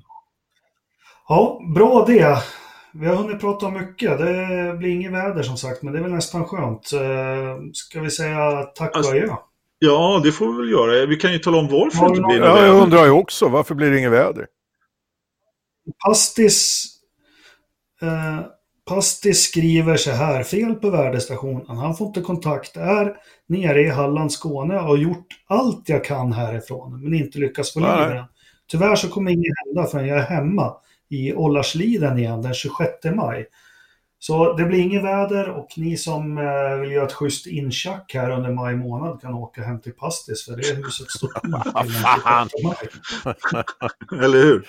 Ja, bra det. Vi har hunnit prata mycket. Det blir inget väder som sagt, men det är väl nästan skönt. Uh, ska vi säga tack alltså, och adjö? Ja, det får vi väl göra. Vi kan ju tala om varför det inte blir något Ja, jag undrar ju också. Varför blir det inget väder? Pastis eh, Pastis skriver så här, fel på värdestationen. Han får inte kontakt, är nere i Halland, Skåne och har gjort allt jag kan härifrån, men inte lyckats få liv i den. Tyvärr så kommer inget hända förrän jag är hemma i Ollarsliden igen den 26 maj. Så det blir inget väder och ni som eh, vill göra ett schysst inchack här under maj månad kan åka hem till Pastis för det är huset stort. Eller hur?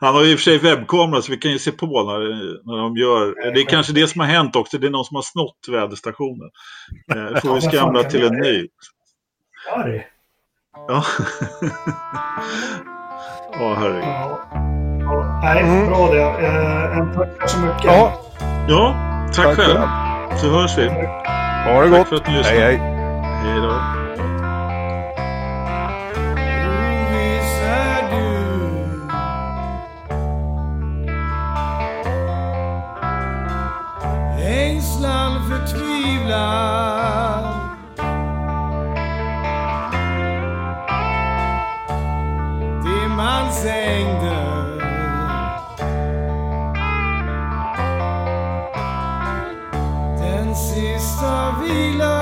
Han har i och för sig webbkamera så vi kan ju se på när, när de gör. Det är kanske det som har hänt också. Det är någon som har snott väderstationen. Eh, får vi skramla till en ny. Arg. Ja. Ja, herregud. Ja. Nej, bra det. Eh, en tack så mycket. Ja, ja tack, tack själv. Så hörs vi. Ha det gott. Tack för att du lyssnade. Hej, hej. Hej då. Den sista Ávila.